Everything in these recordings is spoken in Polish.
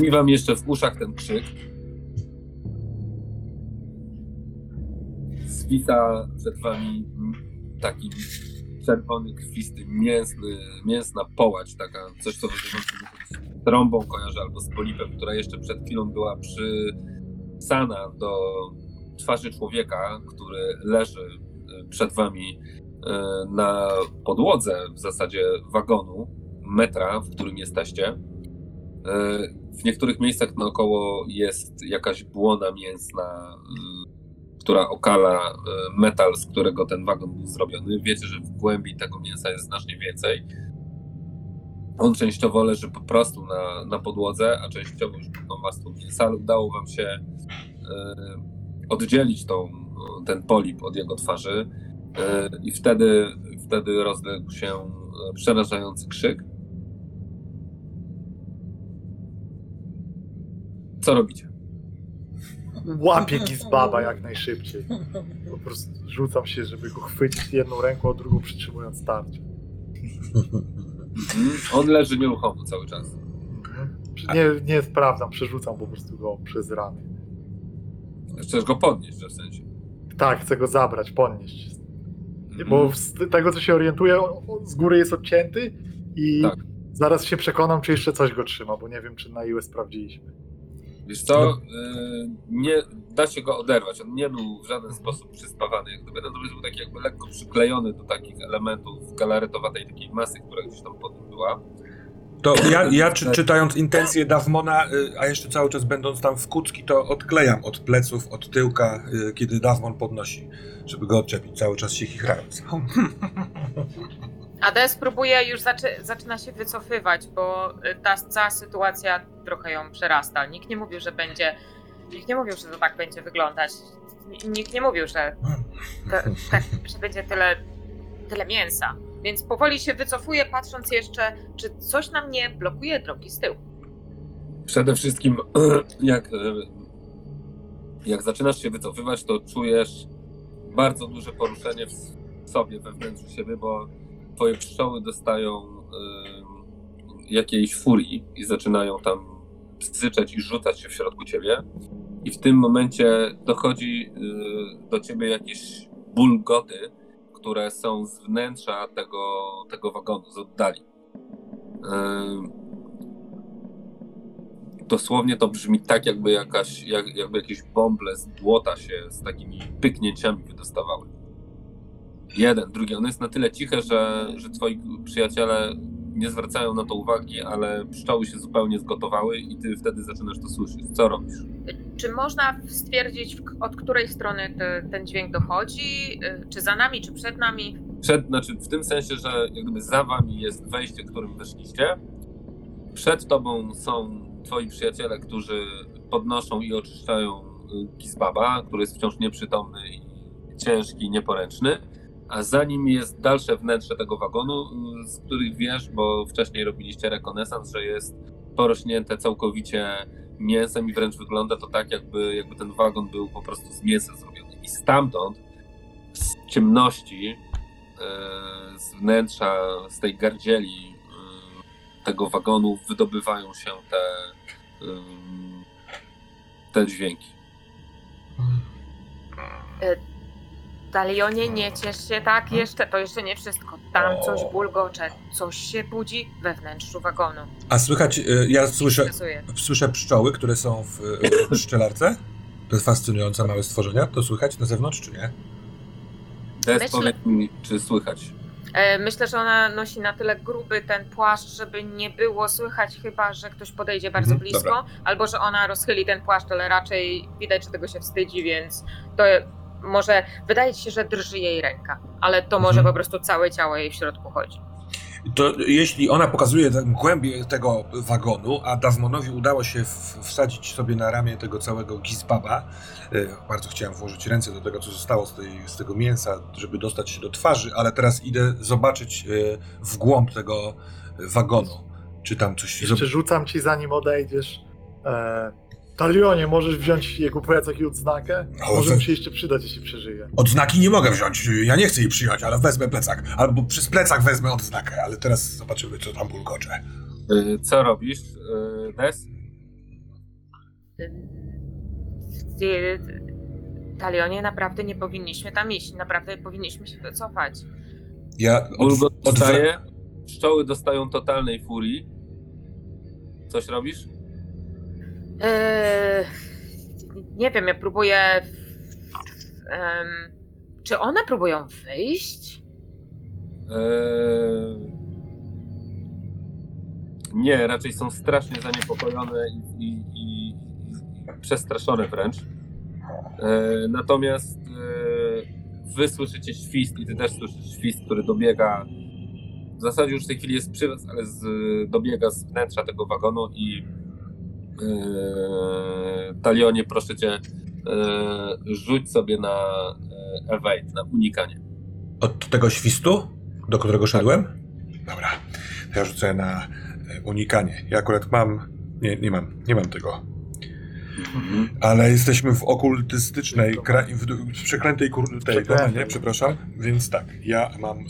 Brzmi wam jeszcze w uszach ten krzyk. Zwisa przed wami taki czerwony, krwisty, mięsny, mięsna połać, taka coś, co z trąbą kojarzy albo z polipem, która jeszcze przed chwilą była przysana do twarzy człowieka, który leży e, przed wami e, na podłodze w zasadzie wagonu, metra, w którym jesteście. W niektórych miejscach naokoło jest jakaś błona mięsna, która okala metal, z którego ten wagon był zrobiony. Wiecie, że w głębi tego mięsa jest znacznie więcej. On częściowo leży po prostu na, na podłodze, a częściowo już tą warstwą mięsa, ale udało wam się oddzielić tą, ten polip od jego twarzy i wtedy, wtedy rozległ się przerażający krzyk. Co robicie? Łapię Gizbaba jak najszybciej. Po prostu rzucam się, żeby go chwycić jedną ręką, a drugą przytrzymując tarczę. Mhm. On leży nieruchomo cały czas. Nie, nie sprawdzam, przerzucam po prostu go przez ramię. Chcesz go podnieść, w sensie. Tak, chcę go zabrać, podnieść. Mhm. Bo z tego, co się orientuję, z góry jest odcięty i Tak. zaraz się przekonam, czy jeszcze coś go trzyma, bo nie wiem, czy na ile sprawdziliśmy. Wiesz co, y, nie da się go oderwać. On nie był w żaden sposób przyspawany, jak gdyby, natomiast był taki jakby lekko przyklejony do takich elementów galaretowatej takiej masy, która gdzieś tam pod nim była. To ja, ja czy, czytając intencje Dawmona, y, a jeszcze cały czas będąc tam w kucki, to odklejam od pleców, od tyłka, y, kiedy Dawmon podnosi, żeby go odczepić, cały czas się chichrając. Ades próbuje już zaczy, zaczyna się wycofywać, bo y, ta cała sytuacja trochę ją przerasta. Nikt nie mówił, że będzie. Nikt nie mówił, że to tak będzie wyglądać. Nikt nie mówił, że, to, tak, że będzie tyle, tyle mięsa. Więc powoli się wycofuje, patrząc jeszcze, czy coś nam nie blokuje drogi z tyłu. Przede wszystkim, jak, e, jak zaczynasz się wycofywać, to czujesz bardzo duże poruszenie w sobie, we wnętrzu siebie, bo twoje pszczoły dostają jakiejś furii i zaczynają tam bzyczeć i rzucać się w środku ciebie. I w tym momencie dochodzi y, do ciebie jakieś bulgoty, które są z wnętrza tego, tego wagonu, z oddali. Dosłownie to brzmi tak, jakby, jakaś, jak, jakby jakieś bąble z błota się z takimi pyknięciami wydostawały. Jeden, drugi. Ono jest na tyle ciche, że, że twoi przyjaciele nie zwracają na to uwagi, ale pszczoły się zupełnie zgotowały i ty wtedy zaczynasz to słyszeć. Co robisz? Czy można stwierdzić, od której strony te, ten dźwięk dochodzi? Y, Czy za nami, czy przed nami? Przed, znaczy w tym sensie, że jak gdyby za wami jest wejście, którym weszliście. Przed tobą są twoi przyjaciele, którzy podnoszą i oczyszczają y, Gizbaba, który jest wciąż nieprzytomny i ciężki, nieporęczny. A za nim jest dalsze wnętrze tego wagonu, z których wiesz, bo wcześniej robiliście rekonesans, że jest porośnięte całkowicie mięsem i wręcz wygląda to tak, jakby, jakby ten wagon był po prostu z mięsa zrobiony. I stamtąd, z ciemności, y, z wnętrza, z tej gardzieli y, tego wagonu wydobywają się te, ym, te dźwięki. Dalionie, nie ciesz się tak jeszcze, to jeszcze nie wszystko. Tam coś bulgocze, coś się budzi we wnętrzu wagonu. A słychać, y, ja słyszę, słyszę pszczoły, które są w, y, w pszczelarce. To jest fascynujące małe stworzenia. To słychać na zewnątrz, czy nie? Myślę- powiedz mi, czy słychać? E, Myślę, że ona nosi na tyle gruby ten płaszcz, żeby nie było słychać chyba, że ktoś podejdzie bardzo Mhm, blisko, dobra. albo że ona rozchyli ten płaszcz, ale raczej widać, że tego się wstydzi, więc to może wydaje ci się, że drży jej ręka, ale to może Mhm. po prostu całe ciało jej w środku chodzi. To jeśli ona pokazuje tę głębię tego wagonu, a Dawmonowi udało się wsadzić sobie na ramię tego całego gizbaba, e, bardzo chciałem włożyć ręce do tego, co zostało z, tej, z tego mięsa, żeby dostać się do twarzy, ale teraz idę zobaczyć e, w głąb tego wagonu, czy tam coś... Jeszcze rzucam ci, zanim odejdziesz. Talionie, możesz wziąć jego plecak i odznakę? O, Może mi się jeszcze przydać, jeśli przeżyje. Odznaki nie mogę wziąć, ja nie chcę jej przyjąć, ale wezmę plecak, albo przez plecak wezmę odznakę, ale teraz zobaczymy, co tam bulgocze. Y, Co robisz, y, Des? Ty- Talionie, naprawdę nie powinniśmy tam iść. Naprawdę powinniśmy się wycofać. Ja dostaje, pszczoły dostają totalnej furii. Coś robisz? Eee, nie wiem, ja próbuję. czy one próbują wyjść? Eee... Nie, raczej są strasznie zaniepokojone i, i, i, i przestraszone wręcz. Eee, natomiast eee, wy słyszycie świst i ty też słyszysz świst, który dobiega. W zasadzie już w tej chwili jest przy was, ale z, dobiega z wnętrza tego wagonu i Talionie, proszę cię, eee, rzuć sobie na eee, evade, na unikanie. od tego świstu, do którego szedłem? Dobra. Ja rzucę na unikanie. Ja akurat mam. Nie, nie mam, nie mam tego. Ale jesteśmy w okultystycznej, kra... w, przeklętej kur... tej Przeklętej. domenie, przepraszam. Więc tak, ja mam e,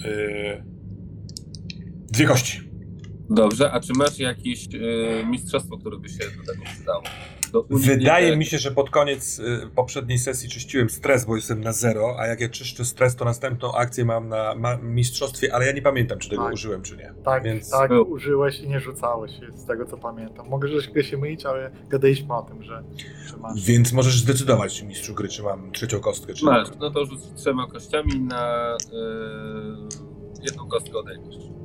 dwie kości. Dobrze, a czy masz jakieś y, mistrzostwo, które by się do tego przydało? Do Wydaje mi się, że pod koniec y, poprzedniej sesji czyściłem stres, bo jestem na zero, a jak ja czyszczę stres, to następną akcję mam na ma mistrzostwie, ale ja nie pamiętam, czy tego Tak. użyłem, czy nie. Tak, Więc tak Był. użyłeś i nie rzucałeś, z tego co pamiętam. Mogę troszkę się mylić, ale gadaliśmy o tym, że, że masz. Więc możesz zdecydować, mistrzu gry, czy mam trzecią kostkę, czy Masz, no to rzuć trzema kościami na y, jedną kostkę odejmiesz.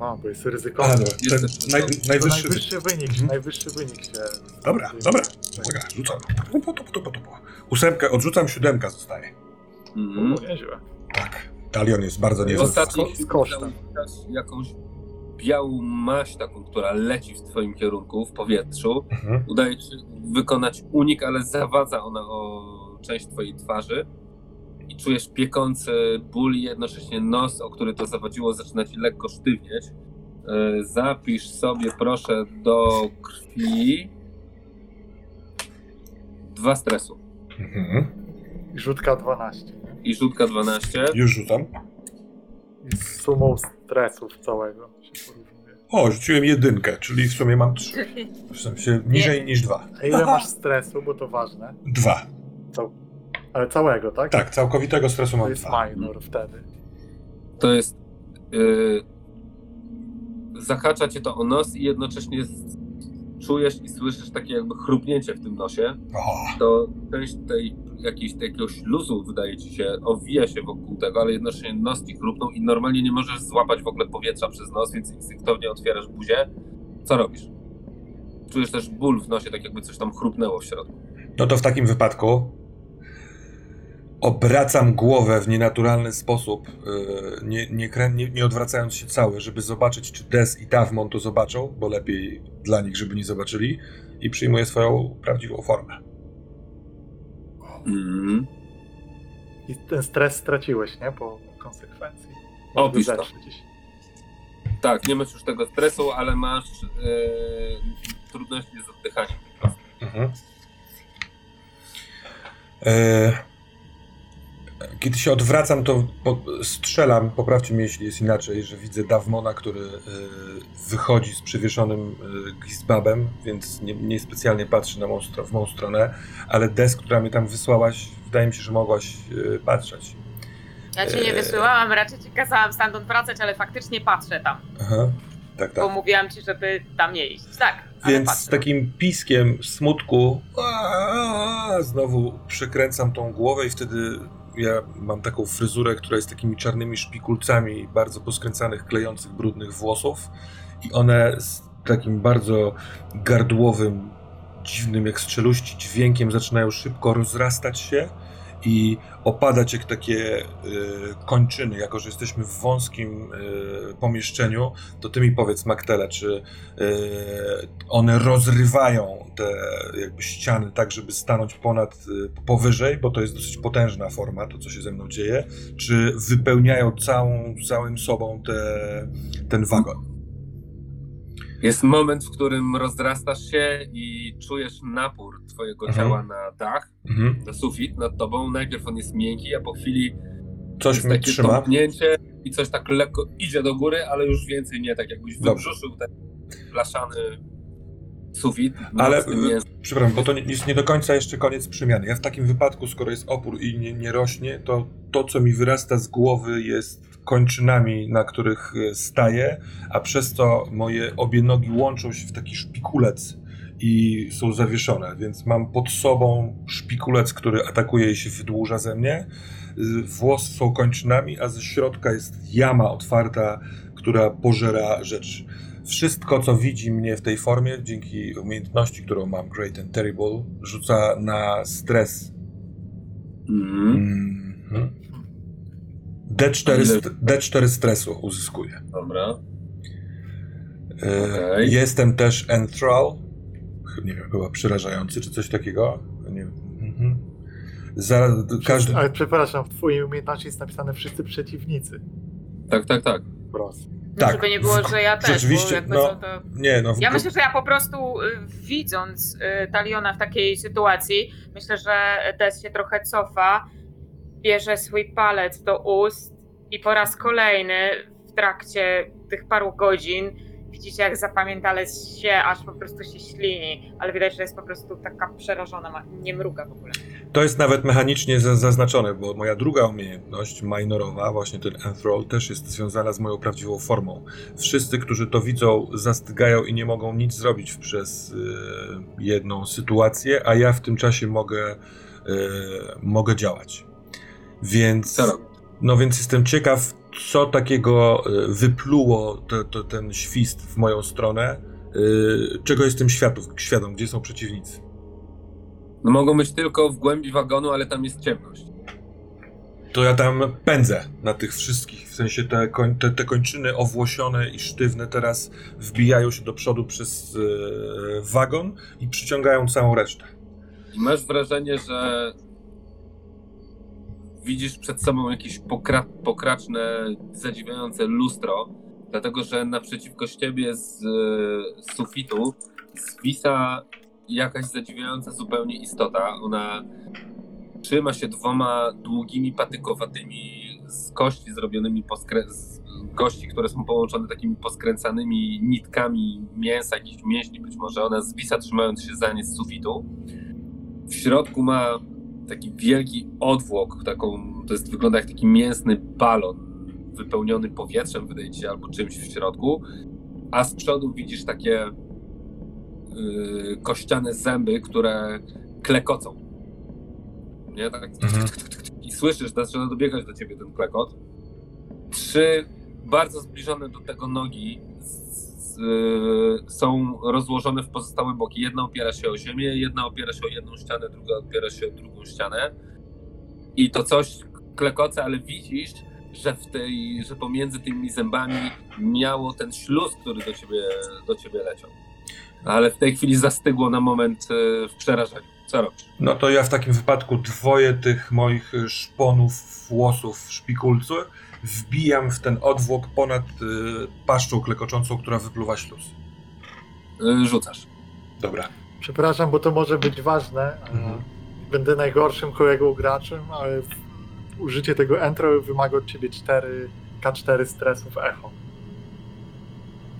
No, bo jest A, ryzykowne. dobra. Ten naj, To najwyższy. najwyższy wynik, Mhm. najwyższy wynik się... Dobra, dobra. Uwaga, rzucam. Tupu, tupu. Ósemkę odrzucam, siódemka zostaje. Mhm. No, nieźle. Tak. Talion jest bardzo W niezły. ostatniej z chwili kosztem. zauważasz jakąś białą maść taką, która leci w twoim kierunku w powietrzu. Mhm. Udaje ci się wykonać unik, ale zawadza ona o część twojej twarzy i czujesz piekący ból i jednocześnie nos, o który to zawadziło, zaczyna ci lekko sztywnieć. E, Zapisz sobie proszę do krwi dwa stresu Mhm. I rzutka 12. nie? i rzutka 12. Już rzucam. I z sumą stresów całego się porównuje. O, rzuciłem jedynkę, czyli w sumie mam trzy. W sensie niżej niż dwa. A ile masz stresu, bo to ważne? Dwa. Cał... Ale całego, tak? Tak, całkowitego stresu To mam jest dwa. minor wtedy. To jest. Yy, zahacza cię to o nos i jednocześnie z, czujesz i słyszysz takie jakby chrupnięcie w tym nosie. O, To część tej jakiejś, jakiegoś luzu wydaje ci się, owija się wokół tego, ale jednocześnie nos ci chrupnął i normalnie nie możesz złapać w ogóle powietrza przez nos, więc instynktownie otwierasz buzię. Co robisz? Czujesz też ból w nosie, tak jakby coś tam chrupnęło w środku. no to w takim wypadku obracam głowę w nienaturalny sposób, yy, nie, nie, nie, nie odwracając się cały, żeby zobaczyć, czy Des i Tavmon to zobaczą, bo lepiej dla nich, żeby nie zobaczyli, i przyjmuję swoją prawdziwą formę. Mhm. I ten stres straciłeś, nie? Po konsekwencji. Opisz to. Tak, nie masz już tego stresu, ale masz yy, trudności z oddychaniem po prostu. Mhm. E, kiedy się odwracam, to strzelam, poprawcie mnie, jeśli jest inaczej, że widzę Davmona, który e, wychodzi z przywieszonym e, Gizbabem, więc nie, nie specjalnie patrzy na mą, w moją stronę, ale Des, która mnie tam wysłałaś, wydaje mi się, że mogłaś e, patrzeć. Ja cię nie wysyłałam, raczej ci kazałam stamtąd wracać, ale faktycznie patrzę tam. Aha. Tak, tak. Bo mówiłam ci, żeby tam nie iść. Tak, Więc z takim piskiem smutku aaa, znowu przekręcam tą głowę i wtedy ja mam taką fryzurę, która jest takimi czarnymi szpikulcami bardzo poskręcanych, klejących, brudnych włosów i one z takim bardzo gardłowym, dziwnym jak strzeluści dźwiękiem zaczynają szybko rozrastać się i opadać jak takie y, kończyny, jako że jesteśmy w wąskim y, pomieszczeniu, to ty mi powiedz, Maktele, czy y, one rozrywają te jakby ściany tak, żeby stanąć ponad, powyżej, bo to jest dosyć potężna forma, to co się ze mną dzieje, czy wypełniają całą, całym sobą te, ten wagon? Jest moment, w którym rozrastasz się i czujesz napór twojego Mhm. ciała na dach, Mhm. na sufit nad tobą. Najpierw on jest miękki, a po chwili Coś jest takie trzyma. tąpnięcie i coś tak lekko idzie do góry, ale już więcej nie, tak jakbyś Dobrze. wybrzuszył ten blaszany sufit. Ale mięsny. Przepraszam, bo to nie- jest nie do końca jeszcze koniec przemiany. Ja w takim wypadku, skoro jest opór i nie, nie rośnie, to to, co mi wyrasta z głowy, jest kończynami, na których e, staję, a przez to moje obie nogi łączą się w taki szpikulec i są zawieszone, więc mam pod sobą szpikulec, który atakuje i się wydłuża ze mnie. Włosy są kończynami, a ze środka jest jama otwarta, która pożera rzecz. Wszystko, co widzi mnie w tej formie, dzięki umiejętności, którą mam, Great and Terrible, rzuca na stres. Mhm. Mhm. D4, st- D4 stresu uzyskuję. Dobra. E, Okej. Jestem też enthrall. Nie wiem, chyba przerażający, czy coś takiego. Nie wiem. Mhm. Za, każdy, Ale przepraszam, w twojej umiejętności jest napisane wszyscy przeciwnicy. Tak, tak, tak. Wprost. Tak, Żeby nie było, że ja też, rzeczywiście, bo jakby no, to... nie, no, w- Ja myślę, że ja po prostu y, widząc y, Taliona w takiej sytuacji, myślę, że Des się trochę cofa, bierze swój palec do ust i po raz kolejny w trakcie tych paru godzin widzicie jak zapamiętalec się, aż po prostu się ślini, ale widać, że jest po prostu taka przerażona, nie mruga w ogóle. To jest nawet mechanicznie za- zaznaczone, bo moja druga umiejętność, minorowa, właśnie ten enthrall, też jest związana z moją prawdziwą formą. Wszyscy, którzy to widzą, zastygają i nie mogą nic zrobić przez y, jedną sytuację, a ja w tym czasie mogę, y, mogę działać. Więc, no więc jestem ciekaw, co takiego y, wypluło to, to, ten świst w moją stronę, y, czego jestem świadom, świadom, gdzie są przeciwnicy. No mogą być tylko w głębi wagonu, ale tam jest ciemność. to ja tam pędzę na tych wszystkich. W sensie te, koń, te, te kończyny owłosione i sztywne teraz wbijają się do przodu przez e, wagon i przyciągają całą resztę. I masz wrażenie, że widzisz przed sobą jakieś pokra pokraczne, zadziwiające lustro, dlatego że naprzeciwko ciebie z e, sufitu zwisa jakaś zadziwiająca zupełnie istota. Ona trzyma się dwoma długimi, patykowatymi z kości zrobionymi z kości, które są połączone takimi poskręcanymi nitkami mięsa, jakichś mięśni być może. Ona zwisa trzymając się za nie z sufitu. W środku ma taki wielki odwłok, taką, to jest, wygląda jak taki mięsny balon wypełniony powietrzem, wydaje ci się, albo czymś w środku, a z przodu widzisz takie yy, kościane zęby, które klekocą. Nie? Tak, Mhm. I słyszysz, zaczyna dobiegać do ciebie ten klekot. Trzy bardzo zbliżone do tego nogi są rozłożone w pozostałe boki. Jedna opiera się o ziemię, jedna opiera się o jedną ścianę, druga opiera się o drugą ścianę. I to coś klekoce, ale widzisz, że w tej, że pomiędzy tymi zębami miało ten śluz, który do ciebie, do ciebie leciał. Ale w tej chwili zastygło na moment e, w przerażeniu. Co robisz? No to ja w takim wypadku dwoje tych moich szponów, włosów w szpikulcu wbijam w ten odwłok ponad y, paszczą klekoczącą, która wypluwa śluz. E, Rzucasz. Dobra. Przepraszam, bo to może być ważne. Mhm. Będę najgorszym kolegą graczem, ale w- użycie tego entro wymaga od ciebie 4 K4 stresów echo.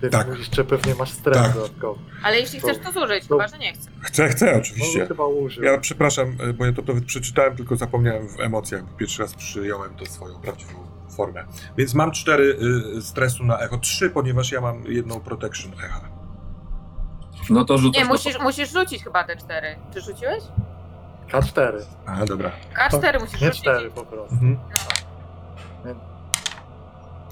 Więc Tak. mówisz, że pewnie masz stres Tak. dodatkowy. Ale jeśli chcesz to zużyć, To- chyba, że nie chcę. Chcę, chcę, No oczywiście. chyba użył. Ja przepraszam, e, bo ja to nawet przeczytałem, tylko zapomniałem w emocjach. bo Pierwszy raz przyjąłem to swoją prawdziwą formę. Więc mam cztery y, stresu na echo. Trzy, ponieważ ja mam jedną protection echa. No to rzucasz. Nie, na musisz, musisz rzucić chyba te cztery. Czy rzuciłeś? K4, A, dobra. K4 musisz nie rzucić. 4 po prostu. Mhm.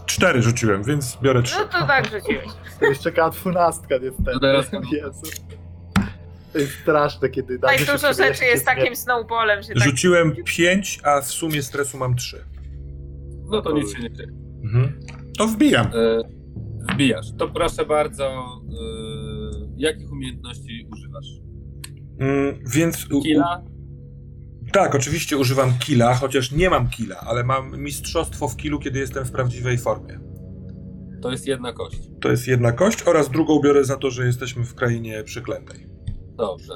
Cztery rzuciłem, więc biorę trzy. No to tak rzuciłeś. To jeszcze K12 niestety. To teraz- Jezu. To jest straszne, kiedy damy Tak się dużo rzeczy jest takim snowballem, że tak... Rzuciłem pięć, a w sumie stresu mam trzy. No to nic się nie dzieje. Mhm. To wbijam. E, wbijasz. To proszę bardzo, e, jakich umiejętności używasz? Mm, więc. u- Killa? Tak, oczywiście używam killa, chociaż nie mam killa, ale mam mistrzostwo w killu, kiedy jestem w prawdziwej formie. To jest jedna kość. To jest jedna kość oraz drugą biorę za to, że jesteśmy w krainie przeklętej. Dobrze.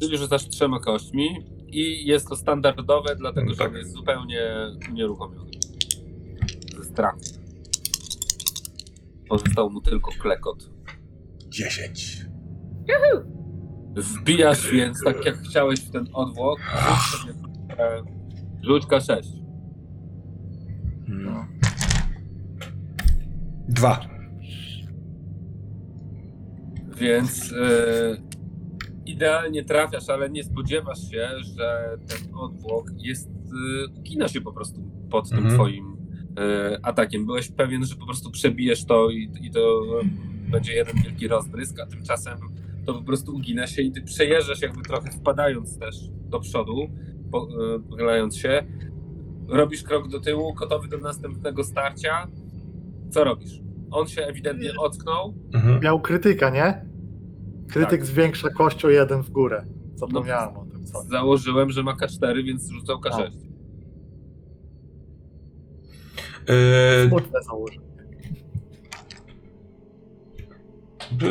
Czyli rzucasz trzema kośćmi i jest to standardowe, dlatego No że tak. on jest zupełnie unieruchomiony. Pozostał mu tylko klekot. Dziesięć. Wbijasz więc, tak jak chciałeś w ten odwłok, rzuć sobie e, rzuć K6. Mm. Dwa. Więc e, idealnie trafiasz, ale nie spodziewasz się, że ten odwłok jest, e, ugina się po prostu pod tym Mhm. twoim e, atakiem. Byłeś pewien, że po prostu przebijesz to i, i to będzie jeden wielki rozbrysk, a tymczasem to po prostu ugina się i ty przejeżdżasz jakby trochę wpadając też do przodu, e, pochylając się. Robisz krok do tyłu, gotowy do następnego starcia. Co robisz? On się ewidentnie ocknął. Mhm. Miał krytyka, nie? Krytyk Tak. zwiększa kość o jeden w górę. Zapomniałem o tym. Co? Założyłem, że ma K4, więc rzucał K6. Yy, Smutne założenie.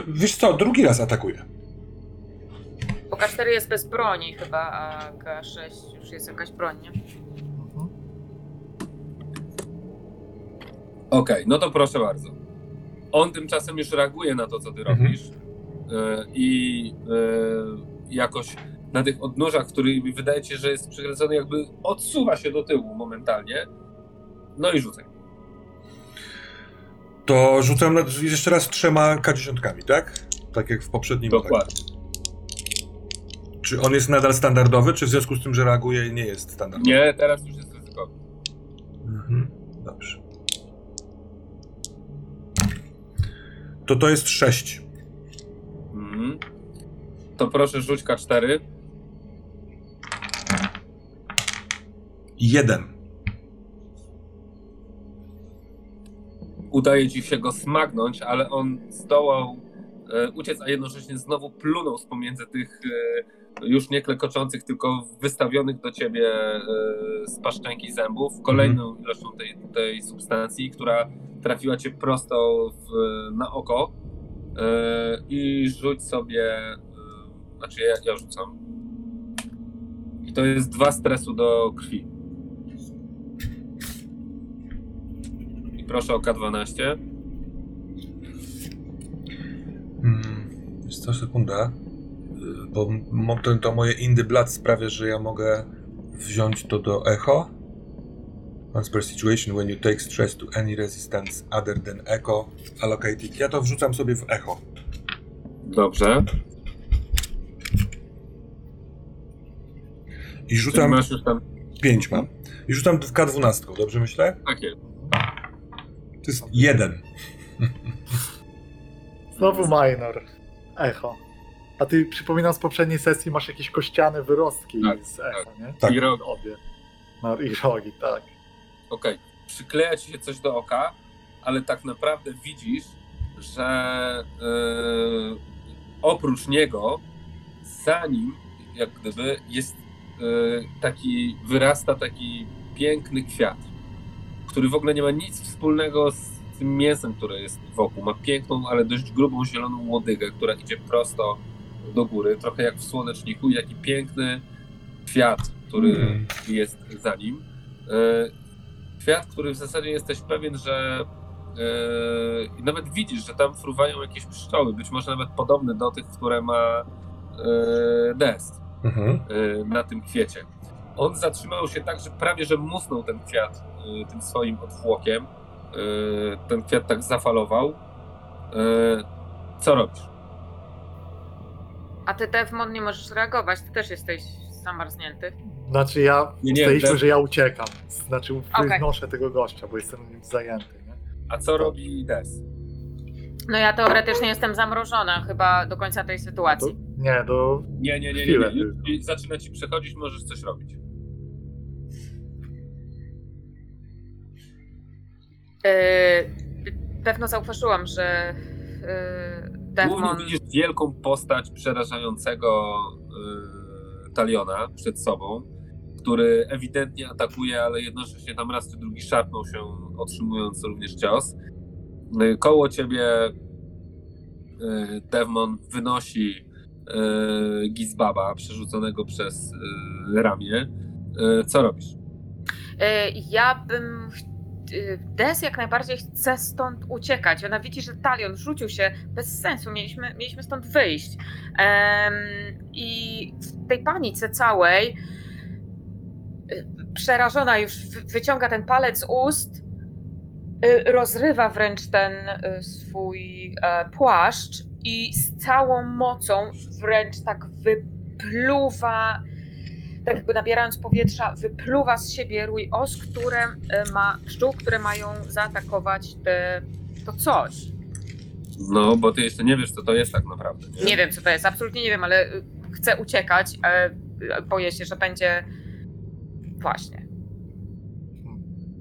wiesz co, drugi raz atakuje. Bo K4 jest bez broni chyba, a K6 już jest jakaś broń, nie? Mhm. Okej, no to proszę bardzo. On tymczasem już reaguje na to, co ty Mhm. robisz. E, I e, jakoś na tych odnóżach, który wydaje ci się, że jest przykręcony, jakby odsuwa się do tyłu momentalnie. No i rzucaj. To rzucam na, jeszcze raz trzema K10, tak? Tak jak w poprzednim. Dokładnie. Czy on jest nadal standardowy, czy w związku z tym, że reaguje, nie jest standardowy? Nie, teraz już jest ryzykowny. Mhm. Dobrze. To to jest 6. Mhm. To proszę rzuć K4. 1. Udaje ci się go smagnąć, ale on zdołał e, uciec, a jednocześnie znowu plunął z pomiędzy tych e, już nie klekoczących, tylko wystawionych do ciebie e, z zębów kolejną ilością tej, tej substancji, która trafiła cię prosto w, na oko i rzuć sobie, znaczy ja, ja rzucam. I to jest dwa stresu do krwi. Proszę o K12. Mm, jest to sekunda. Y, Bo to, to moje Indy Blood sprawia, że ja mogę wziąć to do echo. Once per situation, when you take stress to any resistance other than echo, allocate it. Ja to wrzucam sobie w echo. Dobrze. I Czyli rzucam masz już tam 5 mam. I rzucam w K12, dobrze myślę? takie. To jest 1. Znowu minor. Echo. A ty przypominam z poprzedniej sesji masz jakieś kościane wyrostki Tak, z echo, nie? Tak. I rok. Obie. No i rogi, tak. Okej. Przykleja ci się coś do oka, ale tak naprawdę widzisz, że yy, oprócz niego, za nim, jak gdyby, jest yy, taki, wyrasta taki piękny kwiat, który w ogóle nie ma nic wspólnego z tym mięsem, które jest wokół. Ma piękną, ale dość grubą zieloną łodygę, która idzie prosto do góry, trochę jak w słoneczniku i taki piękny kwiat, który Mm. jest za nim. E, Kwiat, który w zasadzie jesteś pewien, że e, i nawet widzisz, że tam fruwają jakieś pszczoły, być może nawet podobne do tych, które ma Dest Mhm. e, na tym kwiecie. On zatrzymał się tak, że prawie że musnął ten kwiat tym swoim odwłokiem. E, Ten kwiat tak zafalował. E, Co robisz? A ty, Devmon, nie możesz reagować, ty też jesteś zamarznięty. Znaczy ja, Nie, że ja uciekam. Znaczy wnoszę tego gościa, bo jestem nim zajęty, nie? A co robi Des? No ja teoretycznie jestem zamrożona chyba do końca tej To, sytuacji. nie, do... Nie, nie, nie, nie. Nie. Zaczyna ci przechodzić, możesz coś robić. Pewno zauważyłam, że Głównie Devmon... widzisz wielką postać przerażającego yy, Taliona przed sobą, który ewidentnie atakuje, ale jednocześnie tam raz czy drugi szarpnął się, otrzymując również cios. Koło ciebie Devmon wynosi Gizbaba, przerzuconego przez ramię. Co robisz? Ja bym y, Des jak najbardziej chce stąd uciekać. Ona widzi, że talion rzucił się bez sensu. Mieliśmy, mieliśmy stąd wyjść. I w tej panice całej y, przerażona już wy- wyciąga ten palec z ust, y, rozrywa wręcz ten y, swój e, płaszcz i z całą mocą wręcz tak wypluwa, tak jakby nabierając powietrza, wypluwa z siebie rój os, które e, ma, pszczół, które mają zaatakować te, to coś. No, bo ty jeszcze nie wiesz, co to jest tak naprawdę. Nie, Nie wiem, co to jest, absolutnie nie wiem, ale y, chcę uciekać. e, Boję się, że będzie. Właśnie.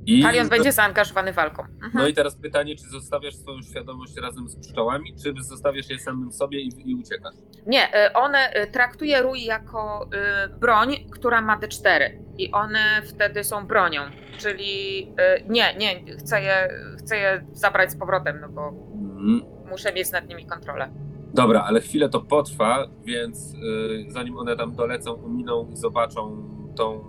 I, Talion będzie zaangażowany walką. Mhm. No i teraz pytanie, czy zostawiasz swoją świadomość razem z pszczołami, czy zostawiasz je samym sobie i, i uciekasz? Nie, e, one e, traktuje rój jako e, broń, która ma D4 i one wtedy są bronią, czyli nie, nie, chcę je, chcę je zabrać z powrotem, no bo Mhm. muszę mieć nad nimi kontrolę. Dobra, ale chwilę to potrwa, więc y, zanim one tam dolecą, uminą i zobaczą tą,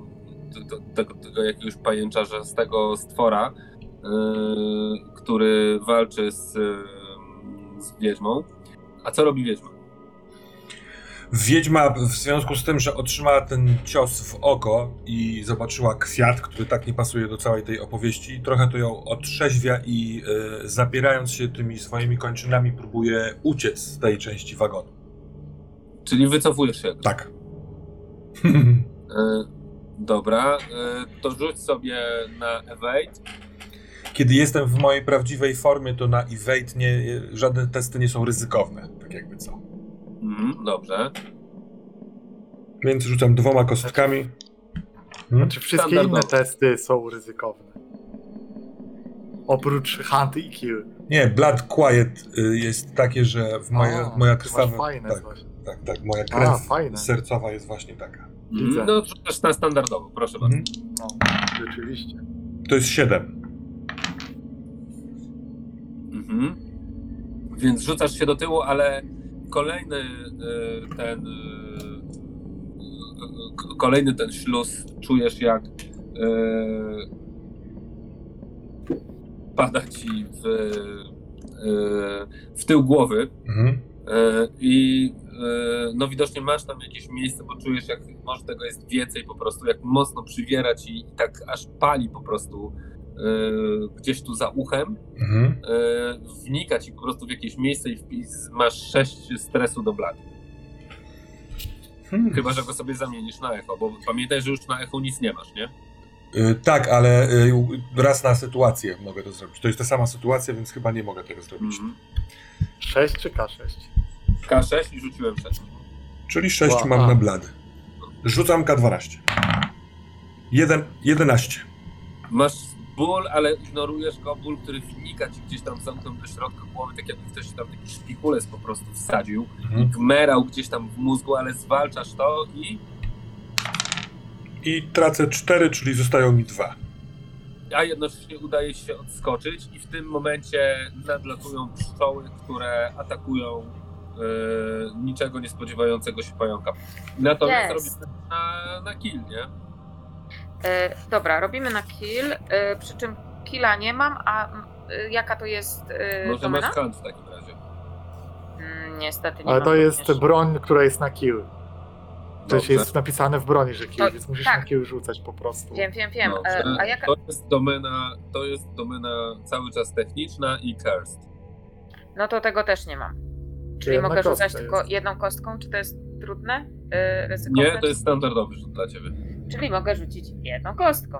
t- t- tego, tego jakiegoś pajęczarza z tego stwora, y, który walczy z, y, z wiedźmą. A co robi wiedźma? Wiedźma w związku z tym, że otrzymała ten cios w oko i zobaczyła kwiat, który tak nie pasuje do całej tej opowieści, trochę to ją otrzeźwia i e, zapierając się tymi swoimi kończynami próbuje uciec z tej części wagonu. Czyli wycofujesz się. Tak. Y, dobra, y, to rzuć sobie na evade. Kiedy jestem w mojej prawdziwej formie, to na evade nie, żadne testy nie są ryzykowne, tak jakby co. Mhm, dobrze. Więc rzucam dwoma kostkami. Hmm? Czy wszystkie Standardowo. inne testy są ryzykowne? Oprócz hunt i kill. Nie, Blood Quiet y, jest takie, że w moja, A, moja krwawa... fajne Tak, coś. tak, tak, moja krew A, sercowa jest właśnie taka. Widzę. no rzucasz na standardowo, proszę bardzo. Mhm. No, rzeczywiście. To jest 7. Mhm. Więc rzucasz się do tyłu, ale kolejny y, ten y, k- kolejny ten śluz czujesz jak y, pada ci w, y, w tył głowy Mhm. y, i no widocznie masz tam jakieś miejsce, bo czujesz jak może tego jest więcej po prostu, jak mocno przywiera ci i tak aż pali po prostu y, gdzieś tu za uchem Mhm. e, wnika ci po prostu w jakieś miejsce i wpis, masz 6 stresu do blady. Hmm. Chyba, że go sobie zamienisz na echo, bo pamiętaj, że już na echo nic nie masz, nie? Y, tak, ale y, raz na sytuację mogę to zrobić. To jest ta sama sytuacja, więc chyba nie mogę tego zrobić. Mhm. 6 czy K6? K6 i rzuciłem 6. Czyli 6 Wow. mam na blady. Rzucam K12. 1, 11. Masz ból, ale ignorujesz go, ból, który wnika ci gdzieś tam zamknął do środka głowy, tak jakby ktoś ci tam taki szpikulec po prostu wsadził i Mhm. gmerał gdzieś tam w mózgu, ale zwalczasz to i I tracę 4, czyli zostają mi 2. a jednocześnie udaje się odskoczyć i w tym momencie nadlatują pszczoły, które atakują niczego nie spodziewającego się pająka. Natomiast Yes. robimy na, na kill, nie? E, dobra, robimy na kill, e, przy czym killa nie mam, a e, jaka to jest e, Może domena? masz hunt w takim razie. Mm, niestety nie Ale mam to jest również. broń, która jest na kill. To Dobrze. jest napisane w broni, że kill, To- więc musisz tak. na kill rzucać po prostu. Wiem, wiem, wiem. Dobrze. E, a jaka... To jest domena, to jest domena cały czas techniczna i cursed. No to tego też nie mam. Czyli mogę rzucać kostka tylko jest. jedną kostką, czy to jest trudne? E, ryzykowne? Nie, to jest standardowy rzut dla ciebie. Czyli mogę rzucić jedną kostką.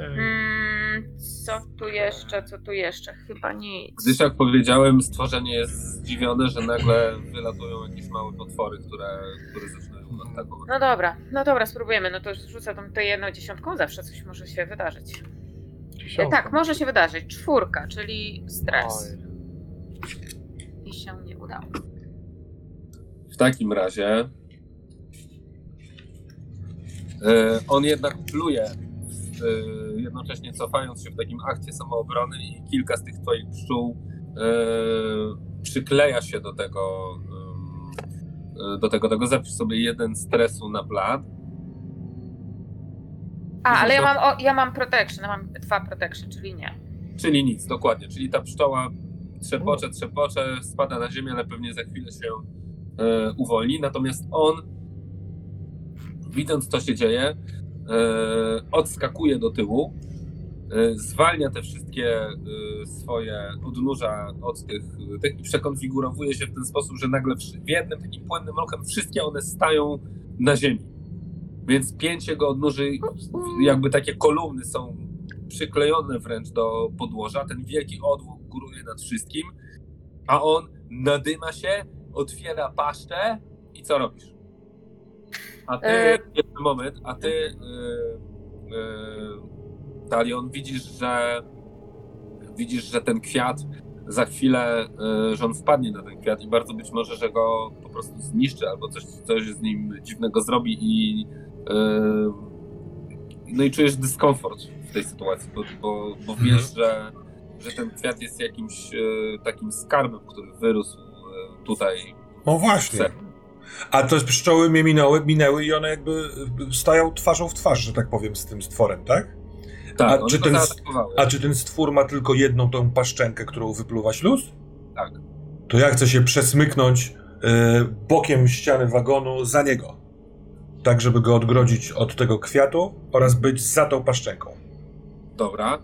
Ej, Mm, co tu jeszcze, co tu jeszcze? Chyba nic. Gdyż jak powiedziałem, stworzenie jest zdziwione, że nagle wylatują jakieś małe potwory, które, które zaczynają atakować. No dobra, no dobra, spróbujemy. No to rzucę tą tę jedną dziesiątką, zawsze coś może się wydarzyć. Dziesiątka. tak, może się wydarzyć. Czwórka, czyli stres. I się nie udało. W takim razie e, on jednak pluje, e, jednocześnie cofając się w takim akcie samoobrony i kilka z tych twoich pszczół e, przykleja się do tego, do tego, tego zapisz sobie jeden stresu na blad. A, ale ja mam, o, ja mam protection, ja mam dwa protection, czyli nie. Czyli nic, dokładnie. Czyli ta pszczoła trzepocze, trzepocze, spada na ziemię, ale pewnie za chwilę się e, uwolni. Natomiast on, widząc co się dzieje, e, odskakuje do tyłu, e, zwalnia te wszystkie e, swoje odnóża od tych, tych i przekonfigurowuje się w ten sposób, że nagle w jednym takim płynnym ruchem wszystkie one stają na ziemi. Więc pięć jego odnóży, jakby takie kolumny są przyklejone wręcz do podłoża. Ten wielki odwłok góruje nad wszystkim, a on nadyma się, otwiera paszczę i co robisz? A ty, E- jeden moment, a ty, yy, yy, Talion, widzisz, że widzisz, że ten kwiat za chwilę, yy, że on wpadnie na ten kwiat i bardzo być może, że go po prostu zniszczy albo coś, coś z nim dziwnego zrobi i yy, no i czujesz dyskomfort w tej sytuacji, bo, bo, bo wiesz, że, że ten kwiat jest jakimś e, takim skarbem, który wyrósł e, tutaj. No właśnie. A te pszczoły mnie minęły, minęły i one jakby stają twarzą w twarz, że tak powiem, z tym stworem, tak? Tak, A czy ten-. A czy ten stwór ma tylko jedną tą paszczenkę, którą wypluwa śluz? Tak. To ja chcę się przesmyknąć e, bokiem ściany wagonu za niego. Tak, żeby go odgrodzić od tego kwiatu oraz być za tą paszczenką. Dobra.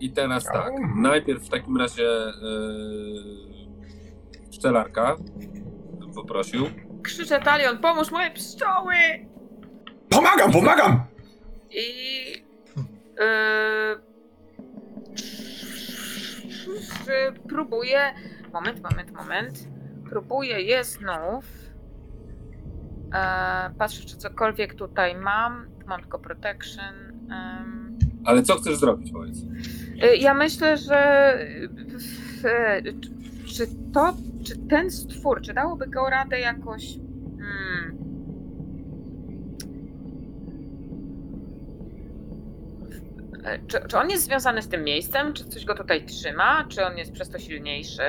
I teraz tak. Najpierw w takim razie e, pszczelarka bym poprosił. Krzyczę Talion, pomóż moje pszczoły! Pomagam, pomagam! I... Yy, yy, próbuję... Moment, moment, moment. Próbuję je znów. E, patrzę, czy cokolwiek tutaj mam. Mam tylko protection. Ym. Ale co chcesz zrobić, powiedz? Y, Ja myślę, że y, czy to, czy ten stwór, czy dałoby go radę jakoś. Hmm, E, czy, czy on jest związany z tym miejscem? Czy coś go tutaj trzyma? Czy on jest przez to silniejszy?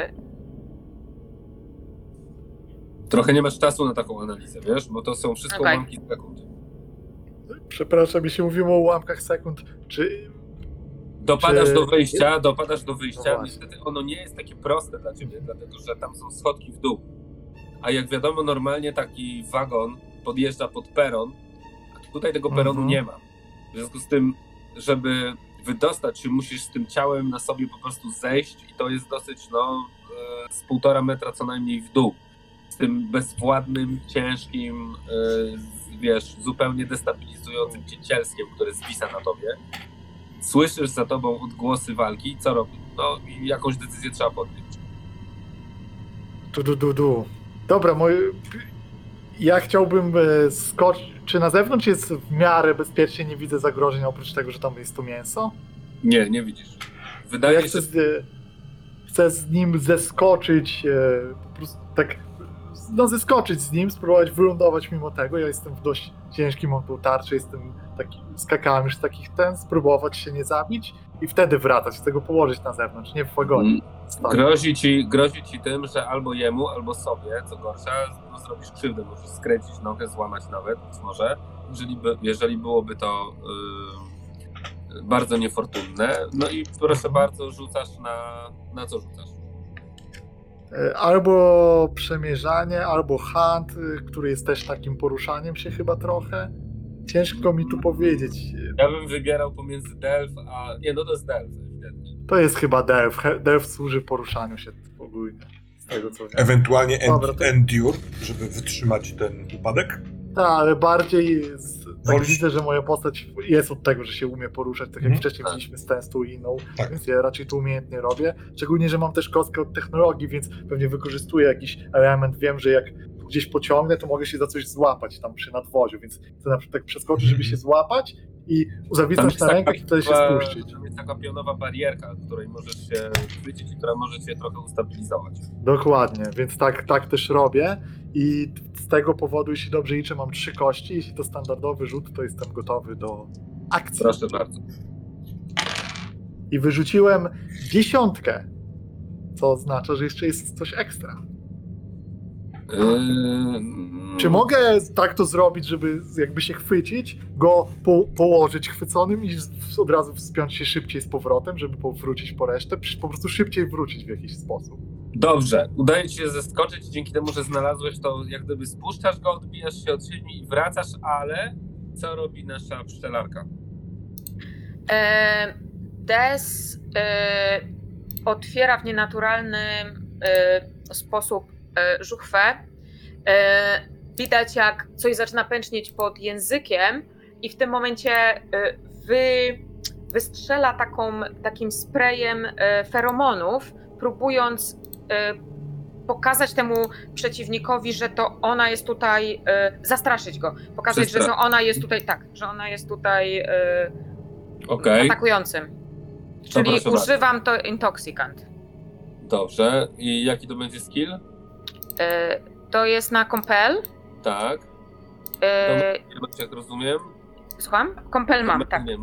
Trochę nie masz czasu na taką analizę, wiesz? Bo to są wszystko Okej. ułamki sekund. Przepraszam, jeśli mówimy o ułamkach sekund, czy Dopadasz Czy- do wyjścia, dopadasz do wyjścia. No. Niestety ono nie jest takie proste dla ciebie, dlatego że tam są schodki w dół. A jak wiadomo, normalnie taki wagon podjeżdża pod peron, a tutaj tego peronu Mhm. nie ma. W związku z tym, żeby wydostać się, musisz z tym ciałem na sobie po prostu zejść i to jest dosyć, no, e, z półtora metra co najmniej w dół. Z tym bezwładnym, ciężkim, e, wiesz, zupełnie destabilizującym cięcielskiem, które zwisa na tobie słyszysz za tobą odgłosy walki co robisz? No i jakąś decyzję trzeba podjąć. Du, du, du, du. Dobra, mój... ja chciałbym skoczyć. Czy na zewnątrz jest w miarę bezpiecznie, nie widzę zagrożeń oprócz tego, że tam jest to mięso? Nie, nie widzisz. Ja Wydaje się, chcę z, chcę z nim zeskoczyć, e, po prostu tak, no zeskoczyć z nim, spróbować wylądować mimo tego. Ja jestem w dość ciężkim, tą tarczę, jestem taki, skakałem już z takich ten, spróbować się nie zabić i wtedy wracać, chcę go położyć na zewnątrz, nie w wagonie. Mm, Stoi. grozi ci, grozi ci tym, że albo jemu, albo sobie, co gorsza, no, zrobisz krzywdę, możesz skręcić nogę, złamać nawet, być może, jeżeli, by, jeżeli byłoby to yy, bardzo niefortunne. No i proszę bardzo, rzucasz na... na co rzucasz? E, Albo przemierzanie, albo hunt, y, który jest też takim poruszaniem się chyba trochę. Ciężko mi tu powiedzieć. Ja bym wybierał pomiędzy Delf a... Nie, no to jest Delf, ewidentnie. To jest chyba Delf. Delf służy poruszaniu się ogólnie. Z tego co wiem. Ewentualnie en- Dobra, to- endure, żeby wytrzymać ten upadek. Tak, ale bardziej z, tak Wolisz- widzę, że moja postać jest od tego, że się umie poruszać, tak jak Mhm. wcześniej Tak. widzieliśmy z testu i inną, Tak. więc ja raczej to umiejętnie robię. Szczególnie, że mam też kostkę od technologii, więc pewnie wykorzystuję jakiś element. Wiem, że jak gdzieś pociągnę, to mogę się za coś złapać tam przy nadwoziu, więc chcę na przykład tak przeskoczyć, żeby się złapać i zawisnąć na rękach i wtedy się spuścić. Tam jest taka pionowa barierka, której możesz się chwycić i która może cię trochę ustabilizować. Dokładnie, więc tak, tak też robię i z tego powodu, jeśli dobrze liczę, mam trzy kości. Jeśli to standardowy rzut, to jestem gotowy do akcji. Proszę bardzo. I wyrzuciłem dziesiątkę, co oznacza, że jeszcze jest coś ekstra. Yy, Czy mogę tak to zrobić, żeby jakby się chwycić, go po, położyć chwyconym i od razu wspiąć się szybciej z powrotem, żeby powrócić po resztę? Przecież po prostu szybciej wrócić w jakiś sposób. Dobrze, udaje ci się zeskoczyć dzięki temu, że znalazłeś to, jak gdyby spuszczasz go, odbijasz się od siebie i wracasz, ale co robi nasza pszczelarka? E, Des e, otwiera w nienaturalny e, sposób żuchwę. E, widać, jak coś zaczyna pęcznieć pod językiem, i w tym momencie e, wy, wystrzela taką, takim sprayem e, feromonów, próbując e, pokazać temu przeciwnikowi, że to ona jest tutaj, e, zastraszyć go, pokazać, że Przestra- to ona jest tutaj, tak, że ona jest tutaj e, Okej, atakującym. Czyli proszę bardzo. używam to intoxicant. dobrze. I jaki to będzie skill? E, to jest na compel. Tak, E, jak rozumiem. słucham? Compel mam, tak. Nie.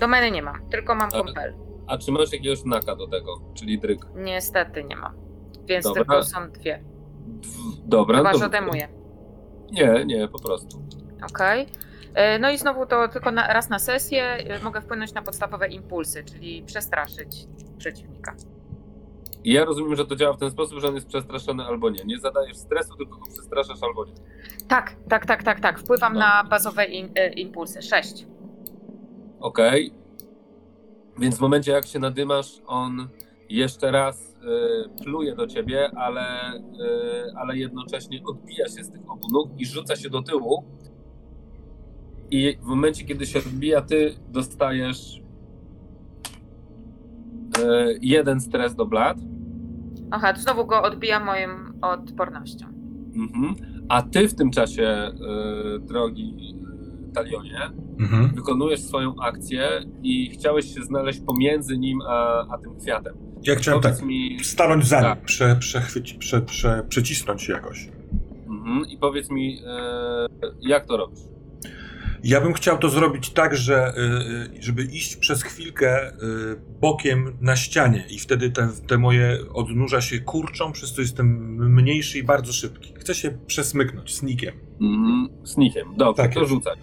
Domeny nie mam, tylko mam Ale- compel. A czy masz jakiegoś naka do tego, czyli dryg? Niestety nie mam. Więc Dobra. tylko są dwie. Dw- Dobra. Chyba, że odejmuję. Nie, nie, po prostu. Okej. E, No i znowu to tylko na, raz na sesję mogę wpłynąć na podstawowe impulsy, czyli przestraszyć przeciwnika. I ja rozumiem, że to działa w ten sposób, że on jest przestraszony albo nie. Nie zadajesz stresu, tylko go przestraszasz albo nie. Tak, tak, tak, tak, tak. Wpływam No. na bazowe in, e, impulsy. Sześć. Okej. Więc w momencie, jak się nadymasz, on jeszcze raz y, pluje do ciebie, ale, y, ale jednocześnie odbija się z tych obu nóg i rzuca się do tyłu. I w momencie, kiedy się odbija, ty dostajesz y, jeden stres do blat. Aha, to znowu go odbijam moją odpornością. Mhm. A ty w tym czasie, y, drogi y, Talionie, Mhm. wykonujesz swoją akcję i chciałeś się znaleźć pomiędzy nim a, a tym kwiatem. Ja chciałem tak Powiedz mi, stanąć za nim, Tak. prze, przechwyci, prze, prze, przecisnąć się jakoś. mhm, i powiedz mi, e, jak to robisz? Ja bym chciał to zrobić tak, że y, y, żeby iść przez chwilkę y, bokiem na ścianie i wtedy te, te moje odnóża się kurczą, przez co jestem mniejszy i bardzo szybki. Chcę się przesmyknąć snikiem. Mhm, snikiem. Dobrze, Tak to jest. rzucaj.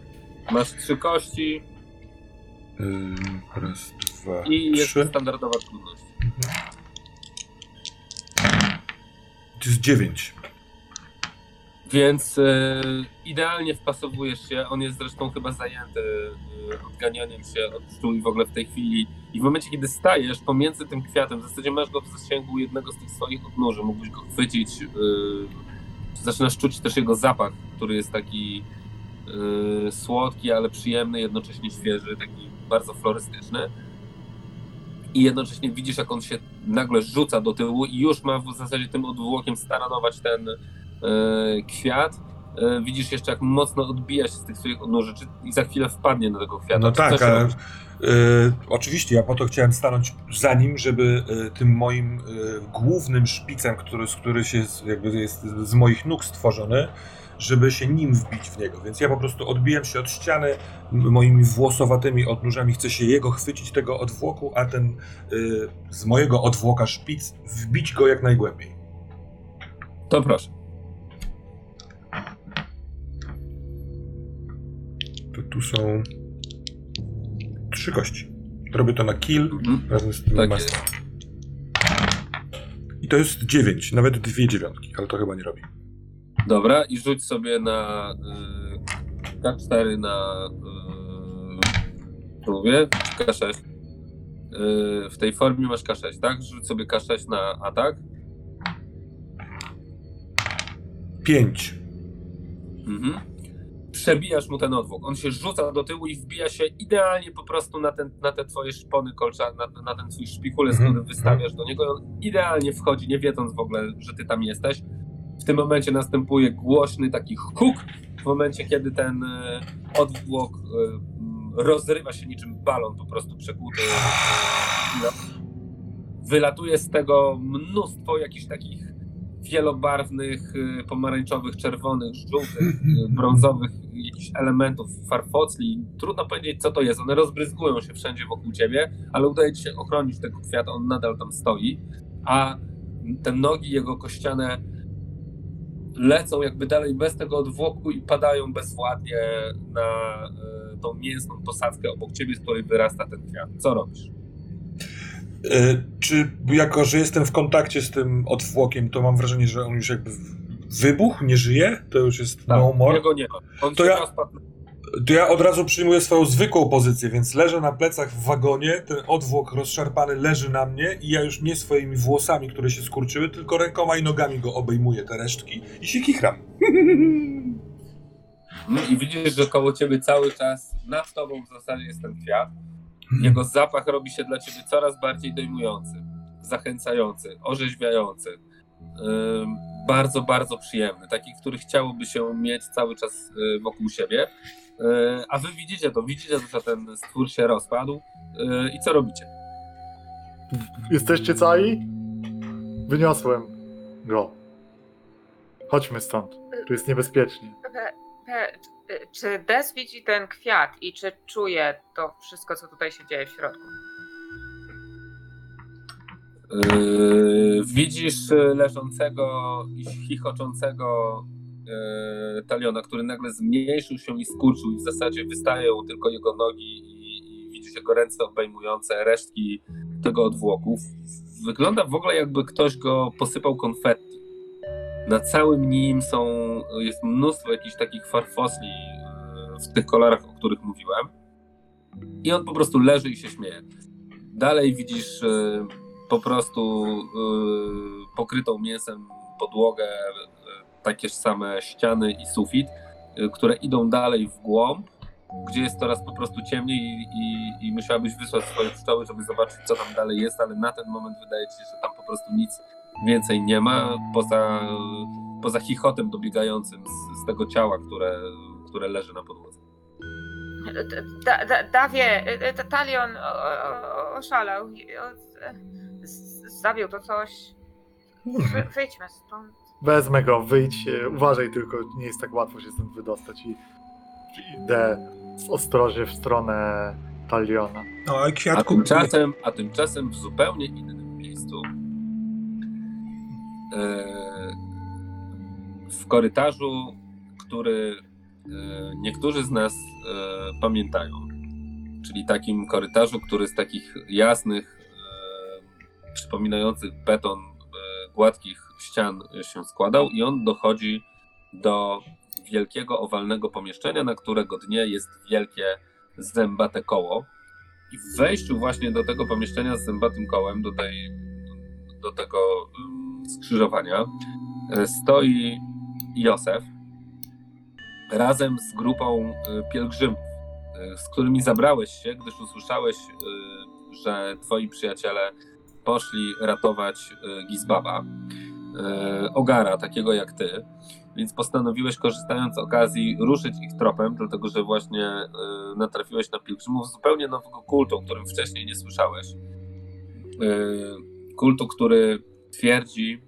Masz trzy kości Ym, raz, dwa, i jest trzy. standardowa trudność. To jest dziewięć. Więc e, idealnie wpasowujesz się. On jest zresztą chyba zajęty e, odganianiem się od pszczół i w ogóle w tej chwili. I w momencie, kiedy stajesz pomiędzy tym kwiatem, w zasadzie masz go w zasięgu jednego z tych swoich odnóży, mógłbyś go chwycić. e, zaczynasz czuć też jego zapach, który jest taki słodki, ale przyjemny, jednocześnie świeży, taki bardzo florystyczny. I jednocześnie widzisz, jak on się nagle rzuca do tyłu i już ma w zasadzie tym odwłokiem staranować ten, kwiat. E, widzisz jeszcze, jak mocno odbija się z tych swoich odnóży i za chwilę wpadnie na tego kwiata. No Czy tak, ale y, oczywiście ja po to chciałem stanąć za nim, żeby y, tym moim y, głównym szpicem, który, z który się jakby jest z moich nóg stworzony, żeby się nim wbić w niego. Więc ja po prostu odbiłem się od ściany moimi włosowatymi odnóżami, chcę się jego chwycić, tego odwłoku, a ten z mojego odwłoka szpic wbić go jak najgłębiej. To proszę. To tu są trzy kości. Robię to na kill Mhm. razem z tym Tak master. I to jest dziewięć, nawet dwie dziewiątki, ale to chyba nie robi. Dobra, i rzuć sobie na y, K4 na y, mówię? K6. Y, w tej formie masz K6, tak? Rzuć sobie K6 na atak. Pięć. Mhm. Przebijasz mu ten odwłok. On się rzuca do tyłu i wbija się idealnie po prostu na, ten, na te twoje szpony kolcza, na, na ten twój szpikulec, Mhm. który wystawiasz do niego. I on idealnie wchodzi, nie wiedząc w ogóle, że ty tam jesteś. W tym momencie następuje głośny taki huk. W momencie, kiedy ten e, odwłok e, rozrywa się niczym balon po prostu przekłuty. Wylatuje z tego mnóstwo jakichś takich wielobarwnych, y, pomarańczowych, czerwonych, żółtych, y, brązowych jakichś elementów, farfocli. Trudno powiedzieć, co to jest. One rozbryzgują się wszędzie wokół ciebie, ale udaje ci się ochronić tego kwiata, on nadal tam stoi, a te nogi jego kościane lecą jakby dalej bez tego odwłoku i padają bezwładnie na e, tą mięsną posadzkę obok ciebie, z której wyrasta ten kwiat. Co robisz? E, Czy jako, że jestem w kontakcie z tym odwłokiem, to mam wrażenie, że on już jakby wybuchł, nie żyje? To już jest no more? Jego nie ma. On To ja-. To ja od razu przyjmuję swoją zwykłą pozycję, więc leżę na plecach w wagonie, ten odwłok rozszarpany leży na mnie i ja już nie swoimi włosami, które się skurczyły, tylko rękoma i nogami go obejmuję, te resztki i się kichram. No i widzisz, że koło ciebie cały czas, nad tobą w zasadzie jest ten kwiat. Jego zapach robi się dla ciebie coraz bardziej dojmujący, zachęcający, orzeźwiający. Bardzo, bardzo przyjemny. Taki, który chciałoby się mieć cały czas y, wokół siebie. Y, a wy widzicie to, widzicie, że ten stwór się rozpadł. Y, I co robicie? Jesteście cali? Wyniosłem go. Chodźmy stąd. Tu jest niebezpiecznie. Pe, czy Des widzi ten kwiat i czy czuje to wszystko, co tutaj się dzieje w środku? Yy, widzisz leżącego i chichoczącego yy, taliona, który nagle zmniejszył się i skurczył i w zasadzie wystają tylko jego nogi i, widzisz jego ręce obejmujące resztki tego odwłoku. Wygląda w ogóle jakby ktoś go posypał konfetti. Na całym nim są, jest mnóstwo jakichś takich farfosli yy, w tych kolorach, o których mówiłem. I on po prostu leży i się śmieje. Dalej widzisz yy, po prostu y, pokrytą mięsem podłogę, takie same ściany i sufit, które idą dalej w głąb, gdzie jest coraz po prostu ciemniej i, i, i musiałabyś wysłać swoje pszczoły, żeby zobaczyć, co tam dalej jest, ale na ten moment wydaje ci się, że tam po prostu nic więcej nie ma, poza, poza chichotem dobiegającym z, z tego ciała, które, które leży na podłodze. Da, da, Dawie, e, e, Talion oszalał. Zabił to coś. Wy, wyjdźmy stąd. Wezmę go, wyjdź. e, Uważaj tylko, nie jest tak łatwo się stąd wydostać i idę ostrożnie w stronę Taliona. No, a A kwiatku... tymczasem, a tymczasem w zupełnie innym miejscu, w korytarzu, który e, niektórzy z nas e, pamiętają, czyli takim korytarzu, który z takich jasnych, e, przypominających beton, e, gładkich ścian się składał i on dochodzi do wielkiego owalnego pomieszczenia, na którego dnie jest wielkie zębate koło. I w wejściu właśnie do tego pomieszczenia z zębatym kołem, do, tej, do tego mm, skrzyżowania, e, stoi Józef razem z grupą e, pielgrzymów, e, z którymi zabrałeś się, gdyż usłyszałeś, że twoi przyjaciele poszli ratować Gizbaba, Ogara, takiego jak ty. Więc postanowiłeś, korzystając z okazji, ruszyć ich tropem, dlatego że właśnie natrafiłeś na pielgrzymów zupełnie nowego kultu, o którym wcześniej nie słyszałeś. Kultu, który twierdzi,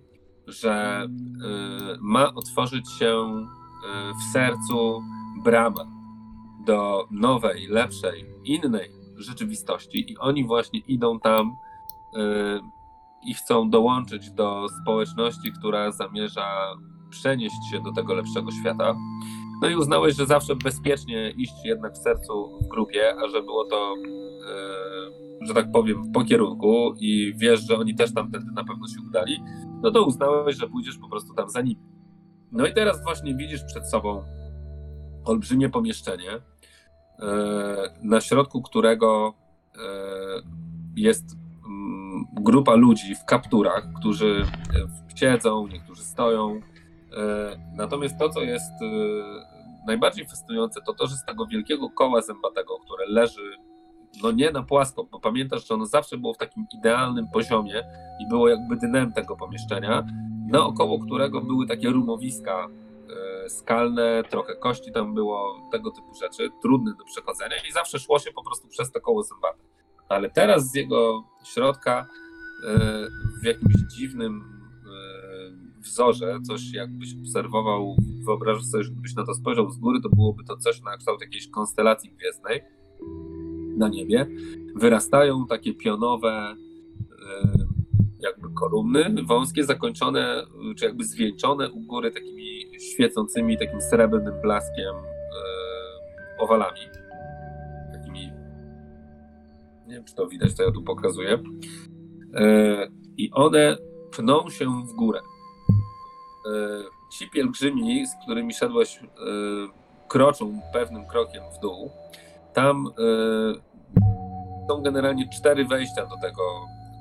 że y, ma otworzyć się y, w sercu brama do nowej, lepszej, innej rzeczywistości i oni właśnie idą tam y, i chcą dołączyć do społeczności, która zamierza przenieść się do tego lepszego świata. No i uznałeś, że zawsze bezpiecznie iść jednak w sercu w grupie, a że było to, e, że tak powiem, po kierunku i wiesz, że oni też tamtędy na pewno się udali, no to uznałeś, że pójdziesz po prostu tam za nimi. No i teraz właśnie widzisz przed sobą olbrzymie pomieszczenie, e, na środku którego e, jest mm, grupa ludzi w kapturach, którzy siedzą, niektórzy stoją, E, Natomiast to, co jest e, najbardziej fascynujące, to to, że z tego wielkiego koła zębatego, które leży no nie na płasko, bo pamiętasz, że ono zawsze było w takim idealnym poziomie i było jakby dnem tego pomieszczenia, naokoło którego były takie rumowiska e, skalne, trochę kości tam było, tego typu rzeczy, trudne do przechodzenia i zawsze szło się po prostu przez to koło zębate. Ale teraz z jego środka e, w jakimś dziwnym wzorze, coś jakbyś obserwował, wyobrażasz sobie, że gdybyś na to spojrzał z góry, to byłoby to coś na kształt jakiejś konstelacji gwiezdnej na niebie. Wyrastają takie pionowe, e, jakby kolumny wąskie, zakończone, czy jakby zwieńczone u góry takimi świecącymi, takim srebrnym blaskiem e, owalami. Takimi, nie wiem czy to widać, to ja tu pokazuję. E, I one pną się w górę. E, ci pielgrzymi, z którymi szedłeś, e, kroczą pewnym krokiem w dół. Tam e, są generalnie cztery wejścia do tego,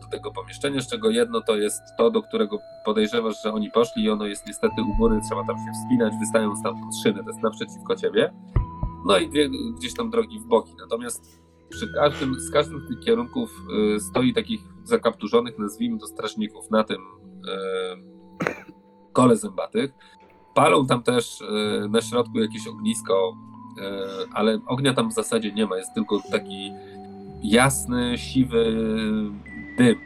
do tego pomieszczenia, z czego jedno to jest to, do którego podejrzewasz, że oni poszli i ono jest niestety u góry, trzeba tam się wspinać, wystają stamtąd szyny, to jest naprzeciwko ciebie. No i dwie gdzieś tam drogi w boki. Natomiast przy każdym, z każdym z tych kierunków stoi takich zakapturzonych, nazwijmy to strażników na tym kole zębatych. Palą tam też y, na środku jakieś ognisko, y, ale ognia tam w zasadzie nie ma, jest tylko taki jasny, siwy dym,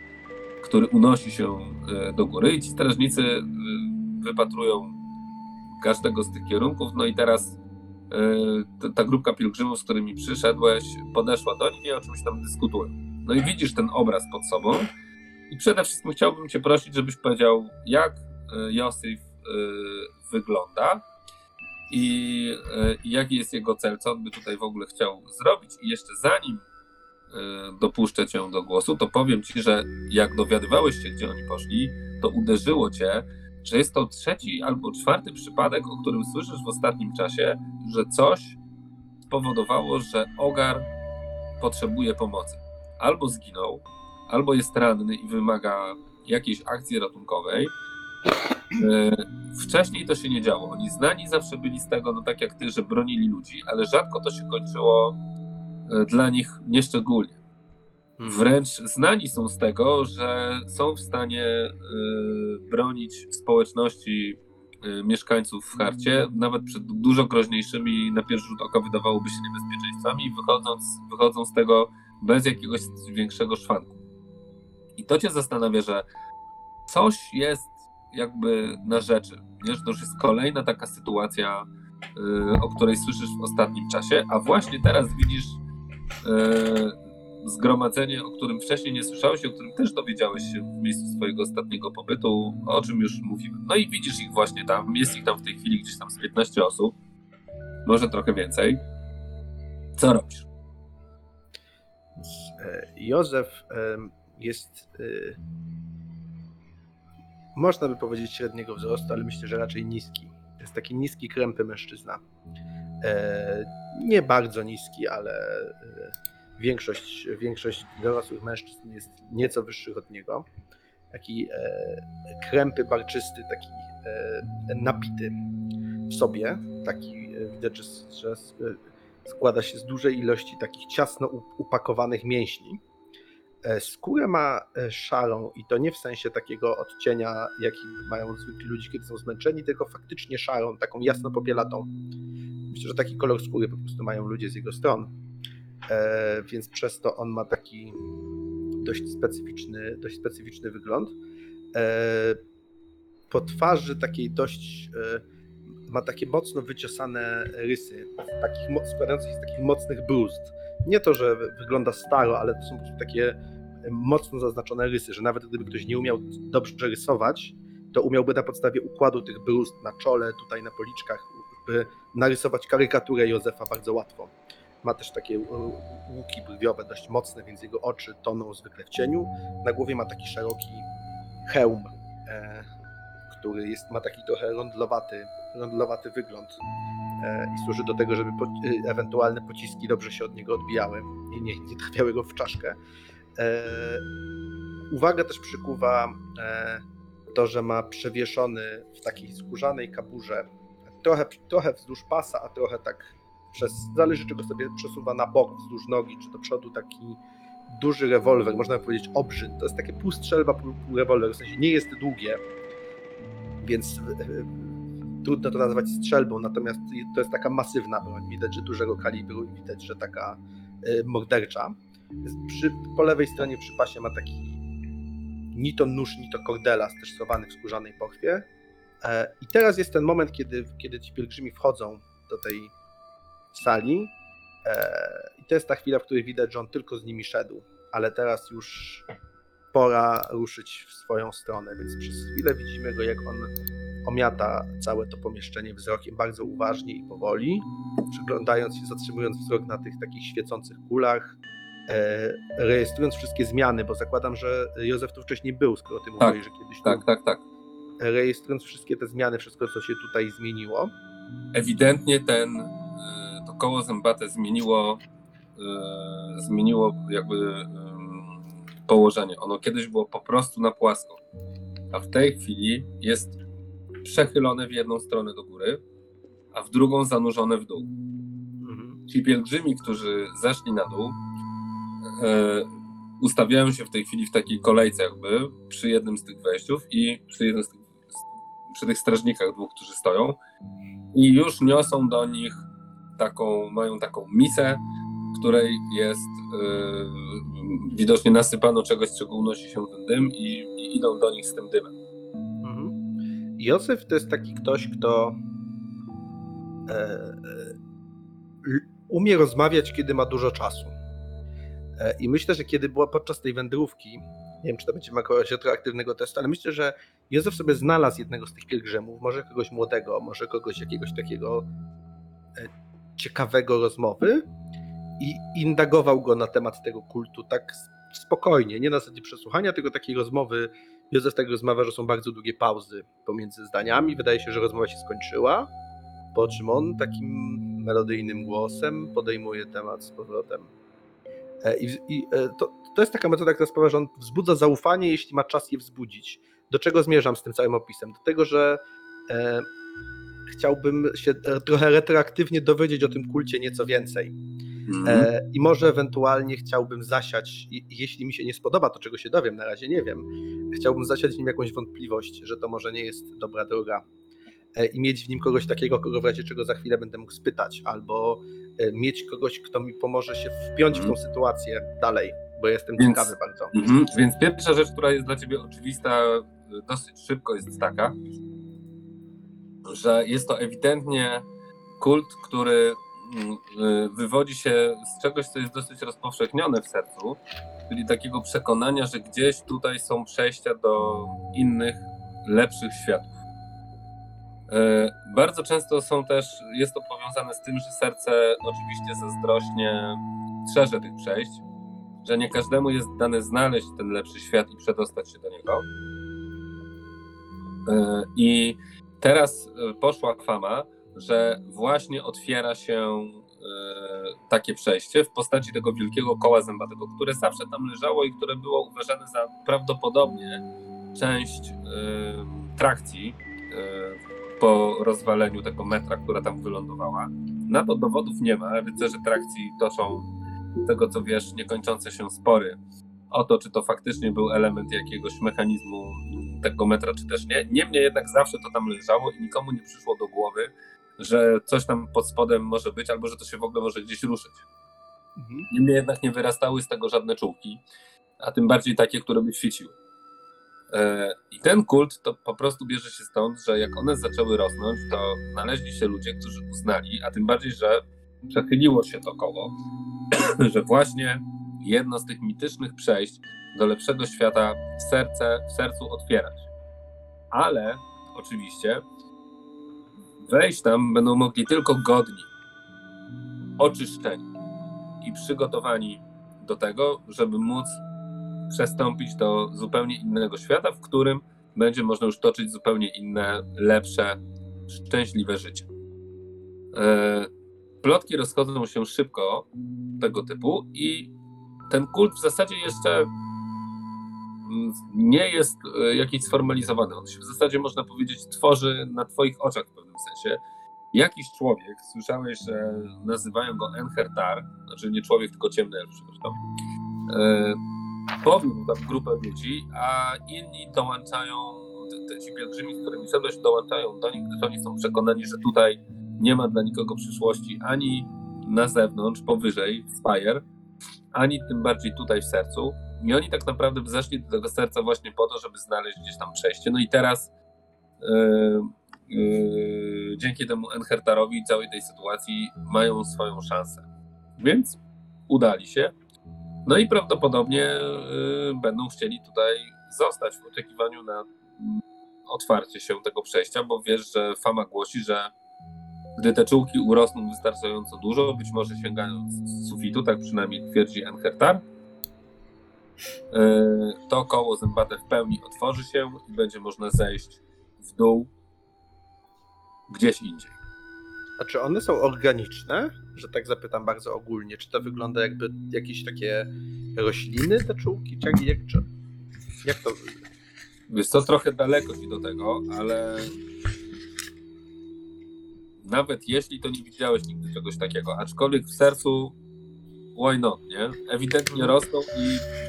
który unosi się y, do góry i ci strażnicy wypatrują każdego z tych kierunków, no i teraz ta- grupka pielgrzymów, z którymi przyszedłeś, podeszła do nich i o czymś tam dyskutują. No i widzisz ten obraz pod sobą i przede wszystkim chciałbym cię prosić, żebyś powiedział, jak Josif y, wygląda i y, jaki jest jego cel, co on by tutaj w ogóle chciał zrobić. I jeszcze zanim y, dopuszczę cię do głosu, to powiem ci, że jak dowiadywałeś się, gdzie oni poszli, to uderzyło cię, że jest to trzeci albo czwarty przypadek, o którym słyszysz w ostatnim czasie, że coś spowodowało, że Ogar potrzebuje pomocy. Albo zginął, albo jest ranny i wymaga jakiejś akcji ratunkowej. E, Wcześniej to się nie działo. Oni znani zawsze byli z tego, no tak jak ty, że bronili ludzi, ale rzadko to się kończyło e, dla nich nieszczególnie. Wręcz znani są z tego, że są w stanie y, bronić społeczności mieszkańców w harcie, nawet przed dużo groźniejszymi na pierwszy rzut oka wydawałoby się niebezpieczeństwami, wychodząc, wychodzą z tego bez jakiegoś większego szwanku. I to cię zastanawia, że coś jest jakby na rzeczy. Nie? Że to już jest kolejna taka sytuacja, y, o której słyszysz w ostatnim czasie, a właśnie teraz widzisz y, zgromadzenie, o którym wcześniej nie słyszałeś, o którym też dowiedziałeś się w miejscu swojego ostatniego pobytu, o czym już mówiłem. No i widzisz ich właśnie tam, jest ich tam w tej chwili gdzieś tam z 15 osób, może trochę więcej. Co robisz? Józef jest, e, można by powiedzieć, średniego wzrostu, ale myślę, że raczej niski. Jest taki niski, krępy mężczyzna. E, Nie bardzo niski, ale e, większość, większość dorosłych mężczyzn jest nieco wyższych od niego. Taki e, krępy, barczysty, taki napity w sobie. Taki widać, że, składa się z dużej ilości takich ciasno up- upakowanych mięśni. E, Skórę ma e, szarą i to nie w sensie takiego odcienia, jaki mają zwykli ludzie, kiedy są zmęczeni, tylko faktycznie szarą, taką jasno popielatą. Myślę, że taki kolor skóry po prostu mają ludzie z jego stron. E, więc przez to on ma taki dość specyficzny, dość specyficzny wygląd. Po twarzy takiej dość ma takie mocno wyciosane rysy, takich, składających się z takich mocnych bruzd. Nie to, że wy- wygląda staro, ale to są takie mocno zaznaczone rysy, że nawet gdyby ktoś nie umiał dobrze rysować, to umiałby na podstawie układu tych bruzd na czole, tutaj na policzkach, by narysować karykaturę Józefa bardzo łatwo. Ma też takie e, łuki brwiowe dość mocne, więc jego oczy toną zwykle w cieniu. Na głowie ma taki szeroki hełm, e, który jest, ma taki trochę rondlowaty, rondlowaty wygląd e, i służy do tego, żeby po, e, ewentualne pociski dobrze się od niego odbijały i nie, nie trafiały go w czaszkę. E, uwagę też przykuwa e, to, że ma przewieszony w takiej skórzanej kaburze trochę, trochę wzdłuż pasa, a trochę tak przez, zależy czego sobie przesuwa na bok, wzdłuż nogi, czy do przodu taki duży rewolwer, można powiedzieć obrzyd. To jest takie pół strzelba, pół, pół rewolwer, w sensie nie jest długie, więc e, trudno to nazwać strzelbą, natomiast to jest taka masywna broń. Widać, że dużego kalibru i widać, że taka mordercza. Przy, po lewej stronie przy pasie ma taki ni to nóż, ni to kordelas, też schowany w skórzanej pochwie. E, I teraz jest ten moment, kiedy, kiedy ci pielgrzymi wchodzą do tej sali. E, I to jest ta chwila, w której widać, że on tylko z nimi szedł, ale teraz już pora ruszyć w swoją stronę, więc przez chwilę widzimy go, jak on omiata całe to pomieszczenie wzrokiem bardzo uważnie i powoli, przyglądając się, zatrzymując wzrok na tych takich świecących kulach, rejestrując wszystkie zmiany, bo zakładam, że Józef tu wcześniej był, skoro ty Tak, mówiłeś, że kiedyś tu Tak, tak, tak. rejestrując wszystkie te zmiany, wszystko, co się tutaj zmieniło. ewidentnie ten, y, to koło zębate zmieniło, y, zmieniło jakby położenie. Ono kiedyś było po prostu na płasko, a w tej chwili jest przechylone w jedną stronę do góry, a w drugą zanurzone w dół. Mhm. Ci pielgrzymi, którzy zeszli na dół, e, ustawiają się w tej chwili w takiej kolejce jakby przy jednym z tych wejściów i przy jednym z tych, przy tych strażnikach dwóch, którzy stoją i już niosą do nich taką, mają taką misę, w której jest e, widocznie nasypano czegoś, z czego unosi się ten dym i, i idą do nich z tym dymem. Mhm. Józef to jest taki ktoś, kto e, e, umie rozmawiać, kiedy ma dużo czasu. E, I myślę, że kiedy była podczas tej wędrówki, nie wiem, czy to będzie jakiegoś retroaktywnego testu, ale myślę, że Józef sobie znalazł jednego z tych pielgrzymów, może kogoś młodego, może kogoś jakiegoś takiego e, ciekawego rozmowy i indagował go na temat tego kultu tak spokojnie, nie na zasadzie przesłuchania, tylko takiej rozmowy Józef tak rozmawia, że są bardzo długie pauzy pomiędzy zdaniami. Wydaje się, że rozmowa się skończyła. Po czym on takim melodyjnym głosem podejmuje temat z powrotem. E, I, i e, to, to jest taka metoda, która sprawia, że on wzbudza zaufanie, jeśli ma czas je wzbudzić. Do czego zmierzam z tym całym opisem? Do tego, że e, chciałbym się trochę retroaktywnie dowiedzieć o tym kulcie nieco więcej. E, I może ewentualnie chciałbym zasiać, i- jeśli mi się nie spodoba to, czego się dowiem, na razie nie wiem, chciałbym zasiać w nim jakąś wątpliwość, że to może nie jest dobra droga. E, I mieć w nim kogoś takiego, kogo w razie czego za chwilę będę mógł spytać, albo e, mieć kogoś, kto mi pomoże się wpiąć w tą sytuację dalej, bo jestem Więc- ciekawy bardzo. Mhm. Więc pierwsza rzecz, która jest dla ciebie oczywista y, dosyć szybko, jest taka, że jest to ewidentnie kult, który mm, wywodzi się z czegoś, co jest dosyć rozpowszechnione w sercu, czyli takiego przekonania, że gdzieś tutaj są przejścia do innych, lepszych światów. E, Bardzo często są też, jest to powiązane z tym, że serce oczywiście zazdrośnie strzeże tych przejść, że nie każdemu jest dane znaleźć ten lepszy świat i przedostać się do niego. E, I teraz e, poszła fama, że właśnie otwiera się takie przejście w postaci tego wielkiego koła zębatego, które zawsze tam leżało i które było uważane za prawdopodobnie część trakcji po rozwaleniu tego metra, która tam wylądowała. Na to dowodów nie ma. Rycerze trakcji toczą z tego co wiesz, niekończące się spory o to, czy to faktycznie był element jakiegoś mechanizmu tego metra, czy też nie. Niemniej jednak zawsze to tam leżało i nikomu nie przyszło do głowy, że coś tam pod spodem może być, albo że to się w ogóle może gdzieś ruszyć. Mhm. Niemniej jednak nie wyrastały z tego żadne czułki, a tym bardziej takie, które by świeciły. E, I ten kult to po prostu bierze się stąd, że jak one zaczęły rosnąć, to znaleźli się ludzie, którzy uznali, a tym bardziej, że przechyliło się to koło, że właśnie jedno z tych mitycznych przejść do lepszego świata w, serce, w sercu otwierać. Ale oczywiście wejść tam będą mogli tylko godni, oczyszczeni i przygotowani do tego, żeby móc przestąpić do zupełnie innego świata, w którym będzie można już toczyć zupełnie inne, lepsze, szczęśliwe życie. E, Plotki rozchodzą się szybko tego typu i ten kult w zasadzie jeszcze mm, nie jest e, jakiś sformalizowany. On się w zasadzie, można powiedzieć, tworzy na Twoich oczach w pewnym sensie. Jakiś człowiek, słyszałeś, że nazywają go Enhertar, znaczy nie człowiek, tylko ciemny przepraszam, e, powiódł tam grupę ludzi, a inni dołączają, te, ci pielgrzymi, z którymi szedłeś, dołączają do nich, gdyż oni są przekonani, że tutaj nie ma dla nikogo przyszłości ani na zewnątrz, powyżej, w Spire, ani tym bardziej tutaj w sercu. I oni tak naprawdę zeszli do tego serca właśnie po to, żeby znaleźć gdzieś tam przejście. No i teraz yy, yy, dzięki temu Enhertarowi i całej tej sytuacji mają swoją szansę. Więc udali się No i prawdopodobnie y, będą chcieli tutaj zostać w oczekiwaniu na mm, otwarcie się tego przejścia, bo wiesz, że fama głosi, że gdy te czułki urosną wystarczająco dużo, być może sięgając sufitu, tak przynajmniej twierdzi Enhertar, y, to koło zębate w pełni otworzy się i będzie można zejść w dół gdzieś indziej. A czy one są organiczne? Że tak zapytam bardzo ogólnie. Czy to wygląda jakby jakieś takie rośliny, te czułki? Czy jak, czy, jak to? Wiesz co, trochę daleko ci do tego, ale nawet jeśli to nie widziałeś nigdy czegoś takiego, aczkolwiek w sercu why not, nie? Ewidentnie rosną i,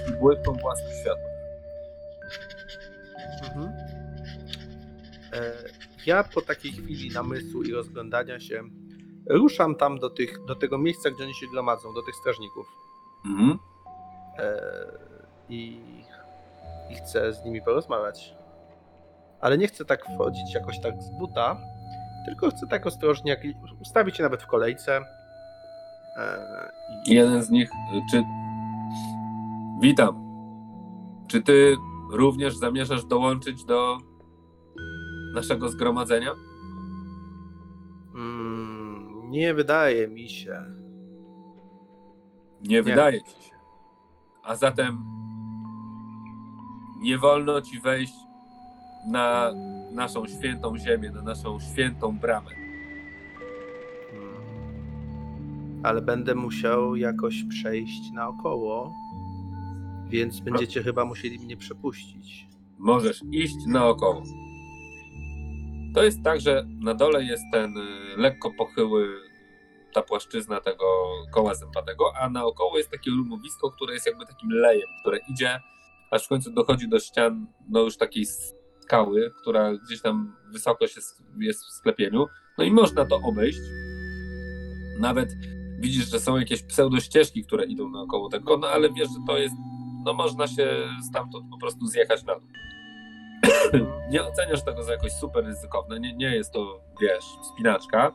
i własnym światłem. Mhm. E, ja po takiej chwili namysłu i rozglądania się ruszam tam do, tych, do tego miejsca, gdzie oni się gromadzą, do tych strażników. Mhm. E, i, i chcę z nimi porozmawiać. Ale nie chcę tak wchodzić jakoś tak z buta, tylko chcę tak ostrożnie, jak, ustawić się nawet w kolejce. E, i, Jeden z nich, y, czy... Witam. Czy ty również zamierzasz dołączyć do naszego zgromadzenia? mm, nie wydaje mi się. Nie wydaje ci się. A zatem nie wolno ci wejść na naszą świętą ziemię, na naszą świętą bramę. Mm. Ale będę musiał jakoś przejść naokoło, więc będziecie chyba musieli mnie przepuścić. Możesz iść naokoło. To jest tak, że na dole jest ten y, lekko pochyły, ta płaszczyzna tego koła zębatego, a naokoło jest takie lumowisko, które jest jakby takim lejem, które idzie, aż w końcu dochodzi do ścian, no już takiej skały, która gdzieś tam wysoko jest w sklepieniu. No i można to obejść. Nawet widzisz, że są jakieś pseudościeżki, które idą naokoło tego, no ale wiesz, że to jest, no można się stamtąd po prostu zjechać na dół. nie oceniasz tego za jakoś super ryzykowne, nie, nie jest to, wiesz, wspinaczka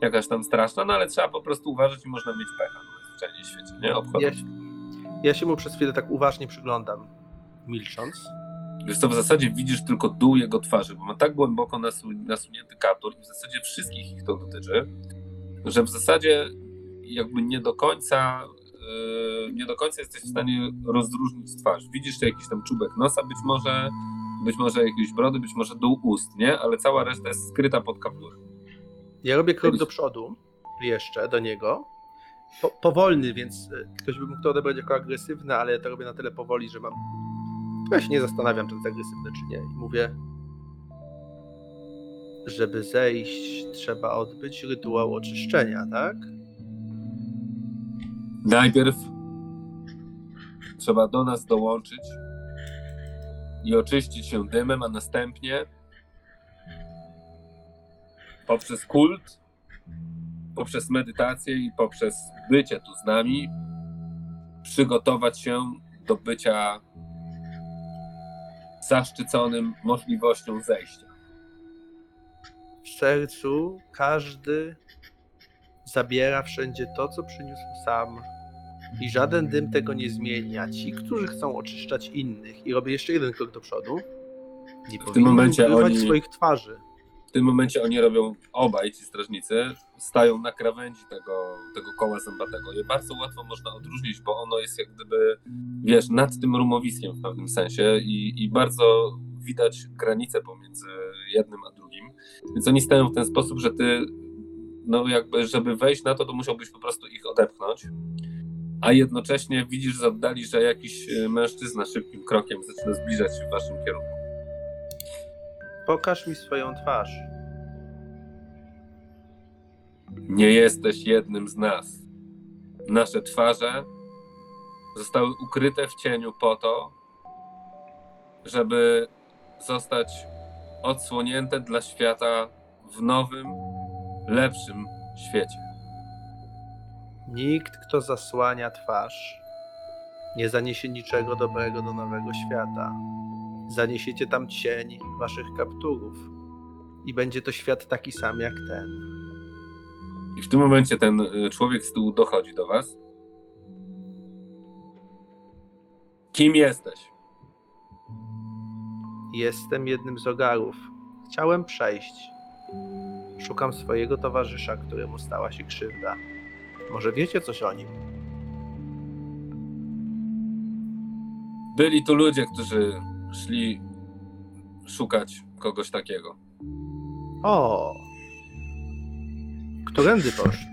jakaś tam straszna, no ale trzeba po prostu uważać i można mieć pecha, no zwyczajnie w świecie, nie? Obchodzą. Ja, się- ja się mu przez chwilę tak uważnie przyglądam, milcząc. Wiesz co, w zasadzie widzisz tylko dół jego twarzy, bo ma tak głęboko nasu, nasunięty kaptur i w zasadzie wszystkich ich to dotyczy, że w zasadzie jakby nie do końca yy, nie do końca jesteś w stanie rozróżnić twarz. Widzisz jakiś tam czubek nosa być może, być może jakieś brody, być może dół ust, nie? Ale cała reszta jest skryta pod kapturem. Ja robię krok do przodu, jeszcze do niego. Po, powolny, więc e, ktoś by mógł to odebrać jako agresywne, ale ja to robię na tyle powoli, że mam. Ja się nie zastanawiam, czy to jest agresywne, czy nie. I mówię, żeby zejść, trzeba odbyć rytuał oczyszczenia, tak? Najpierw trzeba do nas dołączyć i oczyścić się dymem, a następnie poprzez kult, poprzez medytację i poprzez bycie tu z nami przygotować się do bycia zaszczyconym możliwością zejścia. W sercu każdy zabiera wszędzie to, co przyniósł sam. I żaden dym tego nie zmieni, a ci, którzy chcą oczyszczać innych, i robię jeszcze jeden krok do przodu, nie tym powinni momencie oni- swoich twarzy. W tym momencie oni robią, obaj ci strażnicy, stają na krawędzi tego, tego koła zębatego. Je bardzo łatwo można odróżnić, bo ono jest jak gdyby, wiesz, nad tym rumowiskiem w pewnym sensie i, i bardzo widać granicę pomiędzy jednym a drugim. Więc oni stają w ten sposób, że ty, no jakby, żeby wejść na to, to musiałbyś po prostu ich odepchnąć. A jednocześnie widzisz z oddali, że jakiś e, mężczyzna szybkim krokiem zaczyna zbliżać się w waszym kierunku. Pokaż mi swoją twarz. Nie jesteś jednym z nas. Nasze twarze zostały ukryte w cieniu po to, żeby zostać odsłonięte dla świata w nowym, lepszym świecie. Nikt, kto zasłania twarz, nie zaniesie niczego dobrego do nowego świata. Zaniesiecie tam cień waszych kapturów i będzie to świat taki sam jak ten. I w tym momencie ten y, człowiek z tyłu dochodzi do was. Kim jesteś? Jestem jednym z ogarów. Chciałem przejść. Szukam swojego towarzysza, któremu stała się krzywda. Może wiecie coś o nim? Byli tu ludzie, którzy szli szukać kogoś takiego. O! Którędy poszli?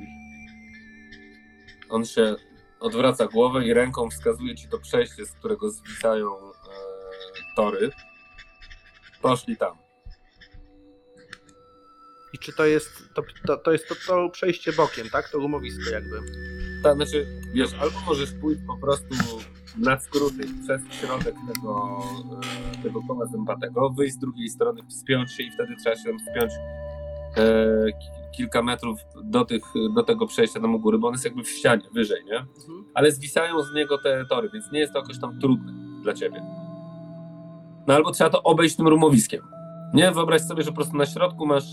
On się odwraca głowę i ręką wskazuje ci to przejście, z którego zwisają e, tory. Poszli tam. I czy to jest to, to, to jest to, to przejście bokiem, tak? To rumowisko jakby. Ta, znaczy, wiesz, albo możesz pójść po prostu na skróty przez środek tego, e, tego koła zębatego, wyjść z drugiej strony, wspiąć się i wtedy trzeba się tam wspiąć e, ki- kilka metrów do, tych, do tego przejścia tam u góry, bo on jest jakby w ścianie, wyżej, nie? Ale zwisają z niego te tory, więc nie jest to jakoś tam trudne dla ciebie. No albo trzeba to obejść tym rumowiskiem. Nie? Wyobraź sobie, że po prostu na środku masz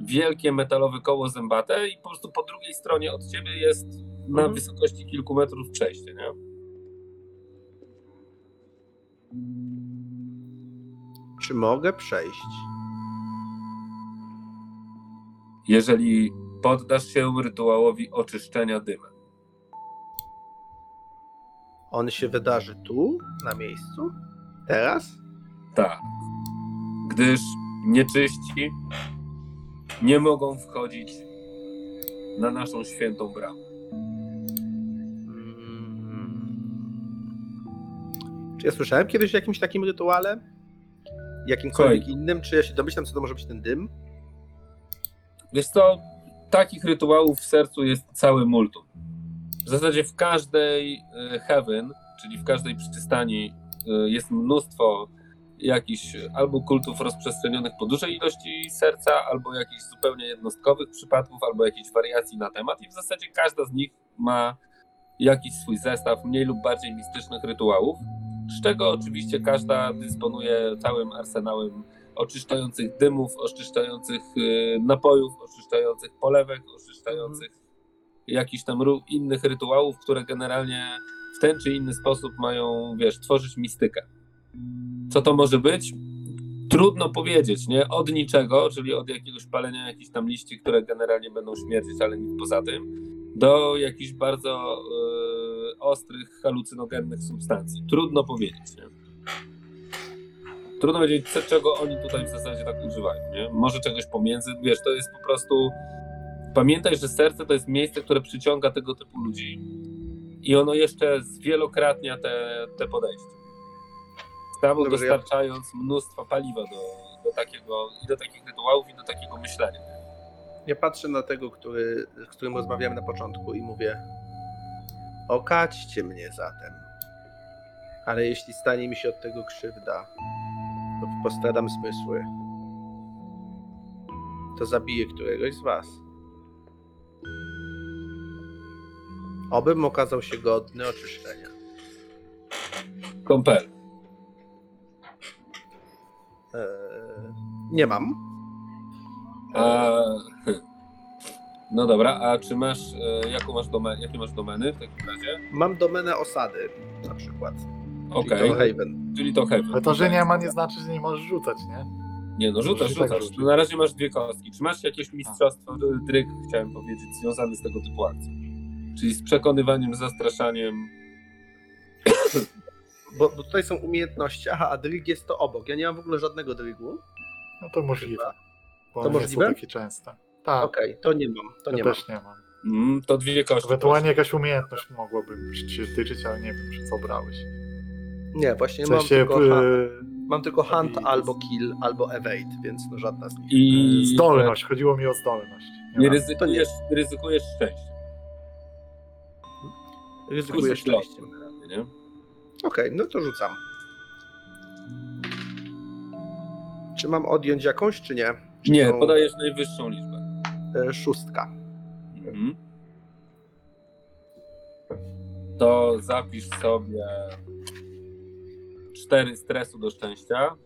wielkie metalowe koło zębate i po prostu po drugiej stronie od ciebie jest na Mhm. wysokości kilku metrów przejście, nie? Czy mogę przejść? Jeżeli poddasz się rytuałowi oczyszczenia dymem. On się wydarzy tu, na miejscu? Teraz? Tak. Gdyż nieczyści nie mogą wchodzić na naszą świętą bramę. Mm. Czy ja słyszałem kiedyś o jakimś takim rytuale? Jakimkolwiek Słuchaj. innym? Czy ja się domyślam, co to może być ten dym? Wiesz co, takich rytuałów w sercu jest cały multum. W zasadzie w każdej e, heaven, czyli w każdej przystani e, jest mnóstwo jakichś albo kultów rozprzestrzenionych po dużej ilości serca, albo jakichś zupełnie jednostkowych przypadków, albo jakichś wariacji na temat i w zasadzie każda z nich ma jakiś swój zestaw mniej lub bardziej mistycznych rytuałów, z czego oczywiście każda dysponuje całym arsenałem oczyszczających dymów, oczyszczających y, napojów, oczyszczających polewek, oczyszczających jakichś tam innych rytuałów, które generalnie w ten czy inny sposób mają, wiesz, tworzyć mistykę. Co to może być? Trudno powiedzieć, nie? Od niczego, czyli od jakiegoś palenia jakichś tam liści, które generalnie będą śmierdzić, ale nic poza tym, do jakichś bardzo y, ostrych, halucynogennych substancji. Trudno powiedzieć, nie? Trudno powiedzieć, czego oni tutaj w zasadzie tak używają, nie? Może czegoś pomiędzy, wiesz, to jest po prostu... Pamiętaj, że serce to jest miejsce, które przyciąga tego typu ludzi i ono jeszcze zwielokrotnia te, te podejście. Samo Dobrze, ja- dostarczając mnóstwo paliwa do, do takiego, i do takich rytuałów, i do takiego myślenia. Ja patrzę na tego, który, z którym rozmawiałem na początku i mówię: Okaćcie mnie zatem. Ale jeśli stanie mi się od tego krzywda, lub postradam zmysły, to zabiję któregoś z was. Obym okazał się godny oczyszczenia. Kompel. Eee, nie mam. A, no dobra, a czy masz, e, jaką masz domenę, jakie masz domeny w takim razie? Mam domenę osady, na przykład. Okej, Czyli to Haven. czyli to heaven. Ale to, że nie ma, nie znaczy, że nie możesz rzucać, nie? Nie no, rzucasz, tak rzucasz. rzucić. Na razie masz dwie kostki. Czy masz jakieś mistrzostwo, e, dryk, chciałem powiedzieć, związany z tego typu akcją? Czyli z przekonywaniem, zastraszaniem. Bo, bo tutaj są umiejętności. Aha, a dryg jest to obok. Ja nie mam w ogóle żadnego drygu. No to możliwe. Bo To nie możliwe? są takie częste. Tak, Okej, to nie mam. To ja nie mam. też nie mam. Mm, to dwie kości. Ewentualnie jakaś umiejętność mogłaby cię tyczyć, ale nie wiem, czy co brałeś. Nie, właśnie W mam sensie, tylko, ha- y, mam tylko hunt i- albo kill, albo evade, więc no żadna z nich. I zdolność, chodziło mi o zdolność. Nie ma. ryzykujesz, ryzykujesz szczęście. Śladu szczęściem. nie? Okej, no to rzucam. Czy mam odjąć jakąś, czy nie? Czy Nie, tą- podajesz najwyższą liczbę. e, Szóstka. Mhm. To zapisz sobie cztery stresu do szczęścia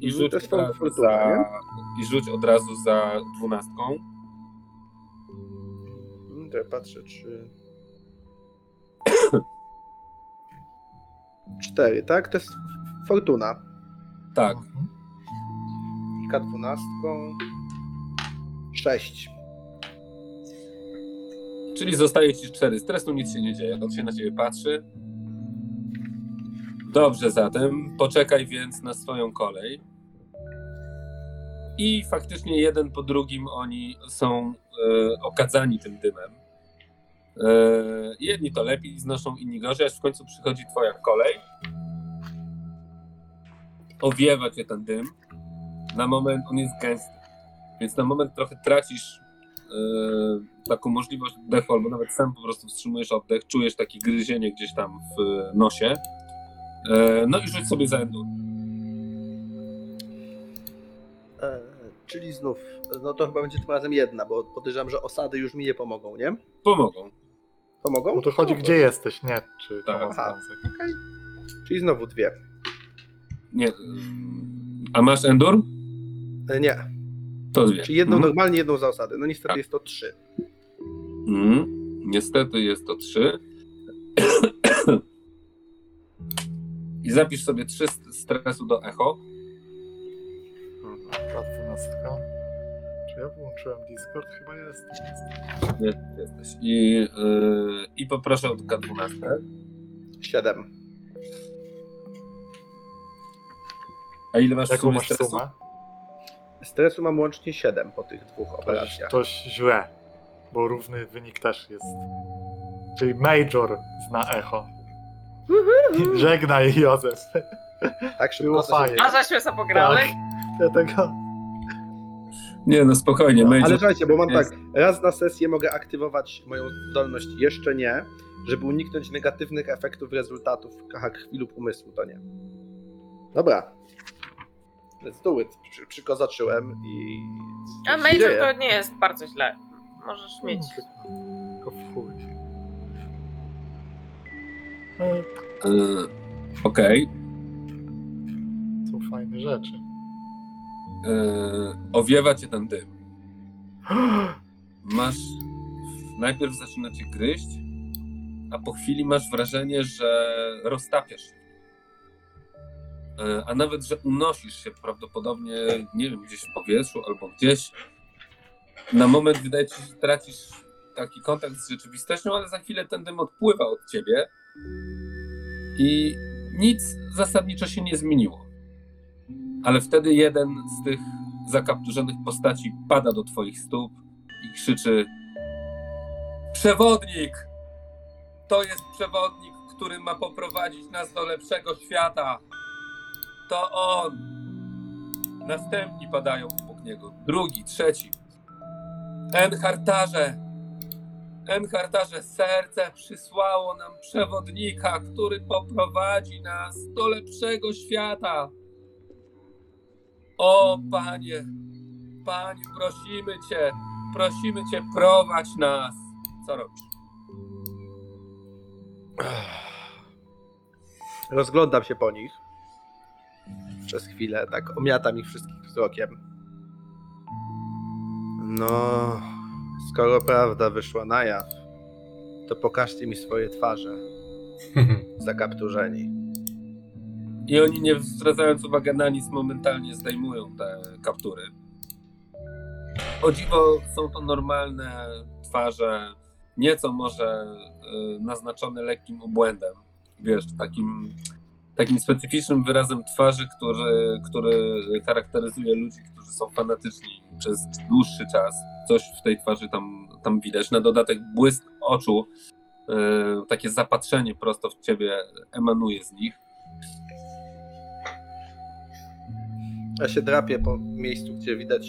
i Mhm, rzuć, to jest od razu fortunę, za, i rzuć od razu za dwunastką. Mhm, To ja patrzę, czy... 4, tak? To jest fortuna. Tak. I K12. 6. Czyli zostaje ci cztery stresu, nic się nie dzieje. On się na ciebie patrzy. Dobrze, zatem poczekaj więc na swoją kolej. I faktycznie jeden po drugim oni są e, okadzani tym dymem. E, jedni to lepiej znoszą, inni gorzej, aż w końcu przychodzi twoja kolej. Owiewa cię ten dym. Na moment on jest gęsty, więc na moment trochę tracisz e, taką możliwość oddechu, albo nawet sam po prostu wstrzymujesz oddech, czujesz takie gryzienie gdzieś tam w nosie. E, no i rzuć sobie za endur. E, czyli znów, no to chyba będzie tym razem jedna, bo podejrzewam, że osady już mi nie pomogą, nie? Pomogą. Pomogą? Bo to chodzi, Pomogą. gdzie jesteś, nie? Czy Tak. Aha. obowiązek. Okej. Czyli znowu dwie. Nie. A masz endur? E, nie, To dwie. czyli jedną Mhm. normalnie, jedną za osady. No niestety Tak. jest to trzy. Mhm. Niestety jest to trzy. I zapisz sobie trzy st- stresu do echo. Dwunastka. Ja włączyłem Discord? Chyba jest. Nie, jesteś. I, yy, I poproszę od K12. Siedem. A ile masz w Jaką sumie masz stresu? sumę? Stresu mam łącznie siedem po tych dwóch To, operacjach. to źle, bo równy wynik też jest. Czyli Major zna echo. Żegnaj, Józef. Tak szybko Było to się fajnie. A zaśmy sobie pograły? Tak. Ja tego. Nie, no spokojnie. Major. Ale słuchajcie, bo mam jest- tak, raz na sesję mogę aktywować moją zdolność, jeszcze nie, żeby uniknąć negatywnych efektów rezultatów kaha krwi lub umysłu, to nie. Dobra. Let's do it. Przy, przykozaczyłem i... A Major to nie jest bardzo źle. Możesz mieć. Tylko w chuj. E, Okej. Są fajne rzeczy. Yy, owiewa cię ten dym. Masz. Najpierw zaczyna cię gryźć, a po chwili masz wrażenie, że roztapiasz się. Yy, A nawet, że unosisz się prawdopodobnie, nie wiem, gdzieś w powietrzu albo gdzieś. Na moment wydaje ci się, że tracisz taki kontakt z rzeczywistością, ale za chwilę ten dym odpływa od ciebie i nic zasadniczo się nie zmieniło. Ale wtedy jeden z tych zakapturzonych postaci pada do twoich stóp i krzyczy: Przewodnik! To jest przewodnik, który ma poprowadzić nas do lepszego świata. To on. Następni padają obok niego. Drugi, trzeci. Enhartarze! Enhartarze, serce przysłało nam przewodnika, który poprowadzi nas do lepszego świata. O panie, panie, prosimy cię, prosimy cię, prowadź nas. Co robisz? Rozglądam się po nich. Przez chwilę, tak omiatam ich wszystkich wzrokiem. No, skoro prawda wyszła na jaw, to pokażcie mi swoje twarze, zakapturzeni. I oni, nie zwracając uwagi na nic, momentalnie zdejmują te kaptury. O dziwo, są to normalne twarze, nieco może y, naznaczone lekkim obłędem. Wiesz, takim, takim specyficznym wyrazem twarzy, który, który charakteryzuje ludzi, którzy są fanatyczni przez dłuższy czas. Coś w tej twarzy tam, tam widać. Na dodatek błysk oczu, y, takie zapatrzenie prosto w ciebie emanuje z nich. Ja się drapię po miejscu, gdzie widać,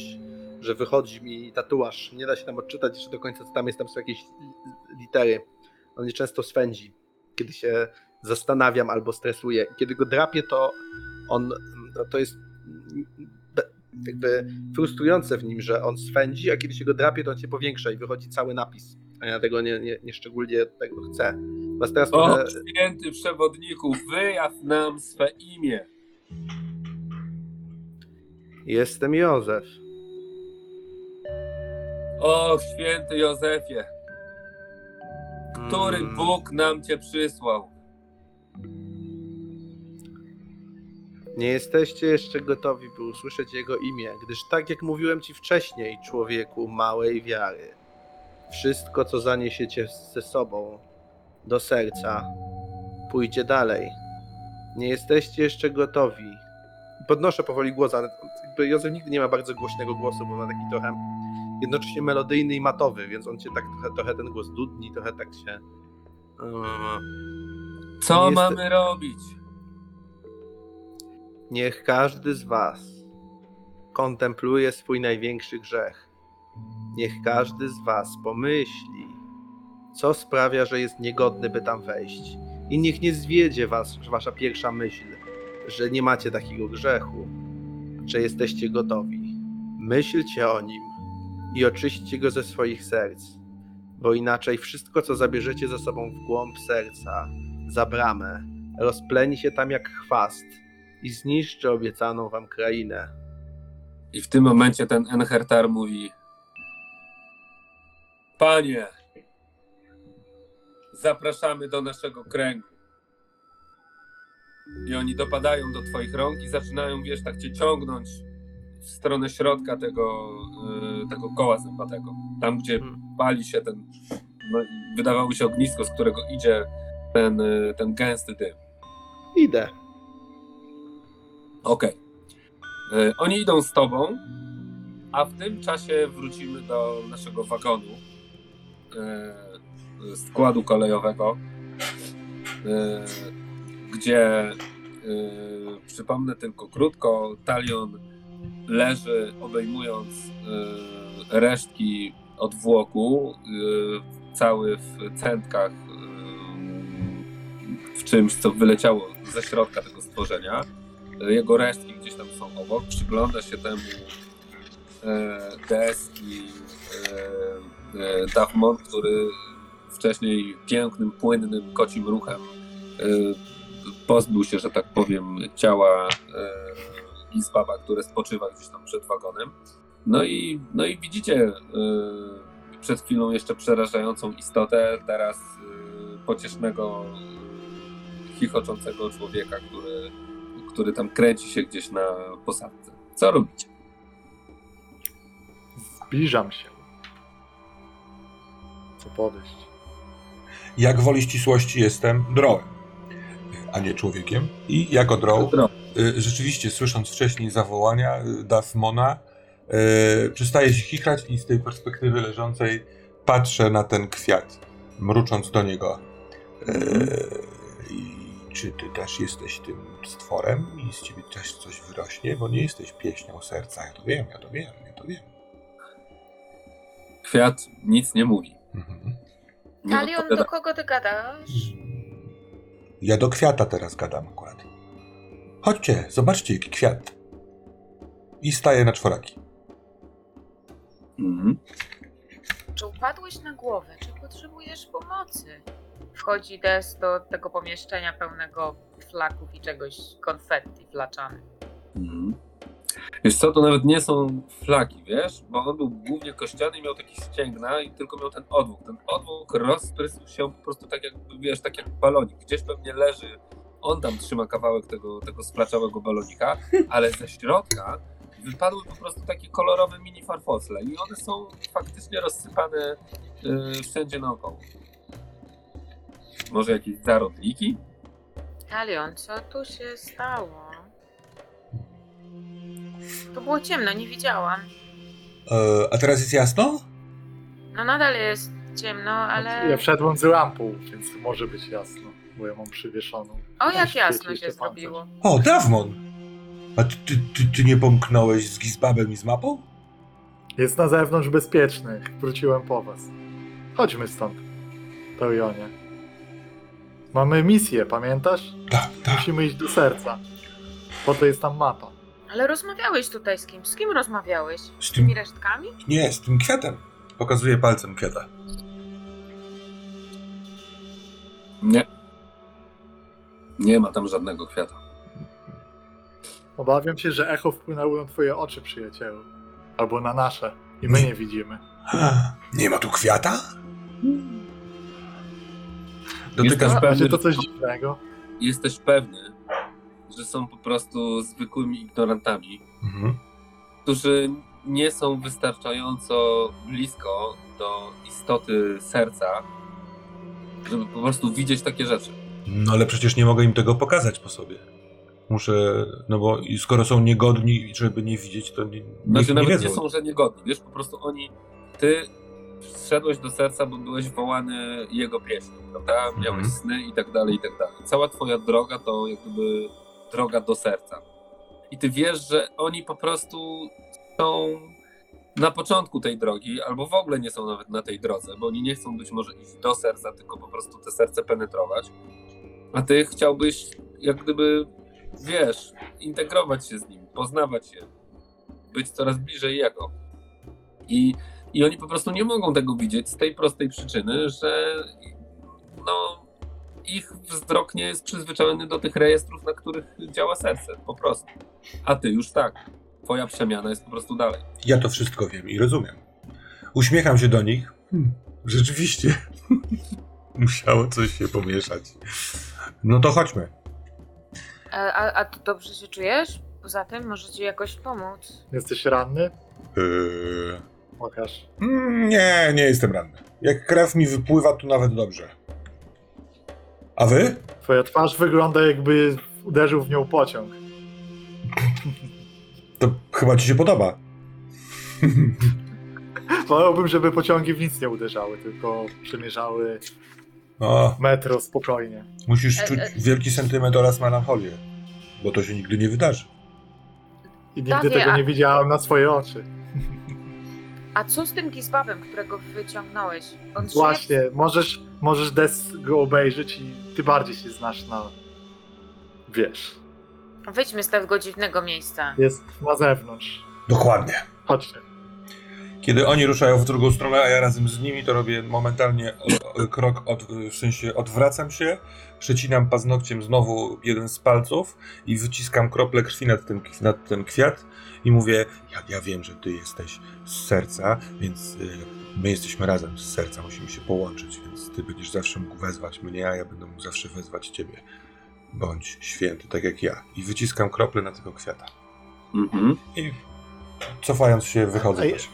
że wychodzi mi tatuaż. Nie da się tam odczytać jeszcze do końca, co tam jest. Tam są jakieś li- litery. On mnie często swędzi, kiedy się zastanawiam albo stresuję. Kiedy go drapię, to on, to, to jest jakby frustrujące w nim, że on swędzi, a kiedy się go drapie, to on się powiększa i wychodzi cały napis. A ja tego nie, nie, nie szczególnie tego chcę. Was teraz O, może... święty przewodniku, wyjaw nam swe imię. Jestem Józef. O, święty Józefie, który Mm. Bóg nam cię przysłał. Nie jesteście jeszcze gotowi, by usłyszeć jego imię, gdyż tak jak mówiłem ci wcześniej, człowieku małej wiary, wszystko co zaniesiecie ze sobą do serca pójdzie dalej. Nie jesteście jeszcze gotowi. Podnoszę powoli głos, ale Józef nigdy nie ma bardzo głośnego głosu, bo ma taki trochę jednocześnie melodyjny i matowy, więc on cię tak trochę, trochę ten głos dudni, trochę tak się... Co Jest- mamy robić? Niech każdy z Was kontempluje swój największy grzech. Niech każdy z Was pomyśli, co sprawia, że jest niegodny, by tam wejść. I niech nie zwiedzie Was Wasza pierwsza myśl, że nie macie takiego grzechu, że jesteście gotowi. Myślcie o nim i oczyśćcie go ze swoich serc, bo inaczej wszystko, co zabierzecie ze sobą w głąb serca, za bramę, rozpleni się tam jak chwast i zniszczy obiecaną wam krainę. I w tym momencie ten Enhertar mówi: Panie, zapraszamy do naszego kręgu. I oni dopadają do twoich rąk i zaczynają, wiesz, tak cię ciągnąć w stronę środka tego, y, tego koła zębatego. Tam, gdzie Hmm. pali się ten, no, wydawało się ognisko, z którego idzie ten, y, ten gęsty dym. Idę. Okej. Y, Oni idą z tobą, a w tym czasie wrócimy do naszego wagonu składu kolejowego, gdzie y, przypomnę tylko krótko, Talion leży obejmując y, resztki odwłoku, y, cały w centkach, y, w czymś, co wyleciało ze środka tego stworzenia. Jego resztki gdzieś tam są obok, przygląda się temu e, Des i e, e, Dafmon, który wcześniej pięknym, płynnym kocim ruchem pozbył się, że tak powiem, ciała e, Gispaba, które spoczywa gdzieś tam przed wagonem. No i, no i widzicie e, przed chwilą jeszcze przerażającą istotę, teraz e, pociesznego, e, chichoczącego człowieka, który który tam kręci się gdzieś na posadce. Co robicie? Zbliżam się. Chcę podejść. Jak woli ścisłości jestem drołem, a nie człowiekiem. I jako droł, y, rzeczywiście słysząc wcześniej zawołania y, Dafmona, y, przestaje się chichrać i z tej perspektywy leżącej patrzę na ten kwiat, mrucząc do niego. I czy ty też jesteś tym stworem i z ciebie też coś wyrośnie? Bo nie jesteś pieśnią serca. Ja to wiem, ja to wiem, ja to wiem. Kwiat nic nie mówi. Mhm. Talion, do kogo ty gadasz? Ja do kwiata teraz gadam akurat. Chodźcie, zobaczcie jaki kwiat. I staję na czworaki. Mhm. Czy upadłeś na głowę? Czy potrzebujesz pomocy? Wchodzi Des do tego pomieszczenia pełnego flaków i czegoś konfetti flaczany. Mhm. Wiesz co, to nawet nie są flaki, wiesz? Bo on był głównie kościany i miał takie ścięgna i tylko miał ten odwłok. Ten odwłok rozprysł się po prostu tak jak, wiesz, tak jak balonik. Gdzieś pewnie leży, on tam trzyma kawałek tego, tego splaczałego balonika, ale ze środka wypadły po prostu takie kolorowe mini farfocle i one są faktycznie rozsypane yy, wszędzie naokoło. Może jakieś zarodniki? Talion, co tu się stało? To było ciemno, nie widziałam. E, a teraz jest jasno? No nadal jest ciemno, ale... Ja wszedłem z lampą, więc może być jasno, bo ja mam przywieszoną. O, Tam jak jasno się pancerz. zrobiło. O, Dawmon! A ty, ty, ty, ty nie pomknąłeś z Gizbabem i z mapą? Jest na zewnątrz bezpieczny. Wróciłem po was. Chodźmy stąd, Teojonie. Mamy misję, pamiętasz? Tak, tak. Musimy iść do serca. Po to jest tam mapa. Ale rozmawiałeś tutaj z kim? Z kim rozmawiałeś? Z Z tym, tymi resztkami? nie, z tym kwiatem. Pokazuję palcem kwiata. Nie. Nie ma tam żadnego kwiata. Obawiam się, że echo wpłynęło na twoje oczy, przyjacielu. Albo na nasze. I my Nie. nie widzimy. Nie ma tu kwiata? Jesteś Dotykam, pewny, to coś dziwnego. jesteś pewny, że są po prostu zwykłymi ignorantami, Mhm. którzy nie są wystarczająco blisko do istoty serca, żeby po prostu widzieć takie rzeczy. No ale przecież nie mogę im tego pokazać po sobie. Muszę, no bo skoro są niegodni, żeby nie widzieć, to nie, Znaczy nie wiedzą. nie są, że niegodni, wiesz, po prostu oni, ty wszedłeś do serca, bo byłeś wołany jego pieśnią, prawda? Miałeś Mhm. sny i tak dalej, i tak dalej. Cała twoja droga to jak gdyby droga do serca. I ty wiesz, że oni po prostu są na początku tej drogi, albo w ogóle nie są nawet na tej drodze, bo oni nie chcą być może iść do serca, tylko po prostu te serce penetrować. A ty chciałbyś jak gdyby, wiesz, integrować się z nim, poznawać je, być coraz bliżej jego. I, I oni po prostu nie mogą tego widzieć z tej prostej przyczyny, że no, ich wzrok nie jest przyzwyczajony do tych rejestrów, na których działa serce, po prostu. A ty już tak. Twoja przemiana jest po prostu dalej. Ja to wszystko wiem i rozumiem. Uśmiecham się do nich. Hmm, rzeczywiście. Musiało coś się pomieszać. No to chodźmy. A, a, a ty dobrze się czujesz? Poza tym może ci jakoś pomóc. Jesteś ranny? Yy... Pokaż. Mm, Nie, nie jestem ranny. Jak krew mi wypływa, to nawet dobrze. A wy? Twoja twarz wygląda jakby uderzył w nią pociąg. To chyba ci się podoba. Wolałbym, żeby pociągi w nic nie uderzały, tylko przemierzały O, metro spokojnie. musisz E, czuć e. wielki sentyment oraz melancholię. Bo to się nigdy nie wydarzy. I nigdy Dawie, tego a- nie widziałem na swoje oczy. A co z tym gizbabem, którego wyciągnąłeś? On żyje? Właśnie, możesz, możesz Des go obejrzeć i ty bardziej się znasz na... Wiesz, Wyjdźmy z tego dziwnego miejsca. jest na zewnątrz. Dokładnie. Chodźcie. Kiedy oni ruszają w drugą stronę, a ja razem z nimi, to robię momentalnie krok, od, w sensie odwracam się, przecinam paznokciem znowu jeden z palców i wyciskam krople krwi nad ten, nad ten kwiat i mówię, ja, ja wiem, że ty jesteś z serca, więc y, my jesteśmy razem z serca, musimy się połączyć, więc ty będziesz zawsze mógł wezwać mnie, a ja będę mógł zawsze wezwać ciebie. Bądź święty, tak jak ja. I wyciskam krople na tego kwiata. Mhm. I cofając się, wychodzę też.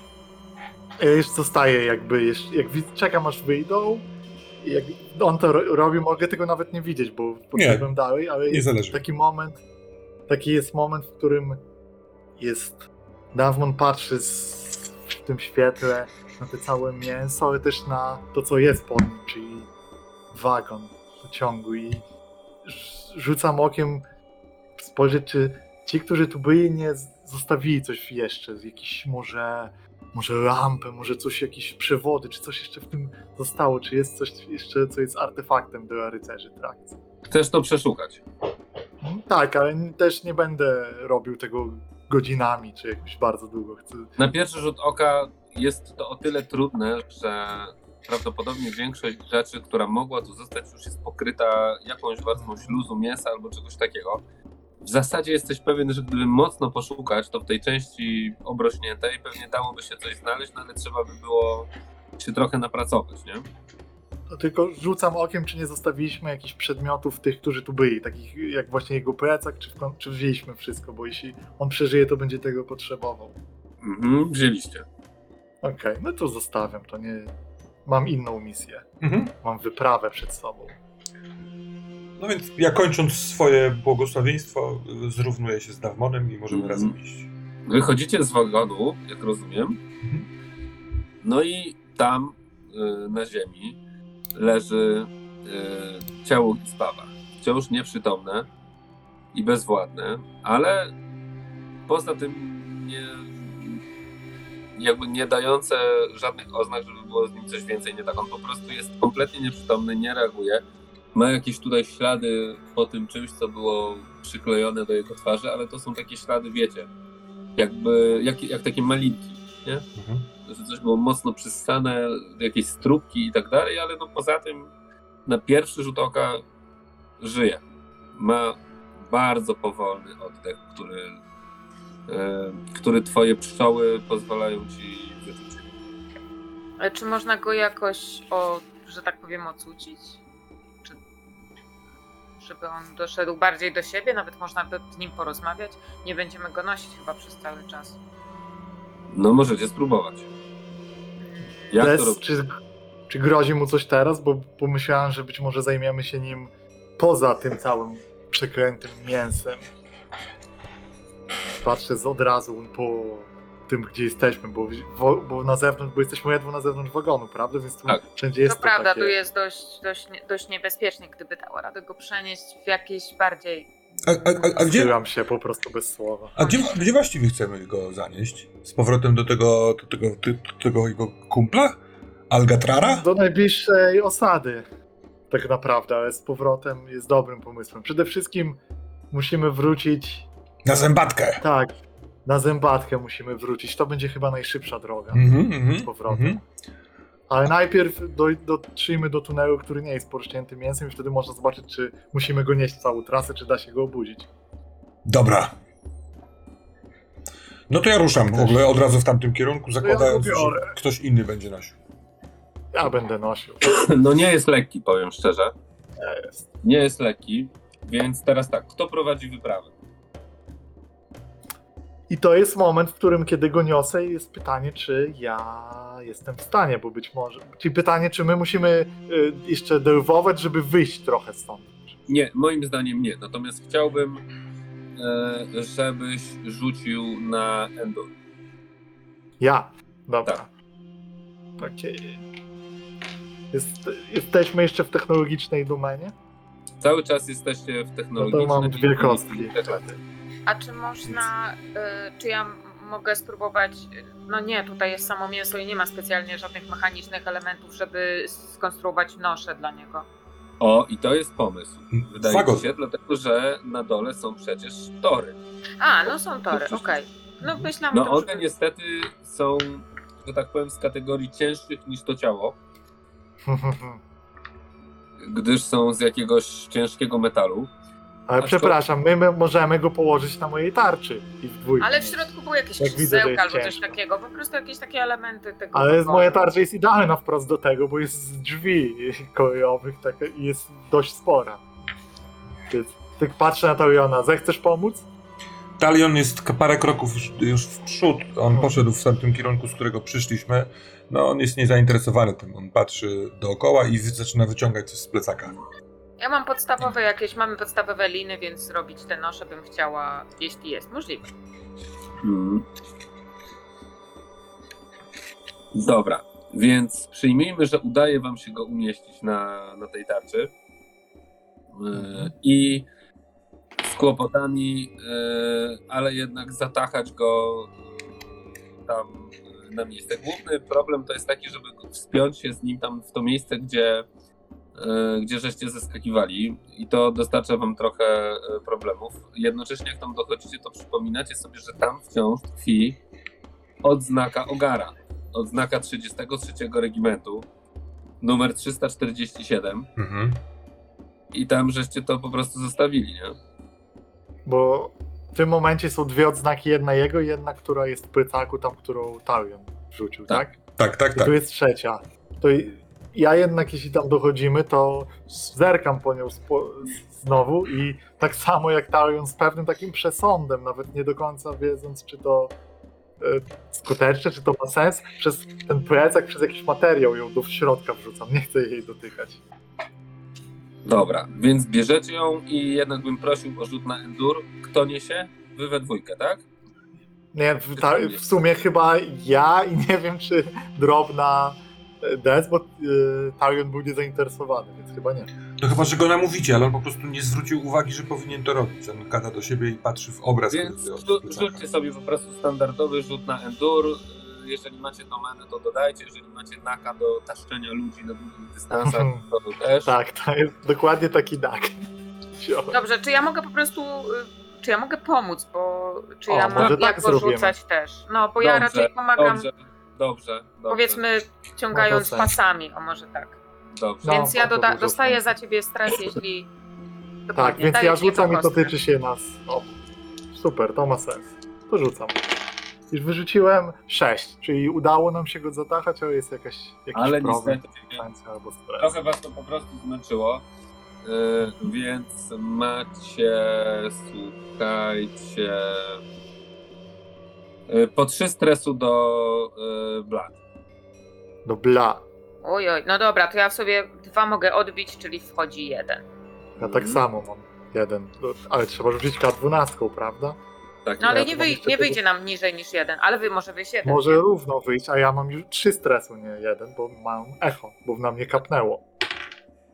Ja już zostaję jakby, jeszcze- jak czekam aż wyjdą. Jak on to ro- robi, mogę tego nawet nie widzieć, bo podszedłem dalej, ale jest zależy. taki moment, taki jest moment, w którym jest, Davmon patrzy z, w tym świetle na te całe mięso, ale też na to, co jest pod nim, czyli wagon pociągu i rz- rzucam okiem spojrzeć, czy ci, którzy tu byli, nie zostawili coś jeszcze, jakiś może może lampę, może coś, jakieś przewody, czy coś jeszcze w tym zostało, czy jest coś jeszcze, co jest artefaktem dla rycerzy trakcji. Chcesz to przeszukać. Mm, Tak, ale też nie będę robił tego godzinami, czy jakoś bardzo długo. Chcę... Na pierwszy rzut oka jest to o tyle trudne, że prawdopodobnie większość rzeczy, która mogła tu zostać, już jest pokryta jakąś warstwą śluzu, mięsa albo czegoś takiego. W zasadzie jesteś pewien, że gdyby mocno poszukać, to w tej części obrośniętej pewnie dałoby się coś znaleźć, no ale trzeba by było się trochę napracować, nie? No tylko rzucam okiem, czy nie zostawiliśmy jakichś przedmiotów tych, którzy tu byli, takich jak właśnie jego plecak, czy, czy wzięliśmy wszystko, bo jeśli on przeżyje, to będzie tego potrzebował. Mhm, wzięliście. Okej, no to zostawiam, to nie... Mam inną misję. Mhm. Mam wyprawę przed sobą. No więc ja kończąc swoje błogosławieństwo, y, zrównuję się z Dawmonem i możemy Mhm. razem iść. Wychodzicie z wagonu, jak rozumiem. Mhm. No i tam y, na ziemi leży y, ciało Gizbawa. Wciąż nieprzytomne i bezwładne, ale poza tym nie, jakby nie dające żadnych oznak, żeby było z nim coś więcej nie tak. On po prostu jest kompletnie nieprzytomny, nie reaguje. Ma jakieś tutaj ślady po tym czymś, co było przyklejone do jego twarzy, ale to są takie ślady, wiecie, jakby, jak, jak takie malinki, nie? Mhm. że coś było mocno przyssane, jakieś strubki i tak dalej, ale no poza tym na pierwszy rzut oka żyje. Ma bardzo powolny oddech, który, e, który twoje pszczoły pozwalają ci wyczuć. Ale czy można go jakoś, o, że tak powiem, ocucić? Żeby on doszedł bardziej do siebie, nawet można by z nim porozmawiać. Nie będziemy go nosić chyba przez cały czas. No możecie spróbować. Jak Des, to robić? czy, czy grozi mu coś teraz? Bo pomyślałem, że być może zajmiemy się nim poza tym całym przekrętym mięsem. Patrzę z od razu po tym, gdzie jesteśmy, bo, wo- bo na zewnątrz, bo jesteśmy ledwo na zewnątrz wagonu, prawda? Więc tu Tak. wszędzie jest to prawda, takie... tu jest dość, dość, dość niebezpiecznie, gdyby dała radę go przenieść w jakieś bardziej... A, a, a, a, gdzie, się po prostu bez słowa. a gdzie, gdzie właściwie chcemy go zanieść? Z powrotem do tego, do tego, do tego jego kumpla? Algatrara? Do najbliższej osady, tak naprawdę, ale z powrotem jest dobrym pomysłem. Przede wszystkim musimy wrócić Na zębatkę. Tak, na zębatkę musimy wrócić. To będzie chyba najszybsza droga Mhm, mhm, z powrotem. mhm. Ale najpierw do, dotrzyjmy do tunelu, który nie jest porżnięty mięsem i wtedy można zobaczyć, czy musimy go nieść całą trasę, czy da się go obudzić. Dobra. No to ja ruszam w ogóle od razu w tamtym kierunku, zakładając, ja że ktoś inny będzie nosił. Ja będę nosił. No nie jest lekki, powiem szczerze. Jest. Nie jest lekki, więc teraz tak, kto prowadzi wyprawę? I to jest moment, w którym kiedy go niosę jest pytanie, czy ja jestem w stanie, bo być może... Czyli pytanie, czy my musimy y, jeszcze derwować, żeby wyjść trochę stąd. Nie, moim zdaniem nie. Natomiast chciałbym, e, żebyś rzucił na Endor. Ja. Dobra. Tak. Takie... Jest, jesteśmy jeszcze w technologicznej domenie? Cały czas jesteście w No technologicznej... to mam dwie kostki. A czy można, y, czy ja mogę spróbować, no nie, tutaj jest samo mięso i nie ma specjalnie żadnych mechanicznych elementów, żeby skonstruować nosze dla niego. O, i to jest pomysł. Wydaje Wagon. mi się, dlatego że na dole są przecież tory. A, no są tory, okej. No myślałam, No one niestety są, że tak powiem, z kategorii cięższych niż to ciało, gdyż są z jakiegoś ciężkiego metalu. Ale A przepraszam, my, my możemy go położyć na mojej tarczy i w dwójkę. Ale w środku były jakieś Jak widzę, że krzesełka jest albo coś ciężko. takiego, po prostu jakieś takie elementy tego. Ale wagonu. moja tarcza jest idealna wprost do tego, bo jest z drzwi kolejowych tak, i jest dość spora. Więc tak patrzę na Tauriona, zechcesz pomóc? Talion jest k- parę kroków już, już w przód. On poszedł w tamtym kierunku, z którego przyszliśmy. No, on jest niezainteresowany tym. On patrzy dookoła i wy- zaczyna wyciągać coś z plecaka. Ja mam podstawowe jakieś, mamy podstawowe liny, więc zrobić te nosze bym chciała, jeśli jest możliwe. Mm. Dobra, więc przyjmijmy, że udaje wam się go umieścić na, na tej tarczy. Yy, I z kłopotami, yy, ale jednak zatachać go yy, tam na miejsce. Główny problem to jest taki, żeby wspiąć się z nim tam w to miejsce, gdzie, gdzie żeście zeskakiwali i to dostarcza wam trochę yy, problemów. Jednocześnie jak tam dochodzicie, to przypominacie sobie, że tam wciąż tkwi odznaka Ogara. Odznaka 33 Regimentu, numer 347 Mhm. i tam żeście to po prostu zostawili, nie? Bo w tym momencie są dwie odznaki, jedna jego i jedna, która jest w plecaku, tam którą Taurion wrzucił, Tak. tak? Tak, tak, I tak. tu jest trzecia. To i- ja jednak, jeśli tam dochodzimy, to zerkam po nią znowu i tak samo jak Taurion z pewnym takim przesądem, nawet nie do końca wiedząc, czy to e, skuteczne, czy to ma sens, przez ten plecak, przez jakiś materiał ją do środka wrzucam. Nie chcę jej dotykać. Dobra, więc bierzecie ją i jednak bym prosił o rzut na Endur. Kto niesie? Wy we dwójkę, tak? Nie, w, ta, w sumie chyba ja i nie wiem, czy drobna Des, bo y, był niezainteresowany, więc chyba nie. No chyba, że go namówicie, ale on po prostu nie zwrócił uwagi, że powinien to robić. On gada do siebie i patrzy w obraz. Więc rzućcie sobie po prostu standardowy rzut na Endur. Jeżeli macie domenę, to dodajcie. Jeżeli macie naka do taszczenia ludzi na długich dystansach, to też. Tak, to jest dokładnie taki dak. Dobrze, czy ja mogę po prostu, y, czy ja mogę pomóc, bo czy O, ja tak jak go zrobimy. rzucać też? No, bo ja Dobrze, raczej pomagam, Dobrze, dobrze, dobrze. powiedzmy, ciągając pasami, o może tak. Dobrze. No, Więc ja to doda- dostaję za ciebie stres, jeśli... Tak, więc ja rzucam i to tyczy się nas. O, super, to ma sens. To rzucam. Już wyrzuciłem 6, czyli udało nam się go zatachać, ale jest jakaś, jakiś Ale problem. niestety albo stres. trochę was to po prostu zmęczyło. więc macie, słuchajcie, po trzy stresu do y, blat. No bla. Oj, oj, no dobra, to ja sobie dwa mogę odbić, czyli wchodzi jeden. Ja tak Mhm. samo mam jeden. No, Ale trzeba rzucić K12, prawda? Tak, No ale Ja nie, mam wyj- jeszcze nie tego- wyjdzie nam niżej niż jeden, ale wy może wyjść jeden. Może równo wyjść, a ja mam już trzy stresu, nie jeden, bo mam echo, bo na mnie kapnęło.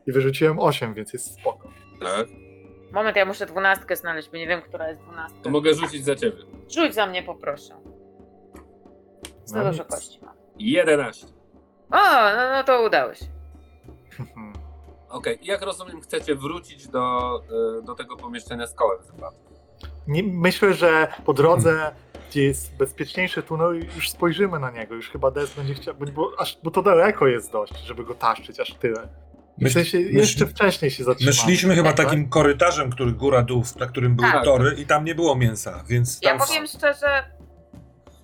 I wyrzuciłem 8, więc jest spoko. tak. Moment, ja muszę dwunastkę znaleźć, bo nie wiem, która jest dwunastka. To mogę rzucić za ciebie. Rzuć za mnie, poproszę. Za No dużo nic. kości mam. 11. O, no, no to udało się. Okej, jak rozumiem, chcecie wrócić do, y, do tego pomieszczenia z kołem chyba. Nie, myślę, że po drodze, gdzie jest bezpieczniejszy tunel, już spojrzymy na niego. Już chyba Des będzie chciał, bo, bo, aż, bo to daleko jest dość, żeby go taszczyć aż tyle. W Myśl- sensie jeszcze wcześniej się zatrzymamy. Myśleliśmy chyba tak? takim korytarzem, który góra-dół, na którym były Tak. tory i tam nie było mięsa, więc Ja tam... powiem szczerze,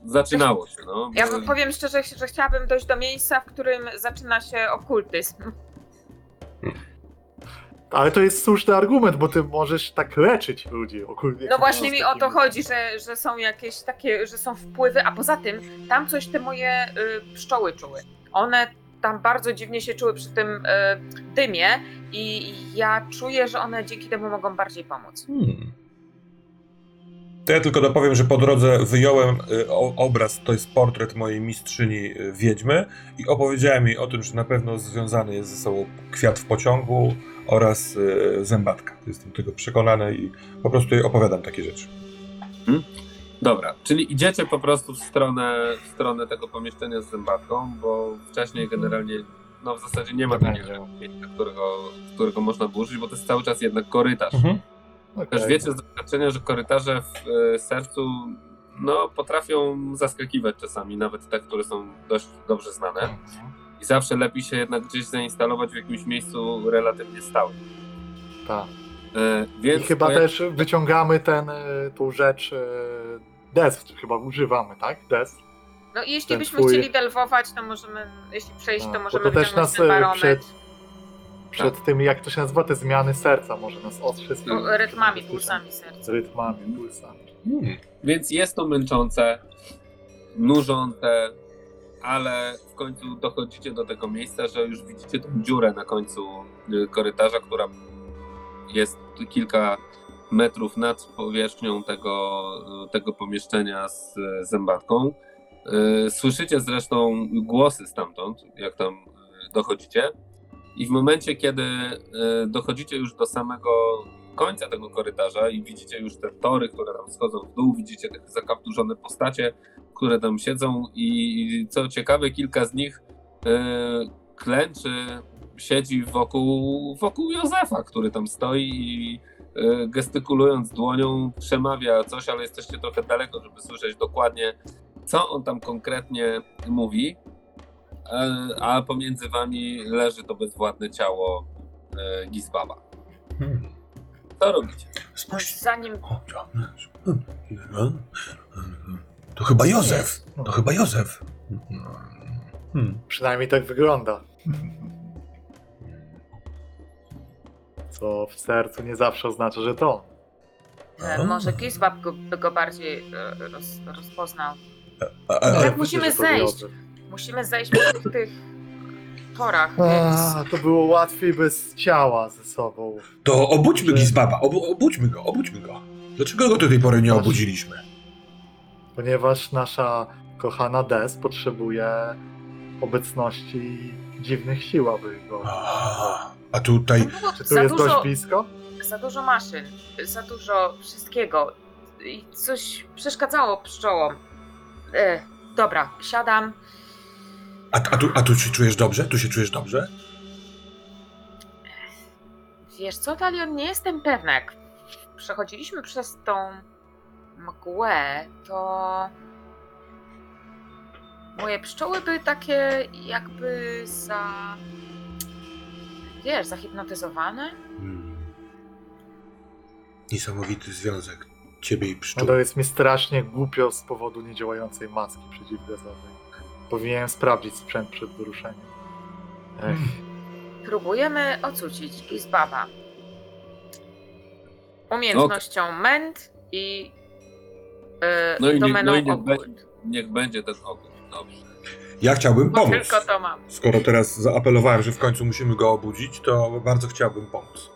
Zaczynało się, no. ja bo- powiem szczerze, że chciałabym dojść do miejsca, w którym zaczyna się okultyzm. Ale to jest słuszny argument, bo ty możesz tak leczyć ludzi. Ogólnie, No właśnie mi o to chodzi, że, że są jakieś takie, że są wpływy, a poza tym tam coś te moje y, pszczoły czuły. One tam bardzo dziwnie się czuły przy tym y, dymie i ja czuję, że one dzięki temu mogą bardziej pomóc. Hmm. To ja tylko dopowiem, że po drodze wyjąłem o, obraz, to jest portret mojej mistrzyni y, wiedźmy i opowiedziałem jej o tym, że na pewno związany jest ze sobą kwiat w pociągu oraz zębatka. Jestem tego przekonany i po prostu jej opowiadam takie rzeczy. Dobra, czyli idziecie po prostu w stronę, w stronę tego pomieszczenia z zębatką, bo wcześniej generalnie, no w zasadzie nie ma To takiego miejsca, którego, którego można by użyć, bo to jest cały czas jednak korytarz. Mhm. Okej. Też wiecie z doświadczenia, że korytarze w e, sercu no, potrafią zaskakiwać czasami, nawet te, które są dość dobrze znane. Mhm. I zawsze lepiej się jednak gdzieś zainstalować w jakimś miejscu relatywnie stałym. Tak. E, I więc chyba poja- też wyciągamy ten, y, tą rzecz, y, Des, chyba używamy, tak? Des. No i jeśli Ten byśmy twój- chcieli delwować, to możemy, jeśli przejść, A, to możemy to też nas, e, przed- Przed tym, jak to się nazywa, te zmiany serca może nas ostrzec. i- No, rytmami, pulsami serca. Rytmami, pulsami. Hmm. Więc jest to męczące, nużące, ale w końcu dochodzicie do tego miejsca, że już widzicie tą dziurę na końcu y, korytarza, która jest kilka metrów nad powierzchnią tego, tego pomieszczenia z zębatką. Y, Słyszycie zresztą głosy stamtąd, jak tam y, dochodzicie. I w momencie, kiedy y, dochodzicie już do samego końca tego korytarza i widzicie już te tory, które tam schodzą w dół, widzicie te zakapturzone postacie, które tam siedzą i co ciekawe, kilka z nich klęczy, siedzi wokół, wokół Józefa, który tam stoi i e, gestykulując dłonią przemawia coś, ale jesteście trochę daleko, żeby słyszeć dokładnie, co on tam konkretnie mówi. E, a pomiędzy wami leży to bezwładne ciało e, Gizbaba. Hmm. Co robicie? Spójrz. Zanim to- To chyba Józef. To chyba Józef. Hmm. Przynajmniej tak wygląda. Co w sercu nie zawsze oznacza, że to. e, może Gizbab go, by go bardziej e, roz, rozpoznał. A, a, Tak, a, myślę, musimy że to zejść. Musimy zejść po tych, tych torach, A, więc... to było łatwiej bez ciała ze sobą. to obudźmy Gizbaba. Obu, obudźmy go, obudźmy go. Dlaczego go do tej pory nie obudziliśmy? Ponieważ nasza kochana Des potrzebuje obecności dziwnych sił, aby go. A, a tutaj. Tam było Czy tu jest dużo, dość blisko? za dużo maszyn, za dużo wszystkiego i coś przeszkadzało pszczołom. E, dobra, siadam. A, a, tu, a tu się czujesz dobrze? Tu się czujesz dobrze? Wiesz co, Talion, nie jestem pewna. Jak przechodziliśmy przez tą mgłę, to moje pszczoły były takie jakby za... Wiesz, zahipnotyzowane? Hmm. Niesamowity związek ciebie i No pszczół. to jest mi strasznie głupio z powodu niedziałającej maski przeciwgazowej. Powinienem sprawdzić sprzęt przed wyruszeniem. Ech. Hmm. Próbujemy ocucić Gizbaba. umiejętnością ment i e, No i nie- domeną no i nie okult. Niech będzie ten okult. Dobrze. Ja chciałbym Bo pomóc. tylko to mam. Skoro teraz zaapelowałem, że w końcu musimy go obudzić, to bardzo chciałbym pomóc.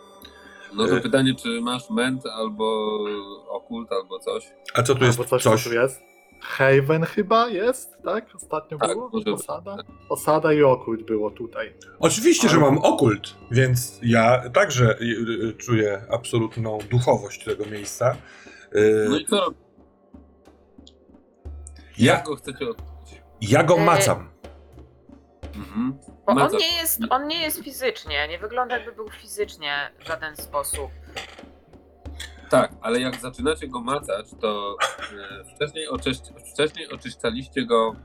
No to E. pytanie, czy masz ment albo okult, albo coś? A co tu jest Albo coś, coś? co tu jest. Haven chyba jest, tak? Ostatnio Tak, było? może. Osada? Osada i okult było tutaj. Oczywiście, że Ale- mam okult, więc ja także y, y, czuję absolutną duchowość tego miejsca. Y, No i co? Ja, Jak go chcecie odkryć? Ja go E, macam. Mhm. Bo on nie, jest, on nie jest fizycznie, nie wygląda jakby był fizycznie w żaden sposób. Tak, ale jak zaczynacie go macać, to e, wcześniej, oczyść, wcześniej oczyszczaliście go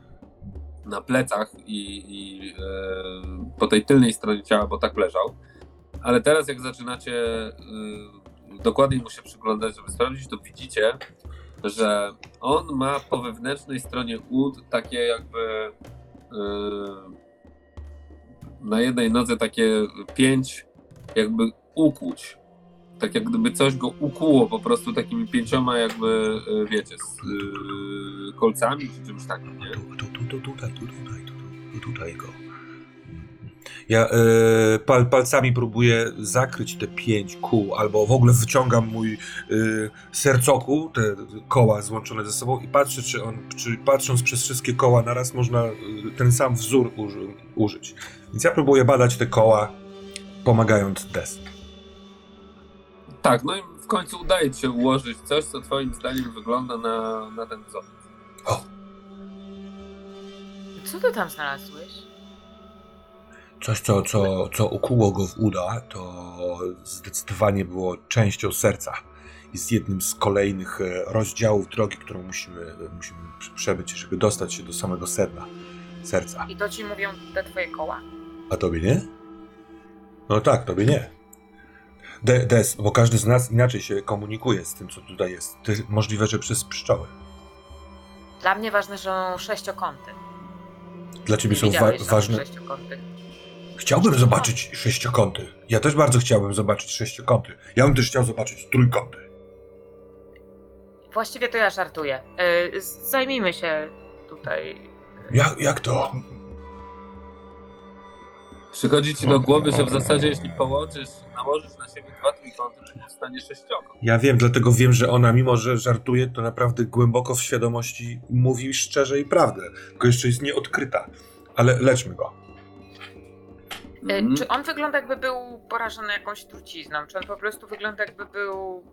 na plecach i, i e, po tej tylnej stronie ciała, bo tak leżał. Ale teraz jak zaczynacie e, dokładniej mu się przyglądać, żeby sprawdzić, to widzicie, że on ma po wewnętrznej stronie ud takie jakby e, na jednej nodze takie pięć jakby ukłuć tak jak gdyby coś go ukuło po prostu takimi pięcioma jakby, e, wiecie, z y, kolcami czy czymś takim, nie? Tu, tu, tu, tu, tutaj, tu, tutaj, tu, tu, tutaj go. Ja e, pal, palcami próbuję zakryć te pięć kół, albo w ogóle wyciągam mój e, sercokół, te koła złączone ze sobą i patrzę, czy on, czy patrząc przez wszystkie koła naraz można e, ten sam wzór uży, użyć. Więc ja próbuję badać te koła, pomagając Des. Tak, no i w końcu udaje ci się ułożyć coś, co twoim zdaniem wygląda na, na ten wzorzec. Co ty tam znalazłeś? Coś, co, co, co ukuło go w uda, to zdecydowanie było częścią serca. Jest jednym z kolejnych e, rozdziałów drogi, którą musimy, musimy prze- przebyć, żeby dostać się do samego sedna serca. I to ci mówią te twoje koła? A tobie nie? No tak, tobie nie. De, des, bo każdy z nas inaczej się komunikuje z tym, co tutaj jest. Ty, możliwe, że przez pszczoły. Dla mnie ważne, że są sześciokąty. Dla ciebie Nie są wa- ważne. sześciokąty. Chciałbym zobaczyć sześciokąty. Ja też bardzo chciałbym zobaczyć sześciokąty. Ja bym też chciał zobaczyć trójkąty. Właściwie to ja żartuję. Yy, zajmijmy się tutaj. Jak, jak to? Przychodzi ci do głowy, że w zasadzie jeśli połączysz, nałożysz na siebie dwa trójkąty, to powstanie sześciokąt. Ja wiem, dlatego wiem, że ona, mimo że żartuje, to naprawdę głęboko w świadomości mówi szczerze i prawdę. Tylko jeszcze jest nieodkryta. Ale leczmy go. Yy, Mhm. Czy on wygląda jakby był porażony jakąś trucizną? Czy on po prostu wygląda jakby był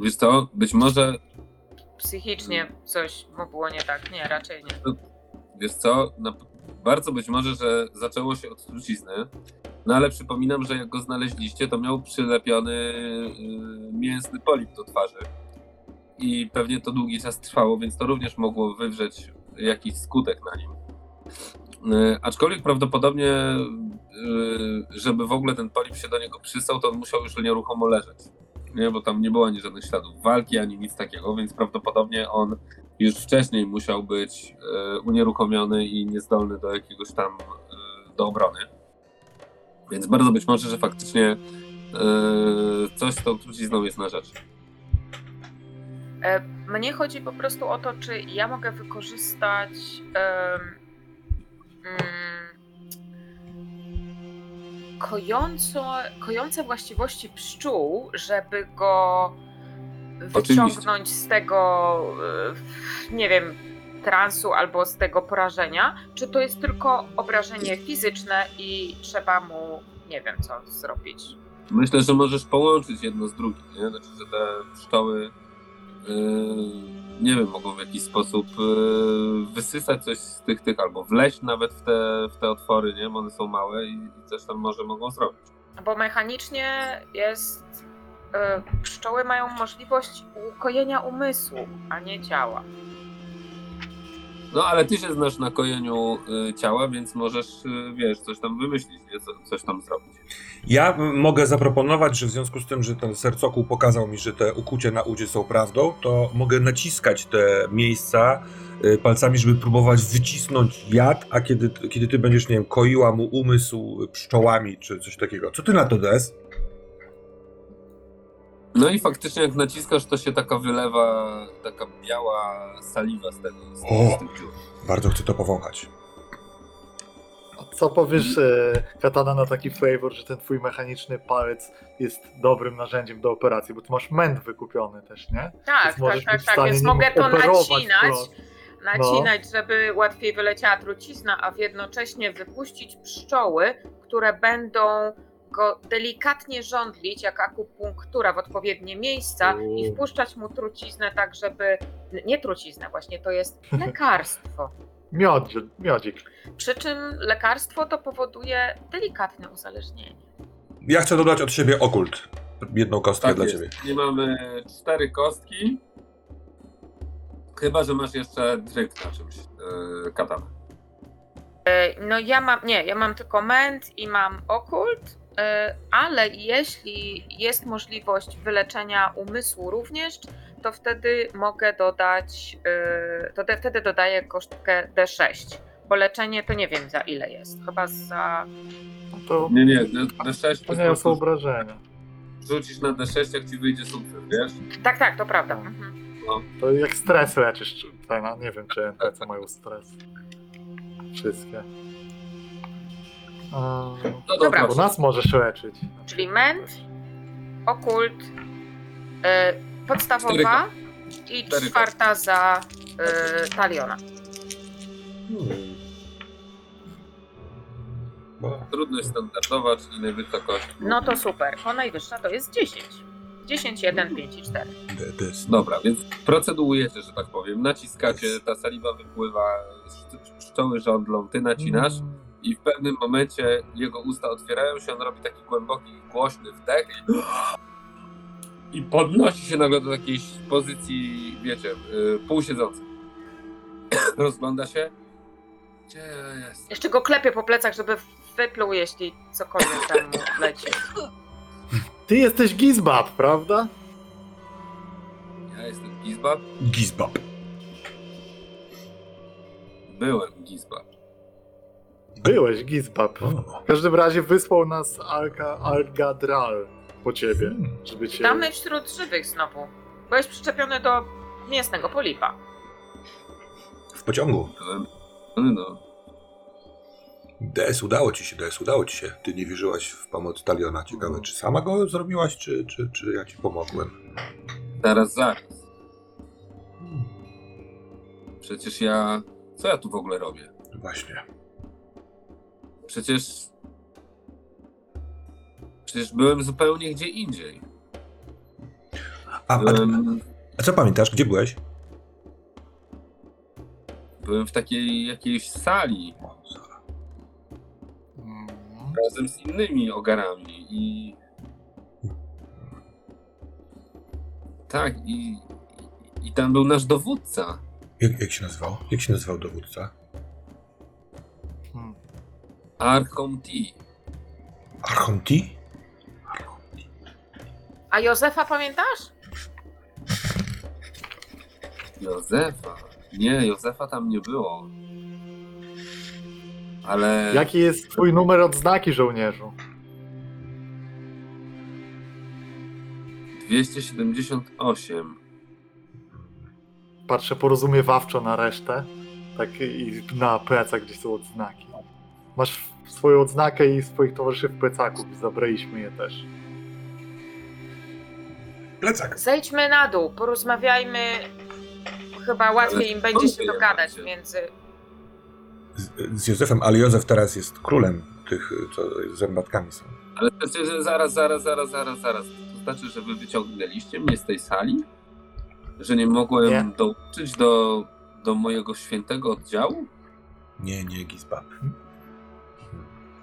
Wiesz co, być może psychicznie coś mu było nie tak? Nie, raczej nie. Wiesz co, na, bardzo być może, że zaczęło się od trucizny, no ale przypominam, że jak go znaleźliście, to miał przylepiony y, mięsny polip do twarzy. I pewnie to długi czas trwało, więc to również mogło wywrzeć jakiś skutek na nim. Y, aczkolwiek prawdopodobnie, żeby w ogóle ten polip się do niego przystał, to on musiał już nieruchomo leżeć. Nie, bo tam nie było ani żadnych śladów walki, ani nic takiego, więc prawdopodobnie on już wcześniej musiał być e, unieruchomiony i niezdolny do jakiegoś tam e, do obrony. Więc bardzo być może, że faktycznie coś z tą trucizną jest na rzecz. E, Mnie chodzi po prostu o to, czy ja mogę wykorzystać em, mm, kojąco, kojące właściwości pszczół, żeby go wyciągnąć z tego, e, nie wiem, transu albo z tego porażenia, czy to jest tylko obrażenie fizyczne i trzeba mu, nie wiem, co zrobić. Myślę, że możesz połączyć jedno z drugim, nie? Znaczy, że te pszczoły nie wiem, mogą w jakiś sposób e, wysysać coś z tych, tych albo wleźć nawet w te, w te otwory, nie? Bo one są małe i, coś tam może mogą zrobić. Bo mechanicznie jest. e, Pszczoły mają możliwość ukojenia umysłu, a nie ciała. No ale ty się znasz na kojeniu y, ciała, więc możesz, y, wiesz, coś tam wymyślić, nie? Co, coś tam zrobić. Ja mogę zaproponować, że w związku z tym, że ten sercokół pokazał mi, że te ukucie na udzie są prawdą, to mogę naciskać te miejsca y, palcami, żeby próbować wycisnąć jad, a kiedy, kiedy ty będziesz, nie wiem, koiła mu umysł pszczołami czy coś takiego. Co ty na to, Des? No i faktycznie jak naciskasz, to się taka wylewa, taka biała saliwa z tego, z, O! z tych dziur. Bardzo chcę to powąchać. A Co powiesz, e, Katana, na taki flavor, że ten twój mechaniczny palec jest dobrym narzędziem do operacji, bo ty masz męd wykupiony też, nie? Tak, tak, tak, tak, więc mogę to nacinać, wprost. nacinać, żeby łatwiej wyleciała trucizna, a jednocześnie wypuścić pszczoły, które będą go delikatnie żądlić, jak akupunktura w odpowiednie miejsca i wpuszczać mu truciznę tak, żeby... Nie truciznę właśnie, to jest lekarstwo. Miodzik, miodzik. Przy czym lekarstwo to powoduje delikatne uzależnienie. Ja chcę dodać od siebie okult. Jedną kostkę Tak dla jest. ciebie. I mamy cztery kostki. Chyba, że masz jeszcze dryk na czymś, yy, katana. E, No ja mam, nie, ja mam tylko ment i mam okult, ale jeśli jest możliwość wyleczenia umysłu również, to wtedy mogę dodać, e, to de, wtedy dodaję kosztkę D6, bo leczenie to nie wiem za ile jest, chyba za... No to, Nie, nie, D- D6 to nie są prostu obrażenia. rzucisz na D6, jak ci wyjdzie sukces, wiesz? Tak, tak, to prawda. Mhm. To jak stres leczysz, czy- nie wiem, czy NPC mają stres. Wszystkie. A, No Dobra. bo nas możesz leczyć. Czyli ment, okult, e, podstawowa i czwarta za e, taliona. Hmm. Bo- Trudność standardowa, czyli najwyższa kość. No to super, bo najwyższa to jest 10. 10, 1, 5 i 4. D- D- Dobra, więc procedujecie, że tak powiem. Naciskacie, ta saliwa wypływa, sz- pszczoły żądlą, ty nacinasz i w pewnym momencie jego usta otwierają się, on robi taki głęboki, głośny wdech i, i podnosi się nagle do jakiejś pozycji, wiecie, yy, półsiedzącej. Rozgląda się. Gdzie ja jest? Jeszcze go klepię po plecach, żeby wypluł, jeśli cokolwiek tam mu leci. Ty jesteś Gizbab, prawda? Ja jestem Gizbab. Gizbab. Byłem Gizbab. Byłeś Gizbab. O. W każdym razie wysłał nas Alka, Algadral po ciebie, Hmm. żeby cię... Damy wśród żywych znowu. Byłeś przyczepiony do mięsnego polipa. W pociągu. No, no. DS udało ci się, DS udało ci się. Ty nie wierzyłaś w pomoc Taliona. Ciekawe, czy sama go zrobiłaś, czy, czy, czy ja ci pomogłem? Zaraz, zaraz. Przecież ja. Co ja tu w ogóle robię? Właśnie. Przecież. Przecież byłem zupełnie gdzie indziej. A, a, Byłem, a co pamiętasz? Gdzie byłeś? byłem w takiej jakiejś sali. Mm. razem z innymi ogarami i. Tak, i. I tam był nasz dowódca. Jak, jak się nazywał? Jak się nazywał dowódca? Archon T. Archonti? A Józefa pamiętasz? Józefa. Nie, Józefa tam nie było. Ale. Jaki jest twój numer odznaki, żołnierzu? 278. Patrzę porozumiewawczo na resztę. Tak i na plecach gdzieś są odznaki. Masz swoją odznakę i swoich towarzyszy w plecaku. Zabraliśmy je też. Plecak. Zejdźmy na dół, porozmawiajmy. Chyba łatwiej im będzie się dogadać między. Z, z Józefem, ale Józef teraz jest królem tych, co zębatkami są. Ale przecież zaraz, zaraz, zaraz, zaraz, zaraz. To znaczy, że wy wyciągnęliście mnie z tej sali? Że nie mogłem Nie. dołączyć do, do mojego świętego oddziału? Nie, nie, Gizbab.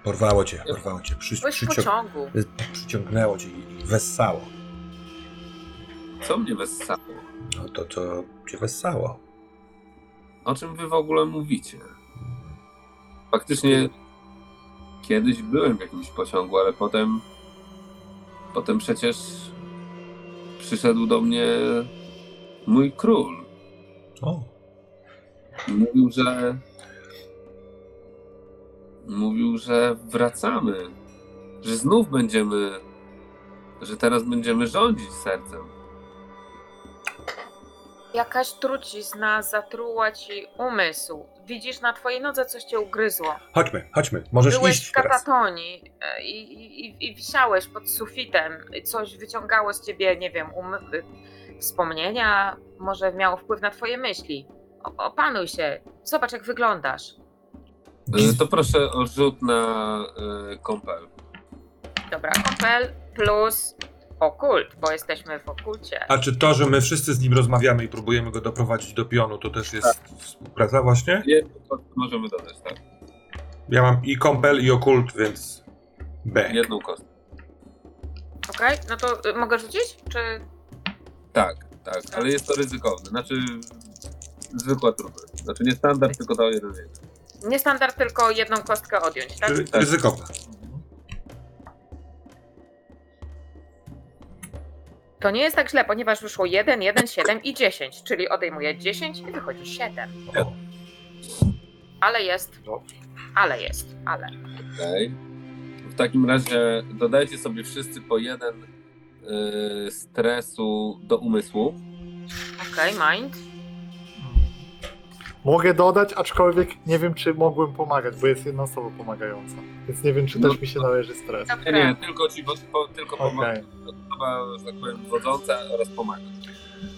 Porwało cię, porwało cię. Przy, Byłeś w przycią- pociągu. przyciągnęło cię i i wessało. Co mnie wessało? No to, co cię wessało. O czym wy w ogóle mówicie? Faktycznie kiedyś byłem w jakimś pociągu, ale potem potem przecież przyszedł do mnie mój król. O, Mówił, że mówił, że wracamy, że znów będziemy że teraz będziemy rządzić sercem. Jakaś trucizna zatruła ci umysł. Widzisz, na twojej nodze coś cię ugryzło. Chodźmy, chodźmy. Możesz Byłeś iść w teraz. katatonii e, i, i, i, wisiałeś pod sufitem. Coś wyciągało z ciebie, nie wiem, um, wspomnienia, może miało wpływ na twoje myśli. O, opanuj się, zobacz jak wyglądasz. Y, To proszę o rzut na y, kąpel. Dobra, kompel plus okult, bo jesteśmy w okulcie. A czy to, że my wszyscy z nim rozmawiamy i próbujemy go doprowadzić do pionu, to też jest współpraca właśnie? Jedną kostkę możemy dodać, tak? Ja mam i kompel, i okult, więc B. Jedną kostkę. Okej, no to y, mogę rzucić? Czy Tak, tak, ale jest to ryzykowne. Znaczy, zwykła trudna. Znaczy nie standard, tylko to jeden więcej. Nie standard, tylko jedną kostkę odjąć, tak? Ry- Tak. Ryzykowne. To nie jest tak źle, ponieważ wyszło 1, 1, 7 i 10, czyli odejmuję 10 i wychodzi 7. O, Ale jest. Dobrze. Ale jest, ale. Okej. W takim razie dodajcie sobie wszyscy po jeden y, stresu do umysłu. Okej, mind. Mogę dodać, aczkolwiek nie wiem, czy mogłem pomagać, bo jest jedna osoba pomagająca. Więc nie wiem, czy No też mi się należy stres. Nie, nie, tylko ci, bo, po, tylko Okej. pomaga. Osoba, że tak powiem, wodząca oraz pomaga.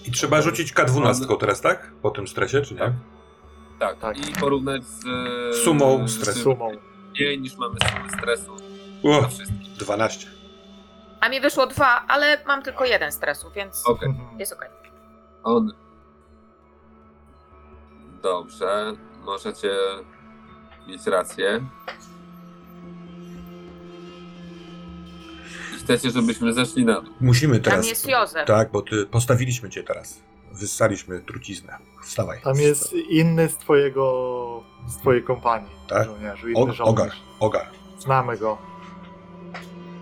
I trzeba rzucić K12 teraz, tak? Po tym stresie, czy nie? Tak. Tak, Tak. i porównać z Sumą z- stresu. Sumą. Mniej niż mamy sumy stresu O, wszystkich. 12. A mi wyszło 2, ale mam tylko jeden stresu, więc Okej, Mhm. jest okej. on. Dobrze, możecie mieć rację. I chcecie, żebyśmy zeszli na dół. Musimy Tam teraz. jest Józef. Tak, bo ty postawiliśmy cię teraz. Wyssaliśmy truciznę. Wstawaj. Tam jest inny z twojego, z twojej kompanii, Tak? żołnierzu, inny O, ogar, ogar. Znamy go.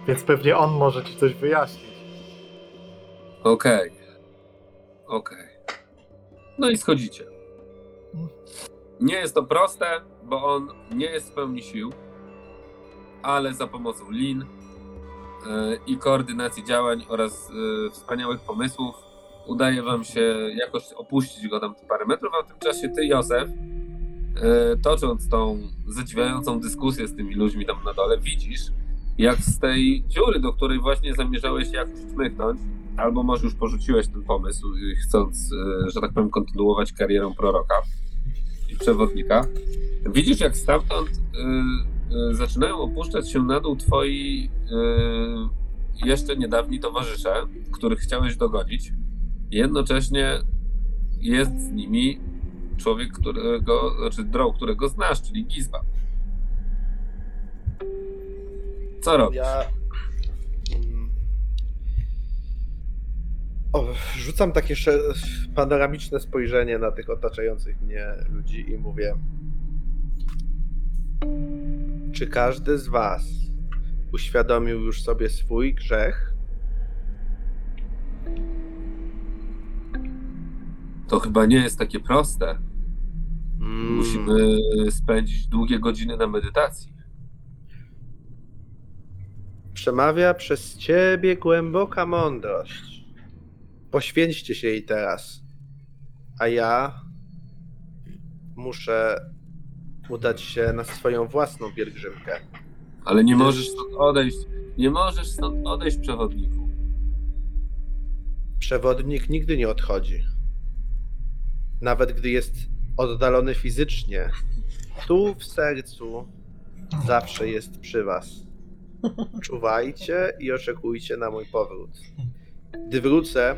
Więc pewnie on może ci coś wyjaśnić. Okej. Okej. No i schodzicie. Nie jest to proste, bo on nie jest w pełni sił, ale za pomocą lin e, i koordynacji działań oraz e, wspaniałych pomysłów udaje wam się jakoś opuścić go tam parę metrów, a w tym czasie ty, Józef, e, tocząc tą zadziwiającą dyskusję z tymi ludźmi tam na dole, widzisz, jak z tej dziury, do której właśnie zamierzałeś jakoś czmychnąć, albo może już porzuciłeś ten pomysł, chcąc, że tak powiem, kontynuować karierę proroka przewodnika. Widzisz, jak stamtąd y, y, zaczynają opuszczać się na dół twoi y, jeszcze niedawni towarzysze, których chciałeś dogodzić. Jednocześnie jest z nimi człowiek, którego, znaczy droł, którego znasz, czyli Gizba. Co robisz? Ja. O, rzucam takie sze- panoramiczne spojrzenie na tych otaczających mnie ludzi i mówię: Czy każdy z Was uświadomił już sobie swój grzech? To chyba nie jest takie proste. Mm, Musimy spędzić długie godziny na medytacji. Przemawia przez Ciebie głęboka mądrość. Poświęćcie się jej teraz. A ja muszę udać się na swoją własną pielgrzymkę. Ale nie możesz stąd odejść. Nie możesz stąd odejść, przewodniku. Przewodnik nigdy nie odchodzi. Nawet gdy jest oddalony fizycznie, tu w sercu zawsze jest przy Was. Czuwajcie i oczekujcie na mój powrót. Gdy wrócę,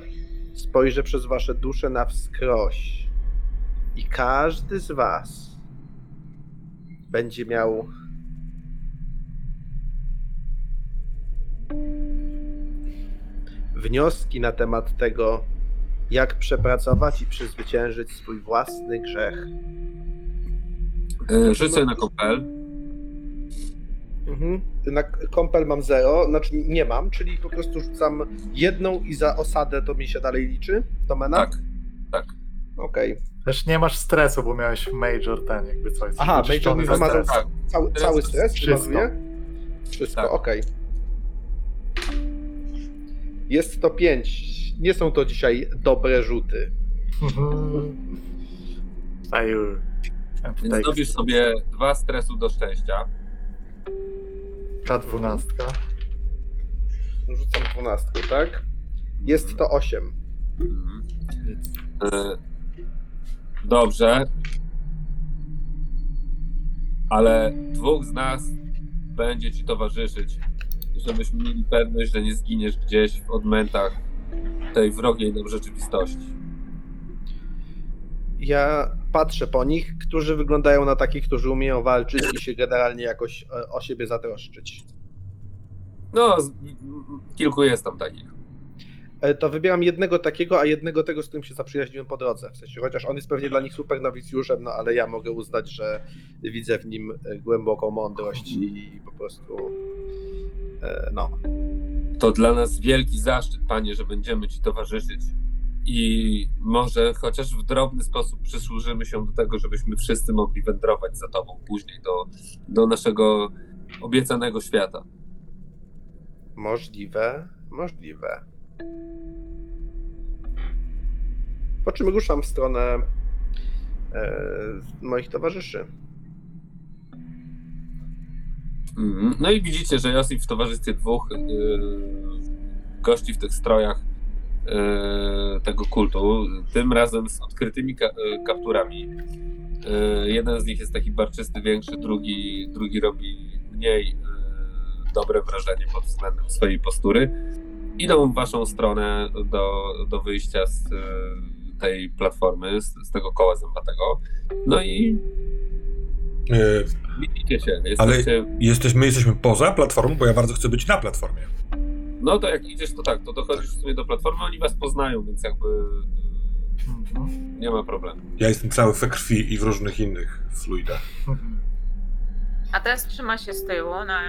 spojrzę przez Wasze dusze na wskroś i każdy z Was będzie miał wnioski na temat tego, jak przepracować i przezwyciężyć swój własny grzech. E, Rzucę na kopel. Mhm. Na kompel mam zero, znaczy nie mam, czyli po prostu rzucam jedną i za osadę to mi się dalej liczy? Domena? Tak, tak. Okej. Też nie masz stresu, bo miałeś major ten, jakby coś. Aha, major mi stresu. Tak. cały, cały stres Wszystko. Wszystko, Tak. okej. Jest to 5. Nie są to dzisiaj dobre rzuty. Fail. Więc zrobisz sobie dwa stresu do szczęścia. K12. Rzucam 12, tak? Jest to 8. Mhm. E, Dobrze. Ale dwóch z nas będzie ci towarzyszyć, żebyśmy mieli pewność, że nie zginiesz gdzieś w odmętach tej wrogiej nam rzeczywistości. Ja patrzę po nich, którzy wyglądają na takich, którzy umieją walczyć i się generalnie jakoś e, o siebie zatroszczyć. No, z- kilku jest tam takich. E, To wybieram jednego takiego, a jednego tego, z którym się zaprzyjaźniłem po drodze. W sensie, chociaż on jest pewnie dla nich super nowicjuszem, no ale ja mogę uznać, że widzę w nim e, głęboką mądrość i po prostu. e, No. To dla nas wielki zaszczyt, panie, że będziemy ci towarzyszyć. I może chociaż w drobny sposób przysłużymy się do tego, żebyśmy wszyscy mogli wędrować za tobą później do, do naszego obiecanego świata. Możliwe, możliwe. Po czym ruszam w stronę e, moich towarzyszy. Mhm. No i widzicie, że Josip w towarzystwie dwóch yy, gości w tych strojach tego kultu, tym razem z odkrytymi ka- yy, kapturami. Yy, jeden z nich jest taki barczysty, większy, drugi, drugi robi mniej dobre wrażenie pod względem swojej postury. Idą w waszą stronę do, do wyjścia z tej platformy, z, z tego koła zębatego. No i E, widzicie się. Ale- Jesteście jesteś, my jesteśmy poza platformą, bo ja bardzo chcę być na platformie. No to jak idziesz, to tak, to dochodzisz w sumie do platformy, oni was poznają, więc jakby Mhm. nie ma problemu. Ja jestem cały we krwi i w różnych innych fluidach. A teraz trzyma się z tyłu. Na,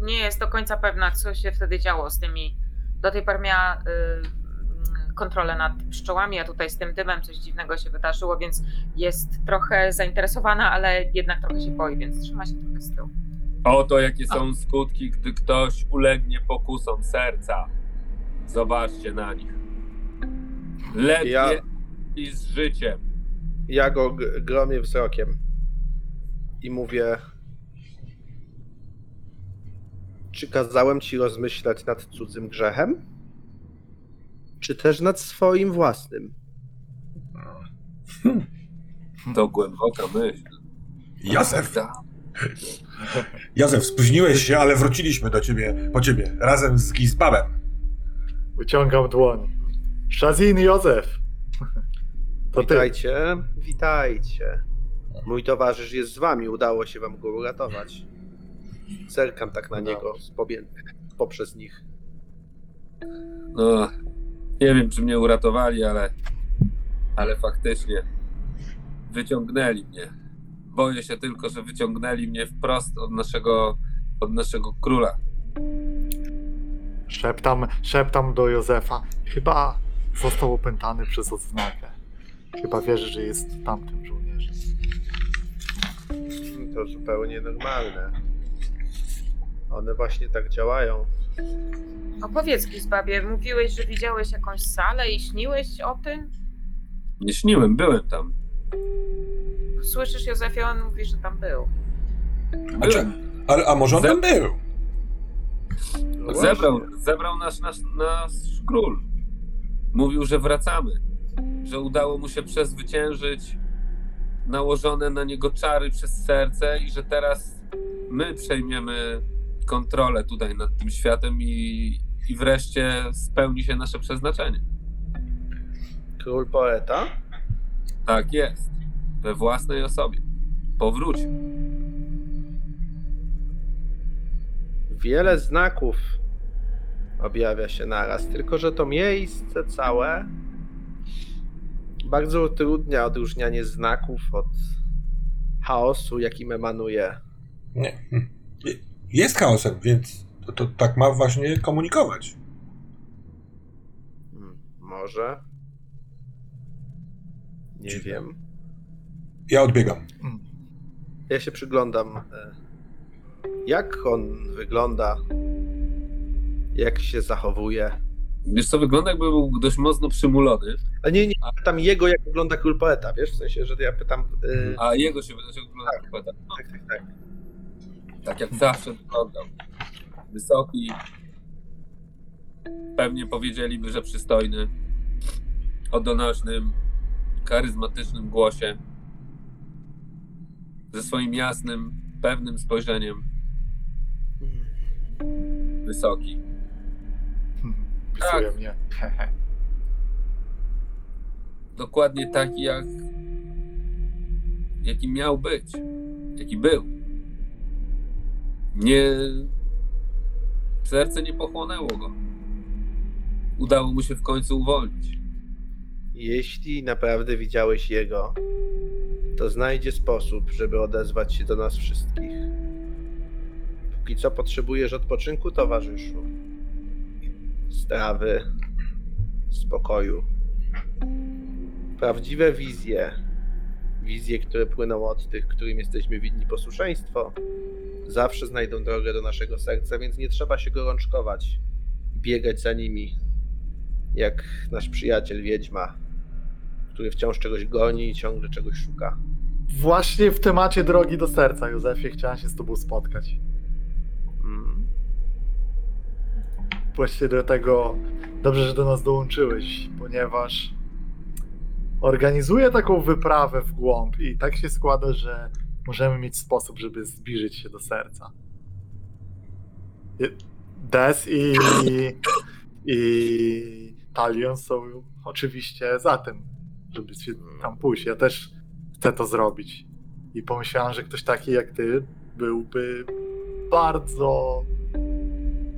nie jest do końca pewna, co się wtedy działo z tymi. Do tej pory miała y, kontrolę nad pszczołami, a tutaj z tym dymem coś dziwnego się wydarzyło, więc jest trochę zainteresowana, ale jednak trochę się boi, więc trzyma się trochę z tyłu. Oto jakie są skutki, gdy ktoś ulegnie pokusom serca. Zobaczcie na nich. Ledwie Ja- i z życiem. Ja go g- gromię wzrokiem i mówię: Czy kazałem ci rozmyślać nad cudzym grzechem? Czy też nad swoim własnym? To głęboka myśl. Józef, Tak. Józef, spóźniłeś się, ale wróciliśmy do ciebie, po ciebie, razem z Gizbabem. Wyciągam dłoń. Shazin Józef. To ty. Witajcie, witajcie. Mój towarzysz jest z wami, udało się wam go uratować. Zerkam tak na niego z pobie- poprzez nich. No, nie wiem, czy mnie uratowali, ale, ale faktycznie wyciągnęli mnie. Boję się tylko, że wyciągnęli mnie wprost od naszego, od naszego króla. Szeptam, szeptam do Józefa. Chyba został opętany przez odznakę. Chyba wierzy, że jest tamtym żołnierzem. To zupełnie normalne. One właśnie tak działają. Opowiedz, Gizbabie, mówiłeś, że widziałeś jakąś salę i śniłeś o tym? Nie śniłem, byłem tam. Słyszysz, Józefie, on mówi, że tam był. A, czy, ale, a może on tam był? No Zebrał, zebrał nasz, nasz, nasz król. Mówił, że wracamy. Że udało mu się przezwyciężyć nałożone na niego czary przez serce i że teraz my przejmiemy kontrolę tutaj nad tym światem i, i wreszcie spełni się nasze przeznaczenie. Król poeta? Tak jest. We własnej osobie. Powrócił. Wiele znaków objawia się naraz, tylko że to miejsce całe bardzo utrudnia odróżnianie znaków od chaosu, jakim emanuje. Nie. Je- Jest chaosem, więc to, to tak ma właśnie komunikować. Hmm, Może? Nie Dziwne. wiem. Ja odbiegam. Ja się przyglądam, e, jak on wygląda jak się zachowuje. Wiesz co, wygląda jakby był dość mocno przymulony, A nie, nie pytam jego, jak wygląda król poeta, wiesz? W sensie, że ja pytam. Yy, a jego się wydaje, że wygląda jak poeta. No, tak, tak, tak. tak jak zawsze wyglądał. Wysoki. Pewnie powiedzieliby, że przystojny. O donośnym, charyzmatycznym głosie. Ze swoim jasnym, pewnym spojrzeniem. Wysoki. Pisuje Tak. mnie. Dokładnie taki, jak. jaki miał być. Jaki był. Nie. Serce nie pochłonęło go. Udało mu się w końcu uwolnić. Jeśli naprawdę widziałeś jego, to znajdzie sposób, żeby odezwać się do nas wszystkich. Póki co potrzebujesz odpoczynku, towarzyszu. Strawy, spokoju. Prawdziwe wizje, wizje, które płyną od tych, którym jesteśmy winni posłuszeństwo, zawsze znajdą drogę do naszego serca, więc nie trzeba się gorączkować biegać za nimi, jak nasz przyjaciel wiedźma, który wciąż czegoś goni i ciągle czegoś szuka. Właśnie w temacie drogi do serca, Józefie, chciałem się z tobą spotkać. Mm. Właśnie do tego dobrze, że do nas dołączyłeś, ponieważ organizuję taką wyprawę w głąb i tak się składa, że możemy mieć sposób, żeby zbliżyć się do serca. Des i, i Talion są oczywiście za tym, żeby się tam pójść. Ja też chcę to zrobić. I pomyślałem, że ktoś taki jak ty byłby bardzo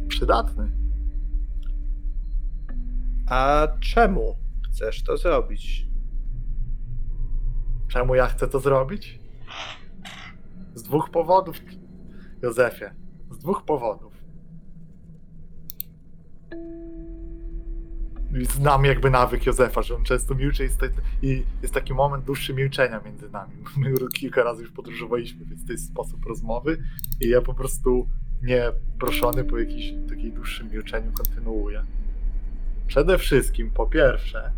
przydatny. A czemu chcesz to zrobić? Czemu ja chcę to zrobić? Z dwóch powodów, Józefie. Z dwóch powodów. Znam jakby nawyk Józefa, że on często milczy i i jest taki moment dłuższy milczenia między nami. My kilka razy już podróżowaliśmy, więc to jest sposób rozmowy i ja po prostu nie proszony po jakimś takim dłuższym milczeniu kontynuuję. Przede wszystkim, po pierwsze,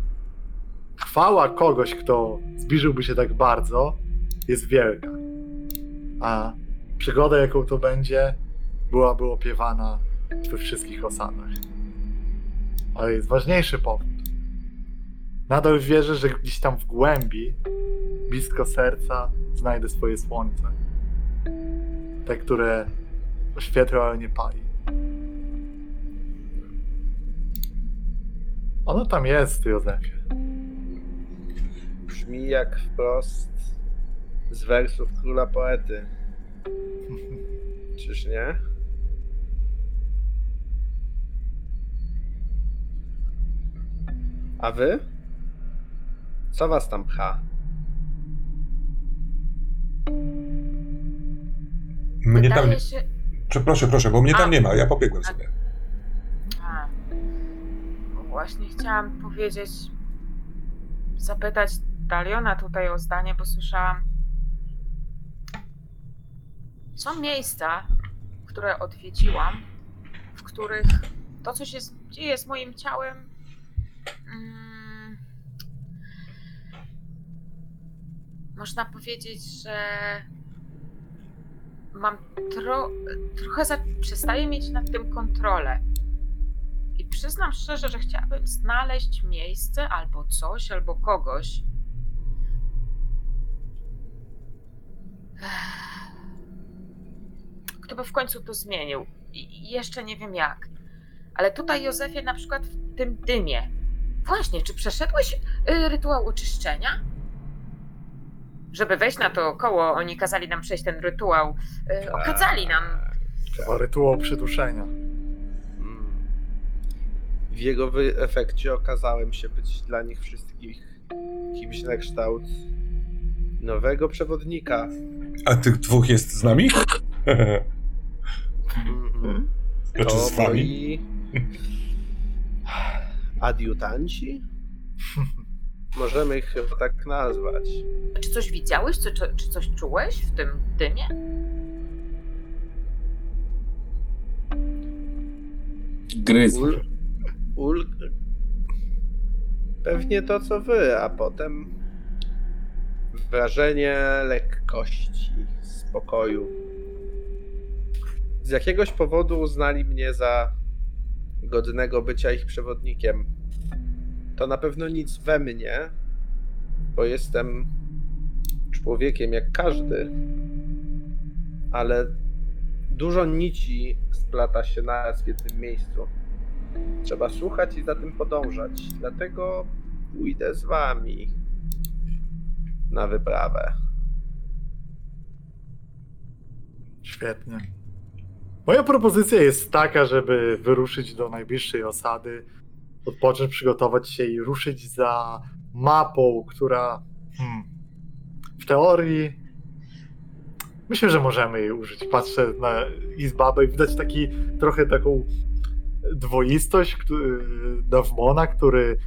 chwała kogoś, kto zbliżyłby się tak bardzo, jest wielka. A przygoda, jaką to będzie, byłaby opiewana we wszystkich osadach. Ale jest ważniejszy powód. Nadal wierzę, że gdzieś tam w głębi, blisko serca, znajdę swoje słońce. Te, które oświetla, ale nie pali. Ono tam jest, Józefie. Brzmi jak wprost z wersów króla poety. Czyż nie? A wy? Co was tam pcha? Mnie tam nie... Wydaje się... Przepraszam, proszę, bo mnie A. tam nie ma, ja pobiegłem sobie. A, właśnie chciałam powiedzieć, zapytać Daliona tutaj o zdanie, bo słyszałam. Są miejsca, które odwiedziłam, w których to, co się dzieje z moim ciałem, mm, można powiedzieć, że mam tro, trochę za, przestaję mieć nad tym kontrolę. I przyznam szczerze, że chciałabym znaleźć miejsce albo coś, albo kogoś. Kto by w końcu to zmienił? I jeszcze nie wiem jak. Ale tutaj, Józefie, na przykład w tym dymie. Właśnie, czy przeszedłeś y, rytuał oczyszczenia? Żeby wejść na to koło, oni kazali nam przejść ten rytuał. Y, okazali nam Chyba rytuał przyduszenia. Mm. W jego wy- efekcie okazałem się być dla nich wszystkich kimś na kształt nowego przewodnika. A tych dwóch jest z nami? Mhm. Znaczy To z wami? moi adiutanci? Możemy ich chyba tak nazwać. Czy coś widziałeś, czy, czy, czy coś czułeś w tym dymie? Gryz. Ul, ul... Pewnie to co wy, a potem wrażenie lekkości, spokoju. Z jakiegoś powodu uznali mnie za godnego bycia ich przewodnikiem. To na pewno nic we mnie, bo jestem człowiekiem jak każdy, ale dużo nici splata się naraz w jednym miejscu. Trzeba słuchać i za tym podążać. Dlatego pójdę z wami na wyprawę. Świetnie. Moja propozycja jest taka, żeby wyruszyć do najbliższej osady, odpocząć, przygotować się i ruszyć za mapą, która hmm, w teorii myślę, że możemy jej użyć. Patrzę na Izbabę i widać taki trochę taką dwoistość Dawmona, który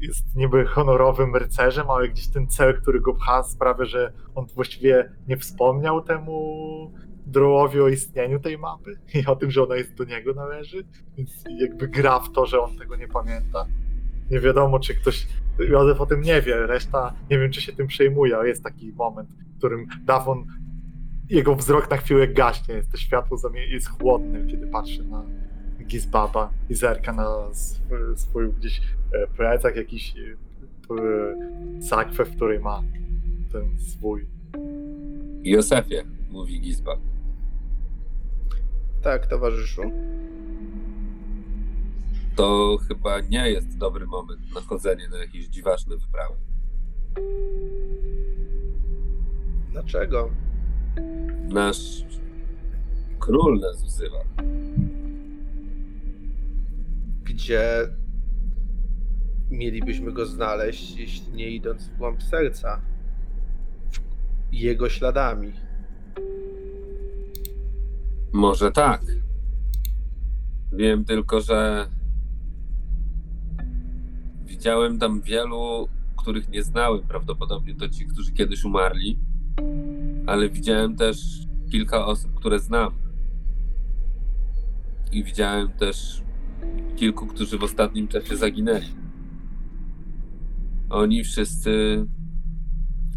jest niby honorowym rycerzem, ale gdzieś ten cel, który go pcha, sprawia, że on właściwie nie wspomniał temu Drołowi o istnieniu tej mapy i o tym, że ona jest do niego należy, więc jakby gra w to, że on tego nie pamięta. Nie wiadomo, czy ktoś, Józef o tym nie wie, reszta nie wiem, czy się tym przejmuje, ale jest taki moment, w którym Dawon, jego wzrok na chwilę gaśnie, jest to światło jest chłodny, kiedy patrzy na Gizbaba i zerka na sw- swój gdzieś e, plecak, jakiś e, sakwę, w której ma ten swój Józefie, mówi Gizba. Tak, towarzyszu. To chyba nie jest dobry moment na chodzenie na jakieś dziwaczne wyprawy. Dlaczego? Nasz król nas wzywa. Gdzie mielibyśmy go znaleźć, jeśli nie idąc w głąb serca? Jego śladami. Może tak. Wiem tylko, że widziałem tam wielu, których nie znałem. Prawdopodobnie to ci, którzy kiedyś umarli. Ale widziałem też kilka osób, które znam. I widziałem też kilku, którzy w ostatnim czasie zaginęli. Oni wszyscy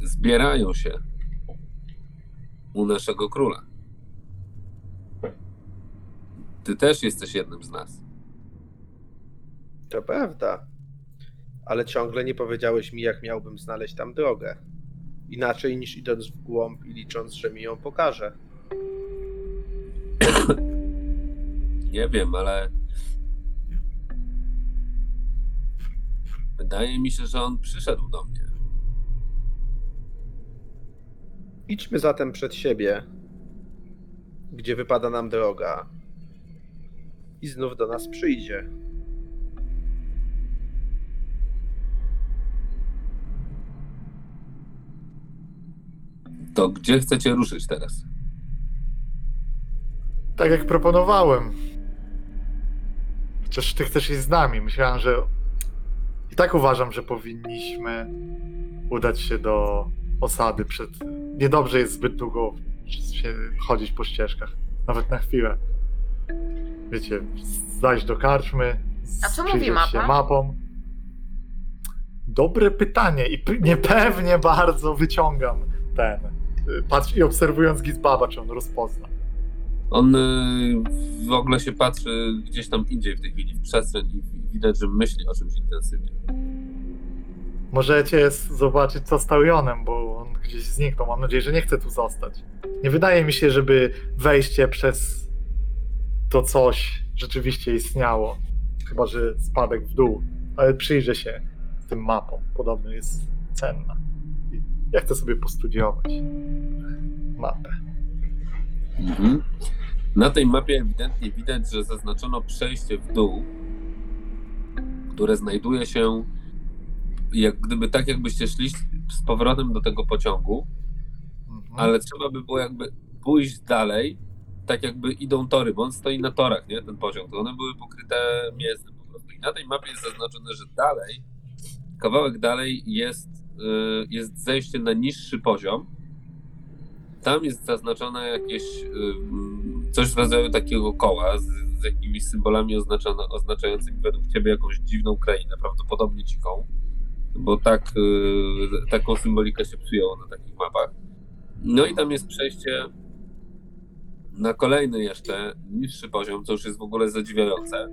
zbierają się u naszego króla. Ty też jesteś jednym z nas. To prawda. Ale ciągle nie powiedziałeś mi, jak miałbym znaleźć tam drogę. Inaczej niż idąc w głąb i licząc, że mi ją pokaże. Nie wiem, ale. Wydaje mi się, że on przyszedł do mnie. Idźmy zatem przed siebie, gdzie wypada nam droga. I znów do nas przyjdzie. To gdzie chcecie ruszyć teraz? Tak jak proponowałem. Chociaż ty chcesz iść z nami. Myślałem, że. I tak uważam, że powinniśmy udać się do osady przed. Niedobrze jest zbyt długo się chodzić po ścieżkach. Nawet na chwilę. Wiecie, zajść do karczmy. A co mówi przyjrzeć się mapa? mapom. Dobre pytanie i niepewnie bardzo wyciągam ten. y, Patrz i obserwując Gizbaba, czy on rozpozna. On y, w ogóle się patrzy gdzieś tam indziej w tej chwili, w przestrzeń i widać, że myśli o czymś intensywnie. Możecie zobaczyć, co z Talionem, bo on gdzieś zniknął. Mam nadzieję, że nie chce tu zostać. Nie wydaje mi się, żeby wejście przez to coś rzeczywiście istniało. Chyba, że spadek w dół. Ale przyjrzę się tym mapom. Podobno jest cenna. I ja chcę sobie postudiować mapę. Mhm. Na tej mapie ewidentnie widać, że zaznaczono przejście w dół, które znajduje się jak gdyby tak, jakbyście szli z powrotem do tego pociągu, Mhm. ale trzeba by było jakby pójść dalej, tak jakby idą tory, bo on stoi na torach, nie, ten pociąg, to one były pokryte mięsem po prostu. I na tej mapie jest zaznaczone, że dalej, kawałek dalej jest, y, jest zejście na niższy poziom. Tam jest zaznaczone jakieś y, coś w rodzaju takiego koła z, z jakimiś symbolami oznaczającymi według ciebie jakąś dziwną krainę, prawdopodobnie dziką, bo tak, y, taką symbolikę się przyjęło na takich mapach. No i tam jest przejście na kolejny jeszcze niższy poziom, co już jest w ogóle zadziwiające.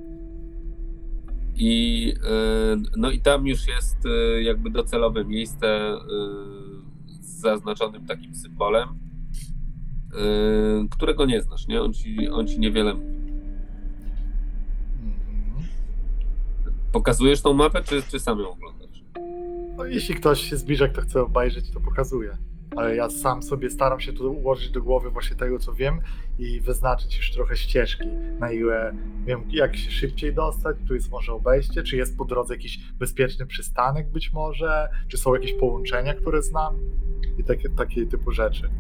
I, y, no i tam już jest y, jakby docelowe miejsce z zaznaczonym takim symbolem, którego nie znasz, nie? On ci, on ci niewiele mówi. Mhm. Pokazujesz tą mapę, czy, czy sam ją oglądasz? No, jeśli ktoś się zbliża, kto chce obejrzeć, to pokazuje. Ale ja sam sobie staram się tu ułożyć do głowy właśnie tego, co wiem i wyznaczyć już trochę ścieżki, na ile wiem, jak się szybciej dostać, tu jest może obejście, czy jest po drodze jakiś bezpieczny przystanek być może, czy są jakieś połączenia, które znam i takie, takie typu rzeczy.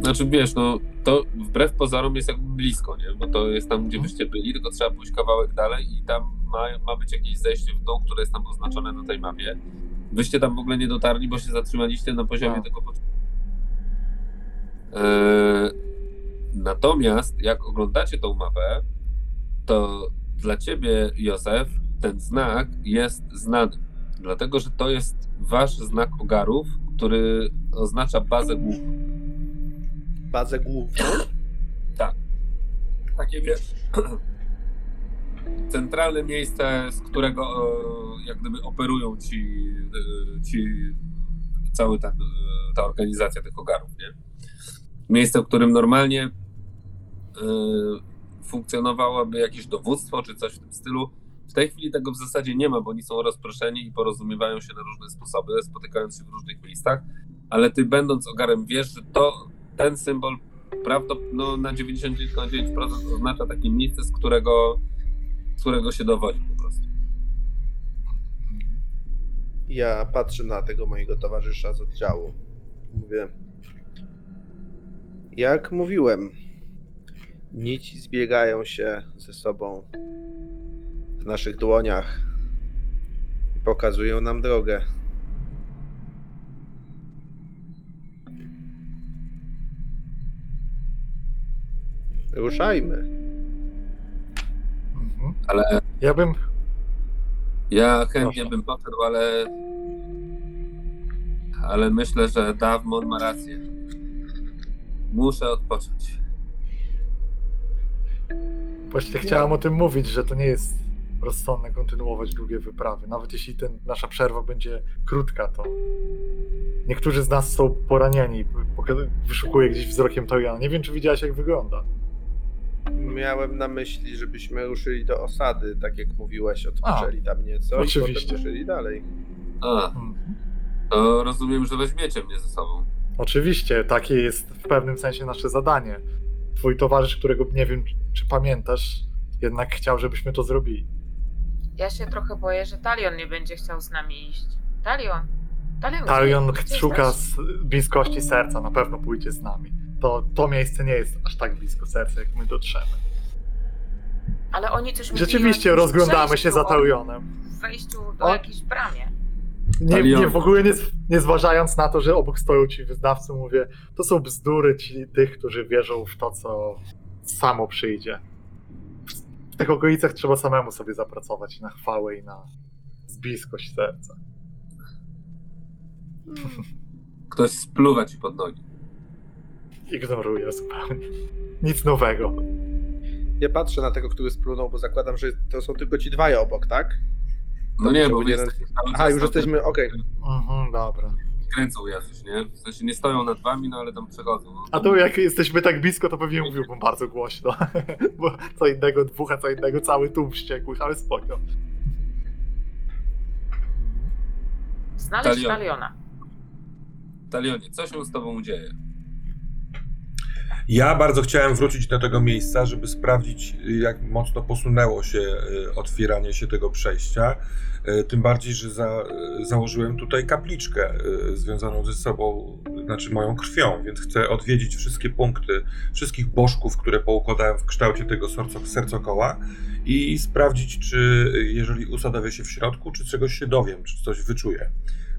Znaczy wiesz, no to wbrew pozorom jest jakby blisko, nie? Bo to jest tam, gdzie wyście byli, tylko trzeba pójść kawałek dalej i tam ma, ma być jakieś zejście w dół, które jest tam oznaczone na tej mapie. Wyście tam w ogóle nie dotarli, bo się zatrzymaliście na poziomie Tak. tego początku. Eee, natomiast jak oglądacie tą mapę, to dla ciebie, Józef, ten znak jest znany. Dlatego, że to jest wasz znak ogarów, który oznacza bazę główną. Bazę główną. takie wiesz, centralne miejsce, z którego e, jak gdyby operują ci, e, ci cały ten, e, ta organizacja tych ogarów, nie? Miejsce, w którym normalnie funkcjonowałoby jakieś dowództwo czy coś w tym stylu. W tej chwili tego w zasadzie nie ma, bo oni są rozproszeni i porozumiewają się na różne sposoby, spotykając się w różnych miejscach, ale ty będąc ogarem wiesz, że to ten symbol prawdopodobnie no, na 99,9% oznacza takie miejsce, z którego, którego się dowodzi po prostu. Ja patrzę na tego mojego towarzysza z oddziału. Mówię. Jak mówiłem, nici zbiegają się ze sobą w naszych dłoniach i pokazują nam drogę. Ruszajmy. Mhm. Ale Ja bym ja chętnie Proszę. bym poszedł, ale ale myślę, że Dawmon ma rację. Muszę odpocząć. Właśnie chciałem o tym mówić, że to nie jest rozsądne kontynuować długie wyprawy. Nawet jeśli ten, nasza przerwa będzie krótka, to niektórzy z nas są poranieni. Poka- Wyszukuję gdzieś wzrokiem Tojana. Nie wiem, czy widziałeś, jak wygląda. Miałem na myśli, żebyśmy ruszyli do osady, tak jak mówiłeś, odpoczęli tam nieco i oczywiście. potem ruszyli dalej. A, Mhm. to rozumiem, że weźmiecie mnie ze sobą. Oczywiście, takie jest w pewnym sensie nasze zadanie. Twój towarzysz, którego nie wiem, czy- czy pamiętasz, jednak chciał, żebyśmy to zrobili. Ja się trochę boję, że Talion nie będzie chciał z nami iść. Talion. Talion, gdzie- Talion gdzie szuka jesteś? z bliskości serca, na pewno pójdzie z nami. To, to miejsce nie jest aż tak blisko serca, jak my dotrzemy. Ale oni coś mówili o Rzeczywiście jakimś rozglądamy się przejściu, za o. Wejściu do O. jakiejś bramie. Nie, nie, w ogóle nie, nie zważając na to, że obok stoją ci wyznawcy, mówię, to są bzdury ci tych, którzy wierzą w to, co samo przyjdzie. W, w tych okolicach trzeba samemu sobie zapracować na chwałę i na bliskość serca. Ktoś spluwa ci pod nogi. Ignoruję zupełnie. Nic nowego. Ja patrzę na tego, który splunął, bo zakładam, że to są tylko ci dwaj obok, tak? No nie, bo jesteśmy cały Aha, już jesteśmy, okej. Mhm, dobra. Kręcą jacyś, nie? W sensie nie stoją nad wami, no ale tam przechodzą. No. A tu jak jesteśmy tak blisko, to pewnie mówiłbym bardzo głośno. Bo co innego dwóch, a co innego cały tłum wściekłych, ale spoko. Znaleźć Talion. Taliona. Talionie, co się z tobą dzieje? Ja bardzo chciałem wrócić do tego miejsca, żeby sprawdzić, jak mocno posunęło się y, otwieranie się tego przejścia. Y, Tym bardziej, że za, y, założyłem tutaj kapliczkę związaną ze sobą, znaczy moją krwią, więc chcę odwiedzić wszystkie punkty, wszystkich bożków, które poukładałem w kształcie tego serco- sercokoła i sprawdzić, czy jeżeli usadowię się w środku, czy czegoś się dowiem, czy coś wyczuję.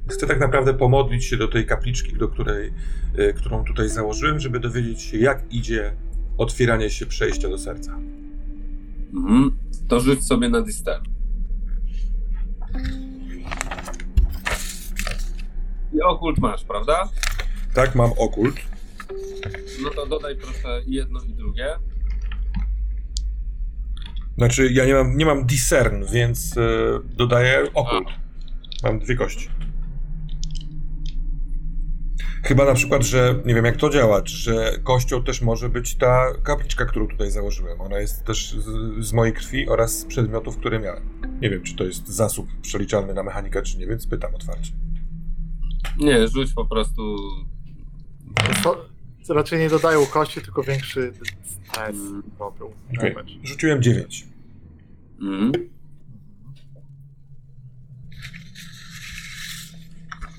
Chcę tak naprawdę pomodlić się do tej kapliczki, do której y, którą tutaj założyłem, żeby dowiedzieć się, jak idzie otwieranie się przejścia do serca. Mhm. To rzuć sobie na discern. I okult masz, prawda? Tak, mam okult. No to dodaj proszę jedno i drugie. Znaczy, ja nie mam, nie mam discern, więc e, dodaję okult. Mam dwie kości. Chyba na przykład, że nie wiem jak to działa, czy że kością też może być ta kapliczka, którą tutaj założyłem. Ona jest też z, z mojej krwi oraz z przedmiotów, które miałem. Nie wiem, czy to jest zasób przeliczalny na mechanikę, czy nie, więc pytam otwarcie. Nie, rzuć po prostu. To raczej nie dodają kości, tylko większy stres robią. Okej. Rzuciłem 9. Mhm.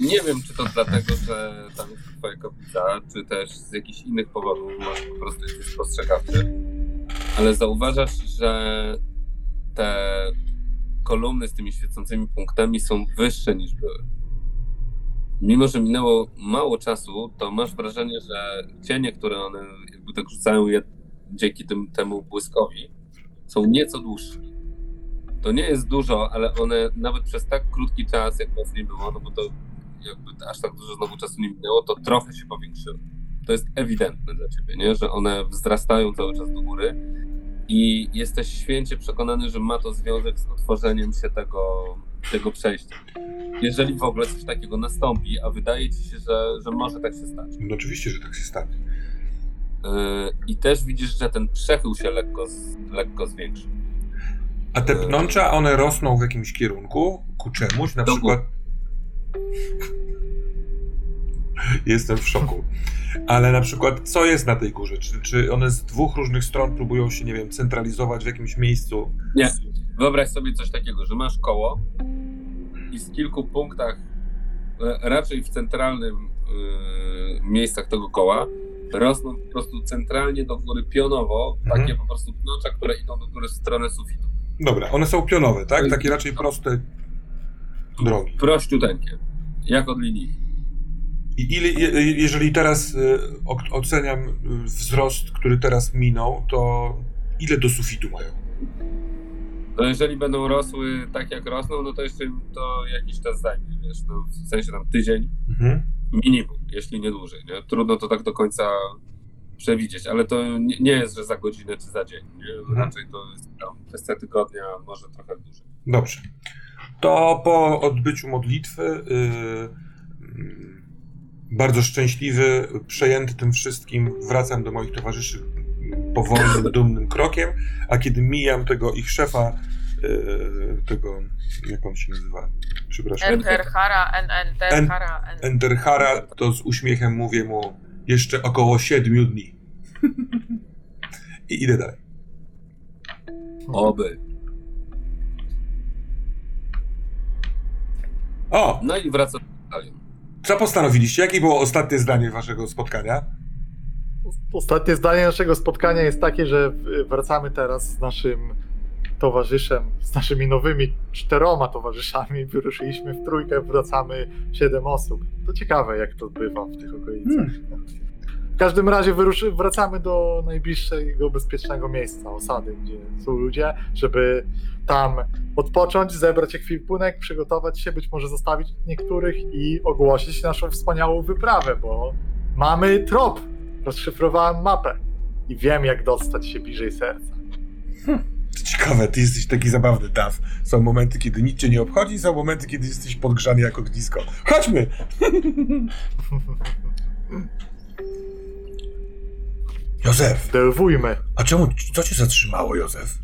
Nie wiem, czy to dlatego, że tam jest twoja kobieta, czy też z jakichś innych powodów, może po prostu jesteś spostrzegawczy, ale zauważasz, że te kolumny z tymi świecącymi punktami są wyższe niż były. Mimo, że minęło mało czasu, to masz wrażenie, że cienie, które one jakby tak rzucają je dzięki tym, temu błyskowi, są nieco dłuższe. To nie jest dużo, ale one nawet przez tak krótki czas, jak was nie było, no bo to jakby aż tak dużo znowu czasu nie minęło, to trochę się powiększyły. To jest ewidentne dla ciebie, nie? że one wzrastają cały czas do góry i jesteś święcie przekonany, że ma to związek z otworzeniem się tego, tego przejścia. Jeżeli w ogóle coś takiego nastąpi, a wydaje ci się, że, że może tak się stać. No oczywiście, że tak się stanie. Yy, I też widzisz, że ten przechył się lekko, lekko zwiększył. A te pnącza, one rosną w jakimś kierunku, ku czemuś, na Do przykład... Jestem w szoku. Ale na przykład, co jest na tej górze? Czy, czy one z dwóch różnych stron próbują się, nie wiem, centralizować w jakimś miejscu? Nie. Wyobraź sobie coś takiego, że masz koło i w kilku punktach, e, raczej w centralnym e, miejscach tego koła, rosną po prostu centralnie do góry pionowo, Mhm. takie po prostu pnącza, które idą do góry w stronę sufitu. Dobra, one są pionowe, tak? Takie raczej proste drogi. Prościuteńkie, jak od linii. I ile, je, jeżeli teraz y, oceniam y, wzrost, który teraz minął, to ile do sufitu mają? To jeżeli będą rosły tak jak rosną, no to jeszcze to jakiś czas zajmie, wiesz, no, w sensie tam tydzień, Mhm. minimum, jeśli nie dłużej. Nie? Trudno to tak do końca przewidzieć, ale to nie, nie jest, że za godzinę czy za dzień. Mhm. Raczej to jest tam kwestia tygodnia, może trochę dłużej. Dobrze. To po odbyciu modlitwy, yy, bardzo szczęśliwy, przejęty tym wszystkim, wracam do moich towarzyszy powolnym, dumnym krokiem, a kiedy mijam tego ich szefa, yy, tego, jak on się nazywa? Przepraszam. Enterhara, en, En- Enterhara, en, Enderhara, to z uśmiechem mówię mu jeszcze około siedmiu dni. I idę dalej. Oby. O, No i wracam dalej. co postanowiliście? Jakie było ostatnie zdanie waszego spotkania? Ostatnie zdanie naszego spotkania jest takie, że wracamy teraz z naszym towarzyszem, z naszymi nowymi czteroma towarzyszami. Wyruszyliśmy w trójkę, wracamy siedem osób. To ciekawe, jak to bywa w tych okolicach. W każdym razie wyruszy, wracamy do najbliższego bezpiecznego miejsca, osady, gdzie są ludzie, żeby tam odpocząć, zebrać ekwipunek, przygotować się, być może zostawić niektórych i ogłosić naszą wspaniałą wyprawę, bo mamy trop. Rozszyfrowałem mapę i wiem, jak dostać się bliżej serca. To ciekawe, ty jesteś taki zabawny, Daw. Są momenty, kiedy nic cię nie obchodzi, są momenty, kiedy jesteś podgrzany jak ognisko. Chodźmy! Józef, Delwujmy. a czemu, co cię zatrzymało, Józef?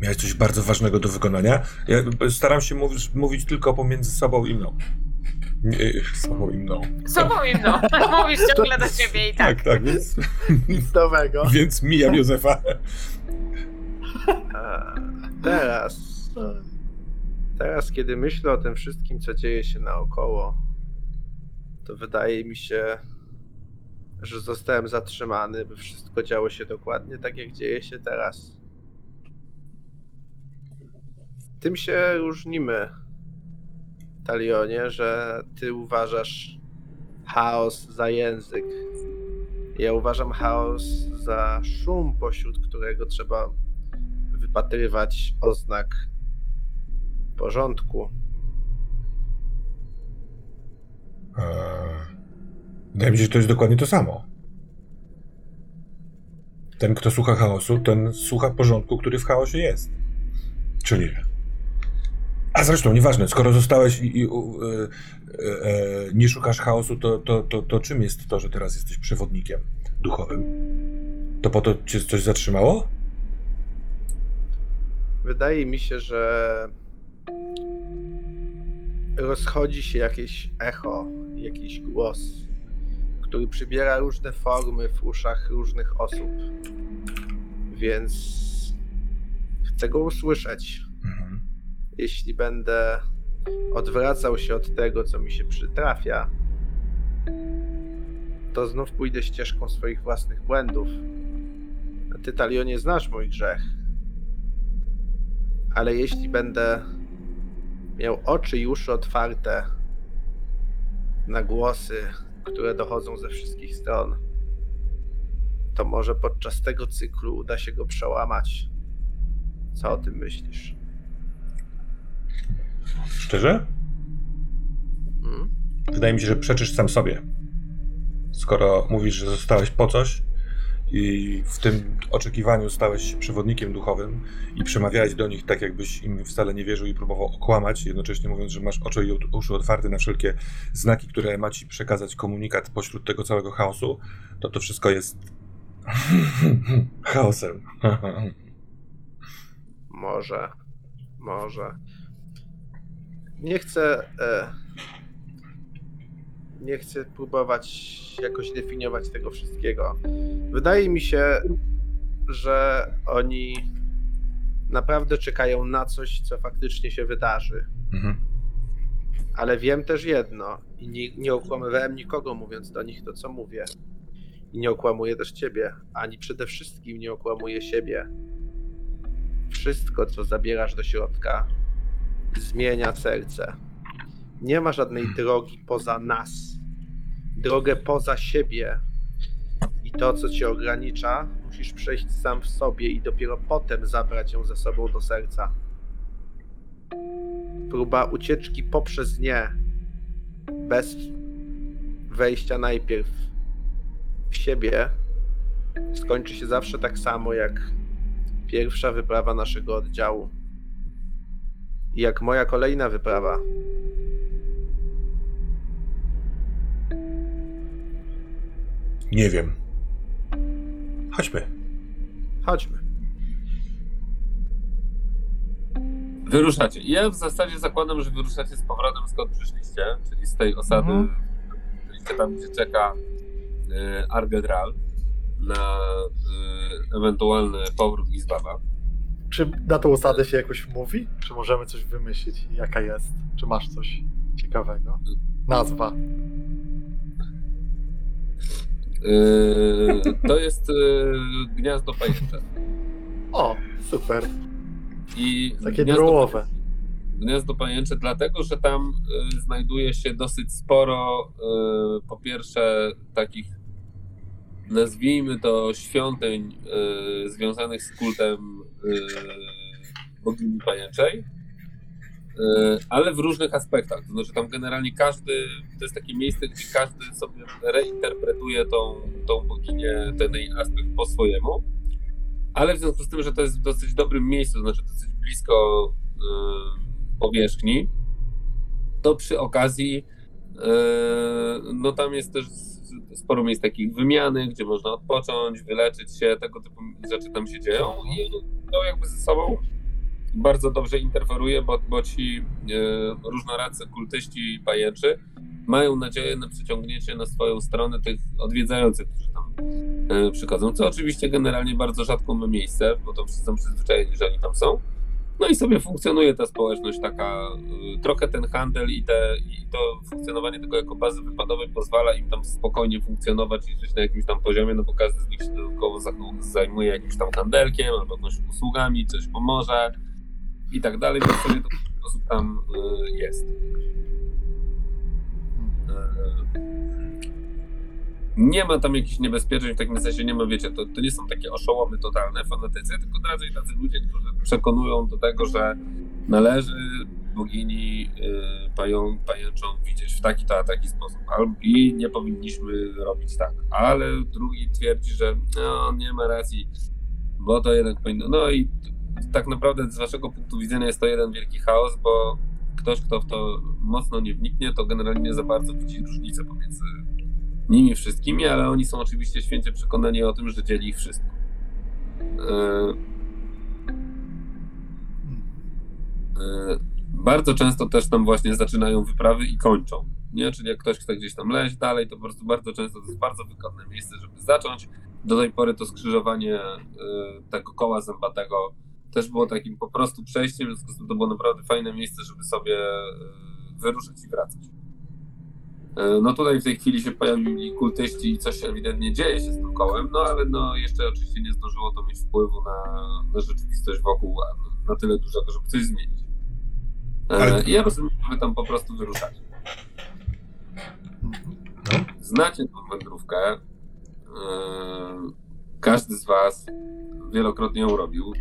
Miałeś coś bardzo ważnego do wykonania? Ja staram się mówić, mówić tylko pomiędzy sobą i mną. Nie, sobą i mną. Sobą i mną. Mówisz ciągle do siebie i tak. Tak, tak, więc, Nic nowego. więc mijam Józefa. A, teraz, teraz, kiedy myślę o tym wszystkim, co dzieje się naokoło, to wydaje mi się, że zostałem zatrzymany, by wszystko działo się dokładnie tak, jak dzieje się teraz. Tym się różnimy, Talionie, że ty uważasz chaos za język, Ja uważam chaos za szum, pośród którego trzeba wypatrywać oznak porządku. Eee, wydaje mi się, że to jest dokładnie to samo. Ten, kto słucha chaosu, ten słucha porządku, który w chaosie jest. Czyli. A zresztą, nieważne, skoro zostałeś i, i e, e, e, nie szukasz chaosu, to, to, to, to czym jest to, że teraz jesteś przewodnikiem duchowym? To po to cię coś zatrzymało? Wydaje mi się, że rozchodzi się jakieś echo, jakiś głos, który przybiera różne formy w uszach różnych osób. Więc chcę go usłyszeć. Mhm. Jeśli będę odwracał się od tego, co mi się przytrafia, to znów pójdę ścieżką swoich własnych błędów. A Ty, Talionie, znasz mój grzech. Ale jeśli będę miał oczy i uszy otwarte na głosy, które dochodzą ze wszystkich stron, to może podczas tego cyklu uda się go przełamać. Co o tym myślisz? Szczerze? Hmm? Wydaje mi się, że przeczysz sam sobie. Skoro mówisz, że zostałeś po coś i w tym oczekiwaniu stałeś się przewodnikiem duchowym i przemawiałeś do nich tak, jakbyś im wcale nie wierzył i próbował okłamać, jednocześnie mówiąc, że masz oczy i uszy otwarte na wszelkie znaki, które ma ci przekazać komunikat pośród tego całego chaosu, to to wszystko jest chaosem. Może, może. Nie chcę. E, nie chcę próbować jakoś definiować tego wszystkiego. Wydaje mi się, że oni naprawdę czekają na coś, co faktycznie się wydarzy. Mhm. Ale wiem też jedno i nie, nie okłamywałem nikogo, mówiąc do nich to, co mówię. I nie okłamuję też ciebie, ani przede wszystkim nie okłamuję siebie. Wszystko, co zabierasz do środka, zmienia serce. Nie ma żadnej drogi poza nas. Drogę poza siebie. I to, co cię ogranicza, musisz przejść sam w sobie i dopiero potem zabrać ją ze sobą do serca. Próba ucieczki poprzez nie, bez wejścia najpierw w siebie, skończy się zawsze tak samo jak pierwsza wyprawa naszego oddziału. I jak moja kolejna wyprawa. Nie wiem. Chodźmy. Chodźmy. Wyruszacie. Ja w zasadzie zakładam, że wyruszacie z powrotem skąd przyszliście, czyli z tej osady, Mhm. byliście tam, gdzie czeka y, Argedral na y, ewentualny powrót Gizbaba. Czy na tą osadę się jakoś mówi? Czy możemy coś wymyślić? Jaka jest? Czy masz coś ciekawego? Nazwa. Y, to jest y, gniazdo pajęcze. O, super. I Takie gniazdo- drołowe. Gniazdo Pajęcze, dlatego że tam y, znajduje się dosyć sporo, po pierwsze, takich, nazwijmy to, świątyń związanych z kultem bogini pajęczej, ale w różnych aspektach. To znaczy, tam generalnie każdy, to jest takie miejsce, gdzie każdy sobie reinterpretuje tą, tą boginię, ten jej aspekt po swojemu. Ale w związku z tym, że to jest w dosyć dobrym miejscu, to znaczy dosyć blisko y, powierzchni, to przy okazji e, no tam jest też sporo miejsc takich wymiany, gdzie można odpocząć, wyleczyć się, tego typu rzeczy tam się dzieją i to jakby ze sobą bardzo dobrze interferuje, bo, bo ci e, różnoracy kultyści pajęczy mają nadzieję na przyciągnięcie na swoją stronę tych odwiedzających, którzy tam e, przychodzą, co oczywiście generalnie bardzo rzadko ma miejsce, bo to wszyscy są przyzwyczajeni, że oni tam są. No i sobie funkcjonuje ta społeczność taka, y, trochę ten handel i, te, i to funkcjonowanie tego jako bazy wypadowej pozwala im tam spokojnie funkcjonować i żyć na jakimś tam poziomie, no bo każdy z nich się dodatkowo za- zajmuje jakimś tam handelkiem albo jakąś usługami, coś pomoże i tak dalej, więc sobie to w sposób tam y, jest. Y, nie ma tam jakichś niebezpieczeństw, w takim sensie nie ma, wiecie, to, to nie są takie oszołomy totalne, fanatycy, tylko raczej tacy ludzie, którzy przekonują do tego, że należy bogini y, pają, pajęczą widzieć w taki to, a taki sposób. I nie powinniśmy robić tak. Ale drugi twierdzi, że no, nie ma racji, bo to jednak powinno. No i tak naprawdę z waszego punktu widzenia jest to jeden wielki chaos, bo ktoś, kto w to mocno nie wniknie, to generalnie nie za bardzo widzi różnicę pomiędzy nimi wszystkimi, ale oni są oczywiście święcie przekonani o tym, że dzieli ich wszystko. Yy, yy, bardzo często też tam właśnie zaczynają wyprawy i kończą. Nie? Czyli jak ktoś chce gdzieś tam leźć dalej, to po prostu bardzo często to jest bardzo wygodne miejsce, żeby zacząć. Do tej pory to skrzyżowanie yy, tego koła zębatego też było takim po prostu przejściem, w związku z tym to było naprawdę fajne miejsce, żeby sobie yy, wyruszyć i wracać. Yy, No tutaj w tej chwili się pojawili kultyści i coś ewidentnie dzieje się z tym kołem, no ale no jeszcze oczywiście nie zdążyło to mieć wpływu na, na rzeczywistość wokół a na tyle dużego, żeby coś zmienić. Ale- I ja rozumiem, że tam po prostu wyruszacie. Mhm. Znacie tą wędrówkę. Każdy z Was wielokrotnie ją robił.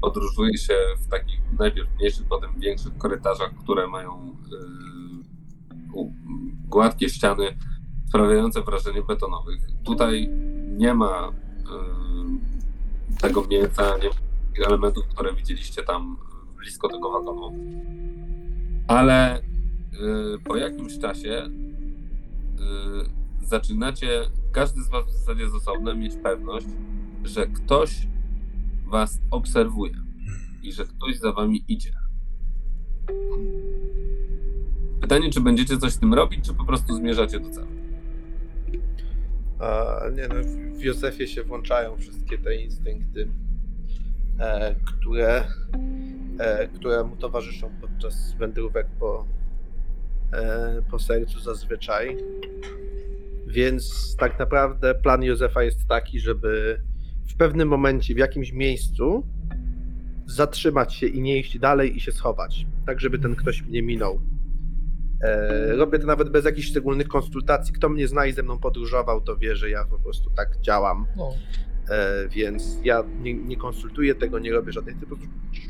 Podróżuje się w takich najpierw mniejszych, potem większych korytarzach, które mają u- gładkie ściany sprawiające wrażenie betonowych. Tutaj nie ma yy, tego miejsca, nie ma elementów, które widzieliście tam blisko tego wagonu. Ale po jakimś czasie zaczynacie, każdy z was w zasadzie z osobna, mieć pewność, że ktoś was obserwuje i że ktoś za wami idzie. Pytanie, czy będziecie coś z tym robić, czy po prostu zmierzacie do celu? A, nie no, w- Józefie się włączają wszystkie te instynkty, e, które, e, które mu towarzyszą podczas wędrówek po, e, po sercu zazwyczaj. Więc tak naprawdę plan Józefa jest taki, żeby w pewnym momencie, w jakimś miejscu zatrzymać się i nie iść dalej i się schować, tak żeby ten ktoś mnie minął. E, robię to nawet bez jakichś szczególnych konsultacji. Kto mnie zna i ze mną podróżował, to wie, że ja po prostu tak działam. No, E, więc ja nie, nie konsultuję tego, nie robię żadnych.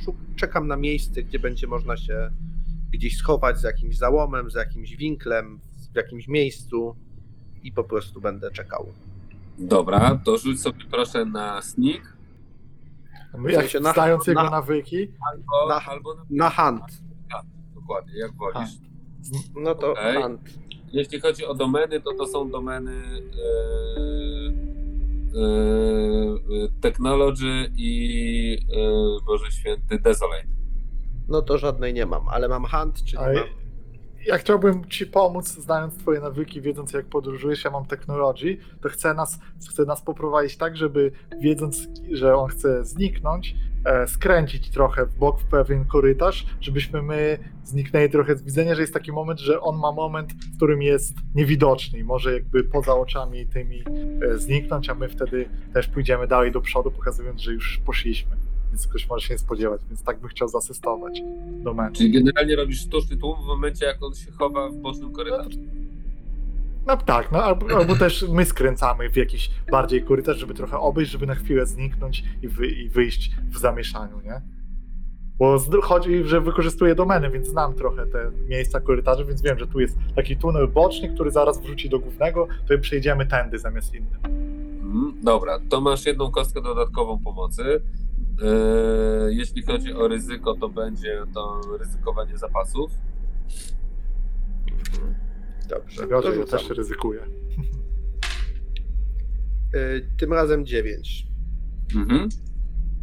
Szuk- Czekam na miejsce, gdzie będzie można się gdzieś schować z jakimś załomem, z jakimś winklem, w jakimś miejscu i po prostu będę czekał. Dobra, to rzuć sobie proszę na sneak my W jak sensie na- znając jego na- nawyki, albo Na- na, albo na, Na hunt. Dokładnie, jak wolisz. No to Okej. hunt. Jeśli chodzi o domeny, to to są domeny e, e, technology i e, Boże Święty Desolate. No to żadnej nie mam, ale mam hunt, czyli A mam ja chciałbym ci pomóc, znając twoje nawyki, wiedząc jak podróżujesz, ja mam technologii, to chcę nas, chcę nas poprowadzić tak, żeby wiedząc, że on chce zniknąć, e, skręcić trochę w bok w pewien korytarz, żebyśmy my zniknęli trochę z widzenia, że jest taki moment, że on ma moment, w którym jest niewidoczny i może jakby poza oczami tymi e, zniknąć, a my wtedy też pójdziemy dalej do przodu, pokazując, że już poszliśmy. Więc ktoś może się nie spodziewać, więc tak bym chciał zasystować do meczu. Czyli generalnie robisz sztuczny tłum w momencie, jak on się chowa w bocznym korytarzu. No tak, no albo, albo też my skręcamy w jakiś bardziej korytarz, żeby trochę obejść, żeby na chwilę zniknąć i, wy, i wyjść w zamieszaniu, nie? Bo z, chodzi, że wykorzystuję domeny, więc znam trochę te miejsca korytarzy, więc wiem, że tu jest taki tunel boczny, który zaraz wróci do głównego, to przejdziemy tędy zamiast innym. Mhm, Dobra, to masz jedną kostkę dodatkową pomocy. E, jeśli chodzi o ryzyko, to będzie to ryzykowanie zapasów. Mhm. Dobrze, Gorzej, to ja też ryzykuję. Y, Tym razem 9. Mhm.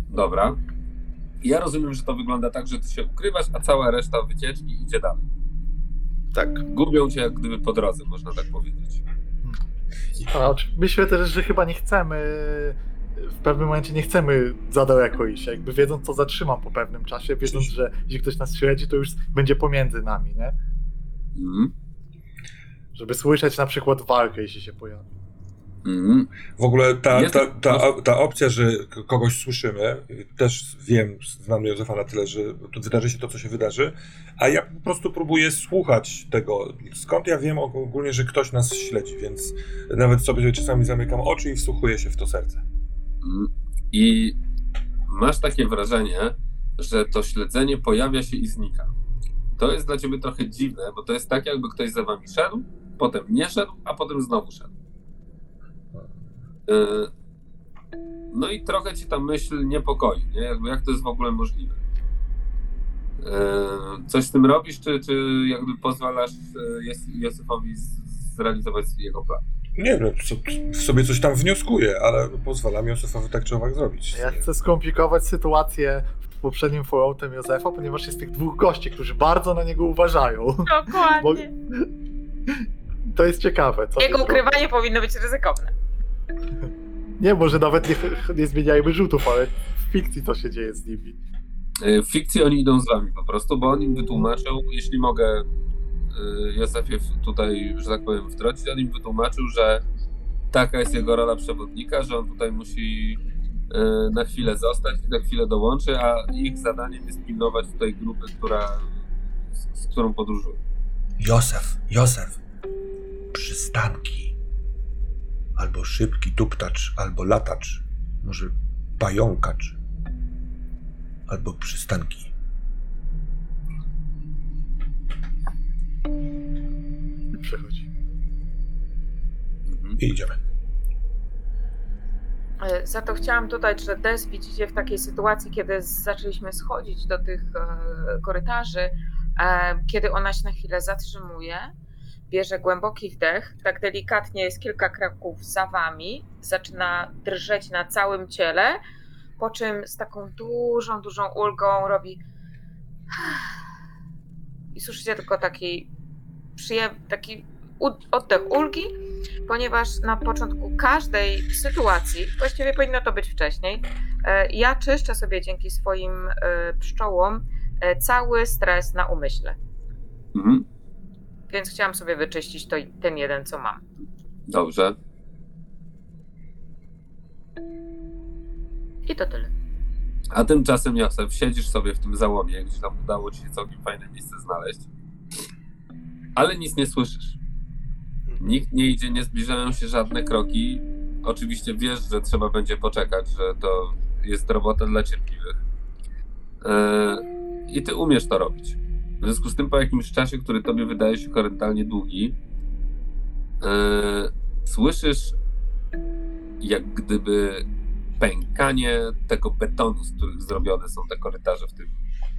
Dobra. Ja rozumiem, że to wygląda tak, że ty się ukrywasz, a cała reszta wycieczki idzie dalej. Tak. Gubią cię jak gdyby po drodze, można tak powiedzieć. A, myślę też, że chyba nie chcemy, w pewnym momencie nie chcemy za daleko iść. Jakby wiedząc, co zatrzymam po pewnym czasie, wiedząc, że jeśli ktoś nas śledzi, to już będzie pomiędzy nami, nie? Mhm. Żeby słyszeć na przykład walkę, jeśli się pojawi. Mhm. W ogóle ta, ta, ta, ta opcja, że kogoś słyszymy, też wiem, znam Józefa na tyle, że tu wydarzy się to, co się wydarzy, a ja po prostu próbuję słuchać tego. Skąd ja wiem ogólnie, że ktoś nas śledzi, więc nawet sobie czasami zamykam oczy i wsłuchuję się w to serce. Mm. I masz takie wrażenie, że to śledzenie pojawia się i znika. To jest dla ciebie trochę dziwne, bo to jest tak, jakby ktoś za wami szedł, potem nie szedł, a potem znowu szedł. Yy, No i trochę ci ta myśl niepokoi, nie? Jakby jak to jest w ogóle możliwe. Yy, Coś z tym robisz, czy, czy jakby pozwalasz Józefowi z- zrealizować jego plan? Nie wiem, co, w sobie coś tam wnioskuję, ale pozwalam Józefowi tak czy owak zrobić. Ja chcę skomplikować sytuację poprzednim Falloutem Józefa, ponieważ jest tych dwóch gości, którzy bardzo na niego uważają. Dokładnie. To jest ciekawe. Co Jego ukrywanie powinno być ryzykowne. Nie, może nawet nie, nie zmieniajmy rzutów, ale w fikcji to się dzieje z nimi. E, W fikcji oni idą z wami po prostu, bo on im wytłumaczył, jeśli mogę Józefie w- tutaj, że tak powiem, wtrącić, on im wytłumaczył, że taka jest jego rola przewodnika, że on tutaj musi e, na chwilę zostać i na chwilę dołączy, a ich zadaniem jest pilnować tej grupy, która, z, z którą podróżuje. Józef, Józef, przystanki. Albo szybki tuptacz, albo latacz. Może pająkacz. Albo przystanki. Przechodzi. Mhm. I idziemy. E, Za to chciałam dodać, że Des widzicie w takiej sytuacji, kiedy zaczęliśmy schodzić do tych e, korytarzy, e, kiedy ona się na chwilę zatrzymuje, bierze głęboki wdech, tak delikatnie jest kilka kroków za wami, zaczyna drżeć na całym ciele, po czym z taką dużą, dużą ulgą robi i słyszycie tylko taki przyjem, taki oddech ulgi, ponieważ na początku każdej sytuacji, właściwie powinno to być wcześniej, e, ja czyszczę sobie dzięki swoim e, pszczołom e, cały stres na umyśle. Mhm. Więc chciałam sobie wyczyścić to, ten jeden, co mam. Dobrze. I to tyle. A tymczasem, Józef, siedzisz sobie w tym załomie, gdzie tam udało ci się całkiem fajne miejsce znaleźć, ale nic nie słyszysz. Nikt nie idzie, nie zbliżają się żadne kroki. Oczywiście wiesz, że trzeba będzie poczekać, że to jest robota dla cierpliwych. Eee, I ty umiesz to robić. W związku z tym, po jakimś czasie, który tobie wydaje się horrendalnie długi, eee, słyszysz jak gdyby pękanie tego betonu, z których zrobione są te korytarze w tym,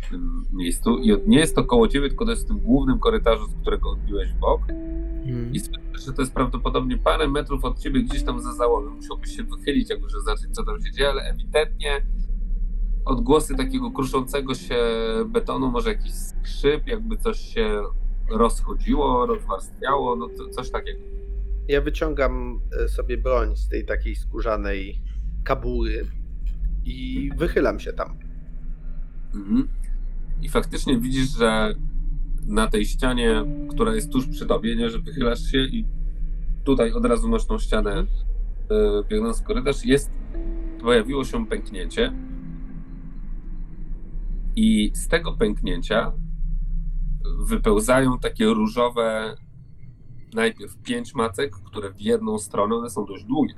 w tym miejscu. I od- nie jest to koło ciebie, tylko to jest w tym głównym korytarzu, z którego odbiłeś w bok. I słyszysz, że to jest prawdopodobnie parę metrów od ciebie, gdzieś tam za załomem. Musiałbyś się wychylić, jakby żeby zobaczyć, co tam się dzieje, ale ewidentnie odgłosy takiego kruszącego się betonu, może jakiś skrzyp, jakby coś się rozchodziło, rozwarstwiało, no to, coś takiego. Ja wyciągam e, sobie broń z tej takiej skórzanej kabury i wychylam się tam. Mhm. I faktycznie widzisz, że na tej ścianie, która jest tuż przy tobie, nie, że wychylasz się i tutaj od razu masz tą ścianę e, biegnąc w korytarz, jest, pojawiło się pęknięcie. I z tego pęknięcia wypełzają takie różowe najpierw pięć macek, które w jedną stronę, one są dość długie.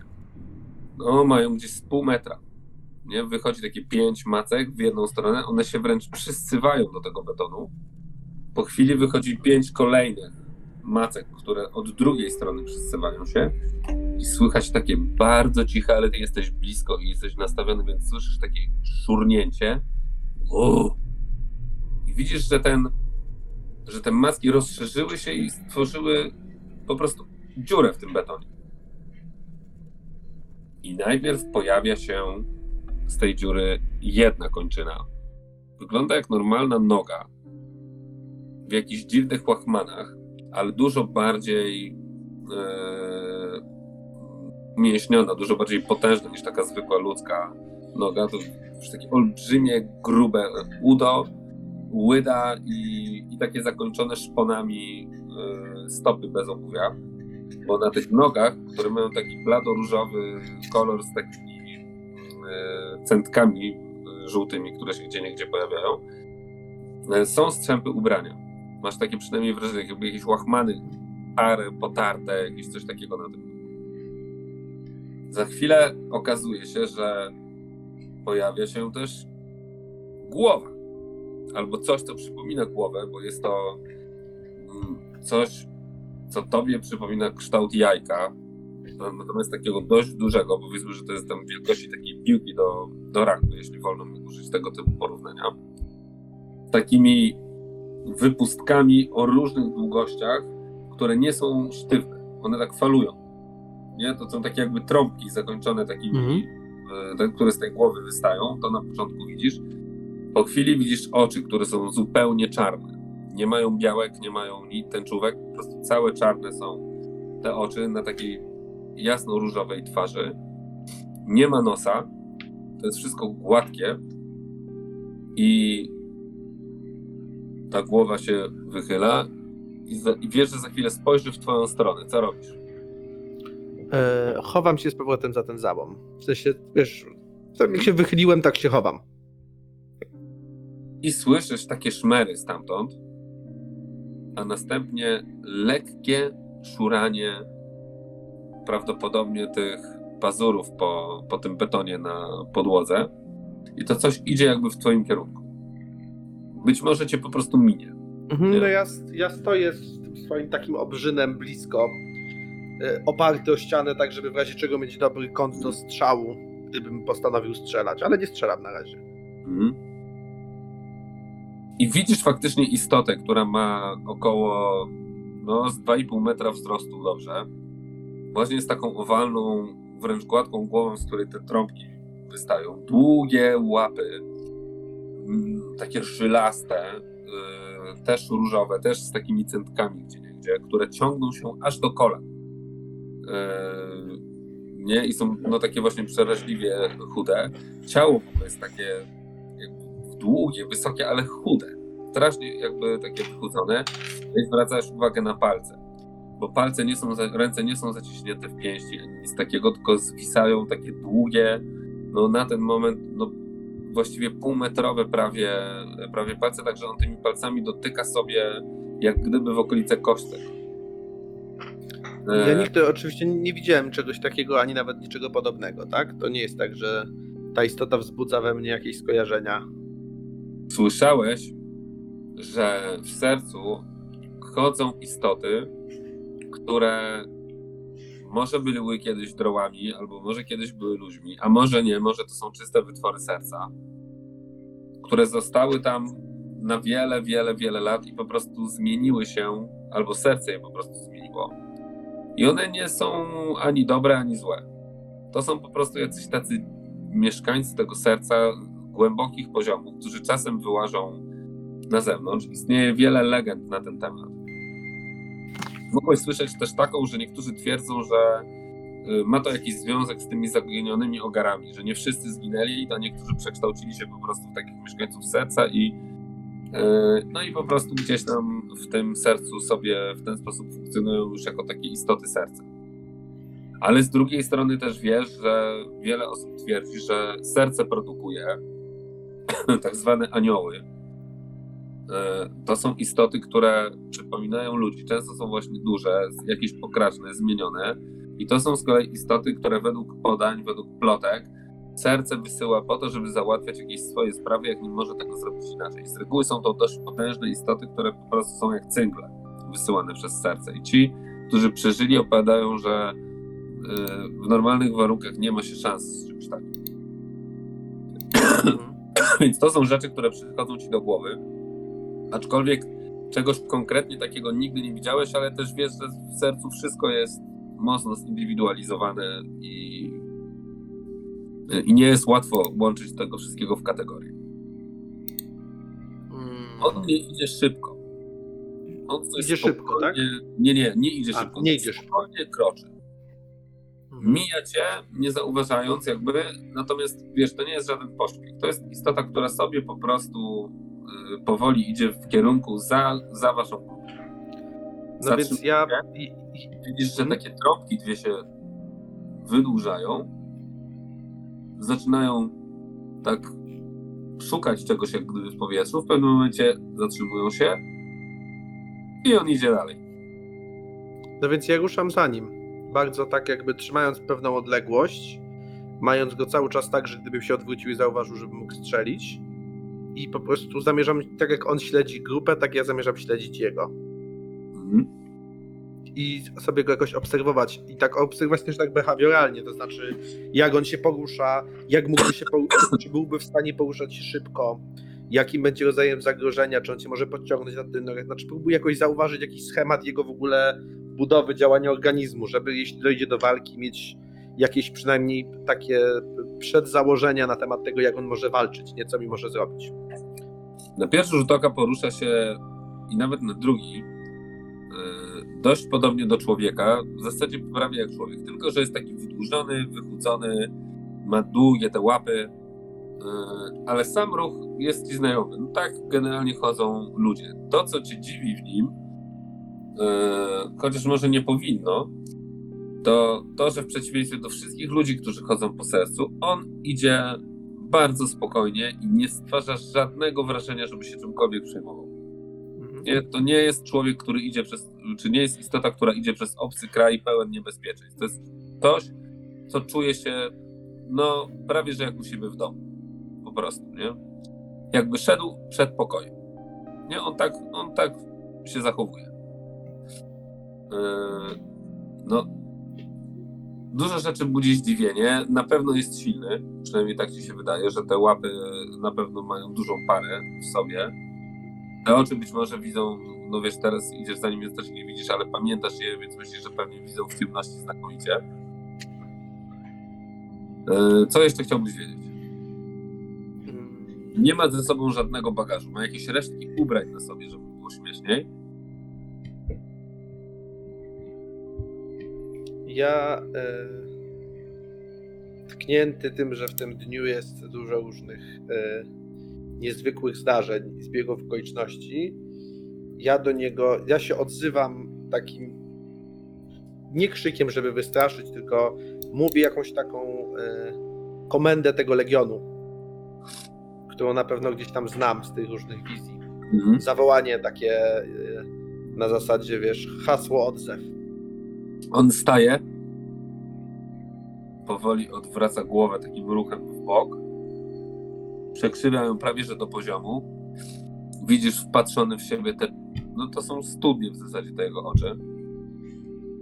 No, mają gdzieś z pół metra nie? Wychodzi takie pięć macek w jedną stronę, one się wręcz przyscywają do tego betonu. Po chwili wychodzi pięć kolejnych macek, które od drugiej strony przyscywają się i słychać takie bardzo ciche, ale ty jesteś blisko i jesteś nastawiony, więc słyszysz takie szurnięcie. Uuu. I widzisz, że ten, że te macki rozszerzyły się i stworzyły po prostu dziurę w tym betonie. I najpierw pojawia się z tej dziury jedna kończyna. Wygląda jak normalna noga. W jakichś dziwnych łachmanach, ale dużo bardziej e, mięśniona, dużo bardziej potężna niż taka zwykła ludzka noga. To już takie olbrzymie, grube udo, łyda i, i takie zakończone szponami e, stopy bez obuwia. bo na tych nogach, które mają taki blado-różowy kolor z takimi centkami e, żółtymi, które się gdzie niegdzie pojawiają, e, są strzępy ubrania. Masz takie przynajmniej wrażenie, jakby jakieś łachmany, pary, potarte, jakieś coś takiego na tym. Za chwilę okazuje się, że pojawia się też głowa. Albo coś, co przypomina głowę, bo jest to mm, coś, co tobie przypomina kształt jajka. No, Natomiast takiego dość dużego, powiedzmy, że to jest tam wielkości takiej piłki do, do rugby, jeśli wolno mi użyć tego typu porównania. Takimi wypustkami o różnych długościach, które nie są sztywne. One tak falują. Nie? To są takie jakby trąbki zakończone takimi, Mhm. e, te, które z tej głowy wystają. To na początku widzisz. Po chwili widzisz oczy, które są zupełnie czarne. Nie mają białek, nie mają nic tęczówek, po prostu całe czarne są te oczy na takiej jasno-różowej twarzy. Nie ma nosa. To jest wszystko gładkie. I ta głowa się wychyla i, za, i wiesz, że za chwilę spojrzy w twoją stronę. Co robisz? E, chowam się z powrotem za ten załom. W sensie, wiesz, tak jak się wychyliłem, tak się chowam. I słyszysz takie szmery stamtąd, a następnie lekkie szuranie prawdopodobnie tych pazurów po, po tym betonie na podłodze. I to coś idzie jakby w twoim kierunku. Być może cię po prostu minie. Mhm, no ja, ja stoję z tym swoim takim obrzynem blisko, e, oparty o ścianę, tak żeby w razie czego mieć dobry kąt do strzału, gdybym postanowił strzelać, ale nie strzelam na razie. Mhm. I widzisz faktycznie istotę, która ma około no, z 2,5 metra wzrostu dobrze. Właśnie z taką owalną, wręcz gładką głową, z której te trąbki wystają. Długie łapy, mm, takie żylaste, yy, też różowe, też z takimi centkami gdzie niegdzie, które ciągną się aż do kolan. Yy, nie? I są no, takie właśnie przeraźliwie chude. Ciało w ogóle jest takie długie, wysokie, ale chude. Strasznie jakby takie wychudzone. I zwracasz uwagę na palce. Bo palce nie są, za- ręce nie są zaciśnięte w pięści, ani nic takiego, tylko zwisają takie długie, no na ten moment, no właściwie półmetrowe prawie, prawie palce, także on tymi palcami dotyka sobie jak gdyby w okolice kostek. Ja E, nigdy oczywiście nie widziałem czegoś takiego, ani nawet niczego podobnego, tak? To nie jest tak, że ta istota wzbudza we mnie jakieś skojarzenia. słyszałeś, że w sercu chodzą istoty, które może były kiedyś drołami, albo może kiedyś były ludźmi, a może nie, może to są czyste wytwory serca, które zostały tam na wiele, wiele, wiele lat i po prostu zmieniły się, albo serce je po prostu zmieniło. I one nie są ani dobre, ani złe. To są po prostu jacyś tacy mieszkańcy tego serca głębokich poziomów, którzy czasem wyłażą na zewnątrz. Istnieje wiele legend na ten temat. Mogłeś słyszeć też taką, że niektórzy twierdzą, że y, ma to jakiś związek z tymi zaginionymi ogarami, że nie wszyscy zginęli, a niektórzy przekształcili się po prostu w takich mieszkańców serca i y, no i po prostu gdzieś tam w tym sercu sobie w ten sposób funkcjonują już jako takie istoty serca. Ale z drugiej strony też wiesz, że wiele osób twierdzi, że serce produkuje tak zwane anioły. E, To są istoty, które przypominają ludzi. Często są właśnie duże, jakieś pokraczne, zmienione. I to są z kolei istoty, które według podań, według plotek, serce wysyła po to, żeby załatwiać jakieś swoje sprawy, jak nie może tego zrobić inaczej. Z reguły są to dość potężne istoty, które po prostu są jak cyngle wysyłane przez serce. I ci, którzy przeżyli, opowiadają, że y, w normalnych warunkach nie ma się szans z czymś takim. Więc to są rzeczy, które przychodzą ci do głowy. Aczkolwiek czegoś konkretnie takiego nigdy nie widziałeś, ale też wiesz, że w sercu wszystko jest mocno zindywidualizowane i, i nie jest łatwo łączyć tego wszystkiego w kategorie. Mm. On nie idzie szybko. On coś Idzie szybko, tak? Nie, nie, nie idzie A, szybko. nie idzie szybko. Kroczy. Mhm. Mija cię, nie zauważając jakby, natomiast wiesz, to nie jest żaden pośpiech. To jest istota, która sobie po prostu powoli idzie w kierunku za, za waszą grupę. No więc ja... Widzisz, że Mhm. takie trąbki dwie się wydłużają, zaczynają tak szukać czegoś jak gdyby w powietrzu, w pewnym momencie zatrzymują się i on idzie dalej. no więc ja ruszam za nim. Bardzo tak jakby trzymając pewną odległość, mając go cały czas tak, że gdybym się odwrócił i zauważył, żebym mógł strzelić. I po prostu zamierzam, tak jak on śledzi grupę, tak ja zamierzam śledzić jego. Mhm. i sobie go jakoś obserwować. I tak obserwować też tak behawioralnie, to znaczy jak on się porusza, jak mógłby się poruszać, czy byłby w stanie poruszać się szybko, jakim będzie rodzajem zagrożenia, czy on się może podciągnąć na ten nogach. Znaczy próbuję jakoś zauważyć jakiś schemat jego w ogóle budowy, działania organizmu, żeby jeśli dojdzie do walki mieć jakieś przynajmniej takie przedzałożenia na temat tego, jak on może walczyć, nie co mi może zrobić. Na pierwszy rzut oka porusza się i nawet na drugi yy, dość podobnie do człowieka, w zasadzie prawie jak człowiek, tylko że jest taki wydłużony, wychudzony, ma długie te łapy, yy, ale sam ruch jest ci znajomy. No tak generalnie chodzą ludzie. To, co cię dziwi w nim, yy, chociaż może nie powinno, to to, że w przeciwieństwie do wszystkich ludzi, którzy chodzą po sercu, on idzie bardzo spokojnie i nie stwarza żadnego wrażenia, żeby się czymkolwiek przejmował. Mhm. Nie, to nie jest człowiek, który idzie przez, czy nie jest istota, która idzie przez obcy kraj pełen niebezpieczeństw. To jest ktoś, co czuje się, no, prawie że jak u siebie w domu. Po prostu, nie? Jakby szedł przed pokojem. Nie, on tak, on tak się zachowuje. Yy, no, dużo rzeczy budzi zdziwienie. Na pewno jest silny, przynajmniej tak ci się wydaje, że te łapy na pewno mają dużą parę w sobie. Te oczy być może widzą, no wiesz, teraz idziesz za nim, więc też nie widzisz, ale pamiętasz je, więc myślisz, że pewnie widzą w ciemności znakomicie. Yy, Co jeszcze chciałbyś wiedzieć? Mm. Nie ma ze sobą żadnego bagażu. Ma jakieś resztki ubrań na sobie, żeby było śmieszniej. Ja e, tknięty tym, że w tym dniu jest dużo różnych e, niezwykłych zdarzeń i zbiegów okoliczności, ja do niego, ja się odzywam takim nie krzykiem, żeby wystraszyć, tylko mówię jakąś taką e, komendę tego legionu, którą na pewno gdzieś tam znam z tych różnych wizji. Zawołanie takie e, na zasadzie, wiesz, hasło odzew. On staje, powoli odwraca głowę takim ruchem w bok, przekrzywia ją prawie że do poziomu. Widzisz wpatrzony w siebie te, no to są studnie w zasadzie te jego oczy.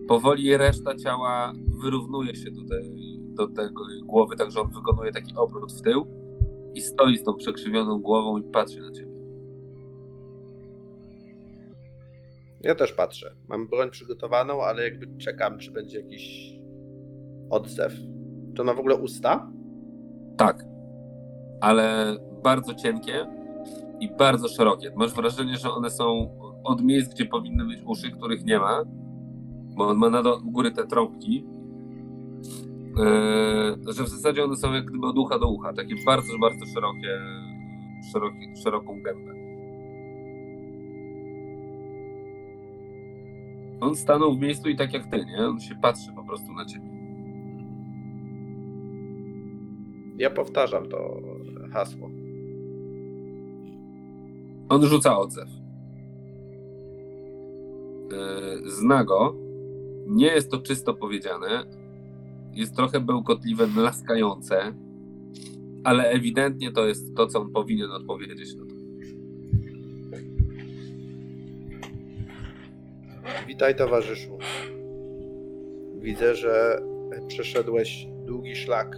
Powoli reszta ciała wyrównuje się do, tej, do jej głowy, także on wykonuje taki obrót w tył i stoi z tą przekrzywioną głową i patrzy na ciebie. Ja też patrzę. Mam broń przygotowaną, ale jakby czekam, czy będzie jakiś odzew. To ma w ogóle usta? Tak, ale bardzo cienkie i bardzo szerokie. Masz wrażenie, że one są od miejsc, gdzie powinny być uszy, których nie ma, bo on ma na do, góry te trąbki, yy, że w zasadzie one są jak gdyby od ucha do ucha, takie bardzo, bardzo szerokie, szerokie szeroką gębę. On stanął w miejscu i tak jak ty, nie? On się patrzy po prostu na ciebie. Ja powtarzam to hasło. On rzuca odzew. Yy, Zna go. Nie jest to czysto powiedziane. Jest trochę bełkotliwe, mlaskające, ale ewidentnie to jest to, co on powinien odpowiedzieć na to. Witaj, towarzyszu. Widzę, że przeszedłeś długi szlak.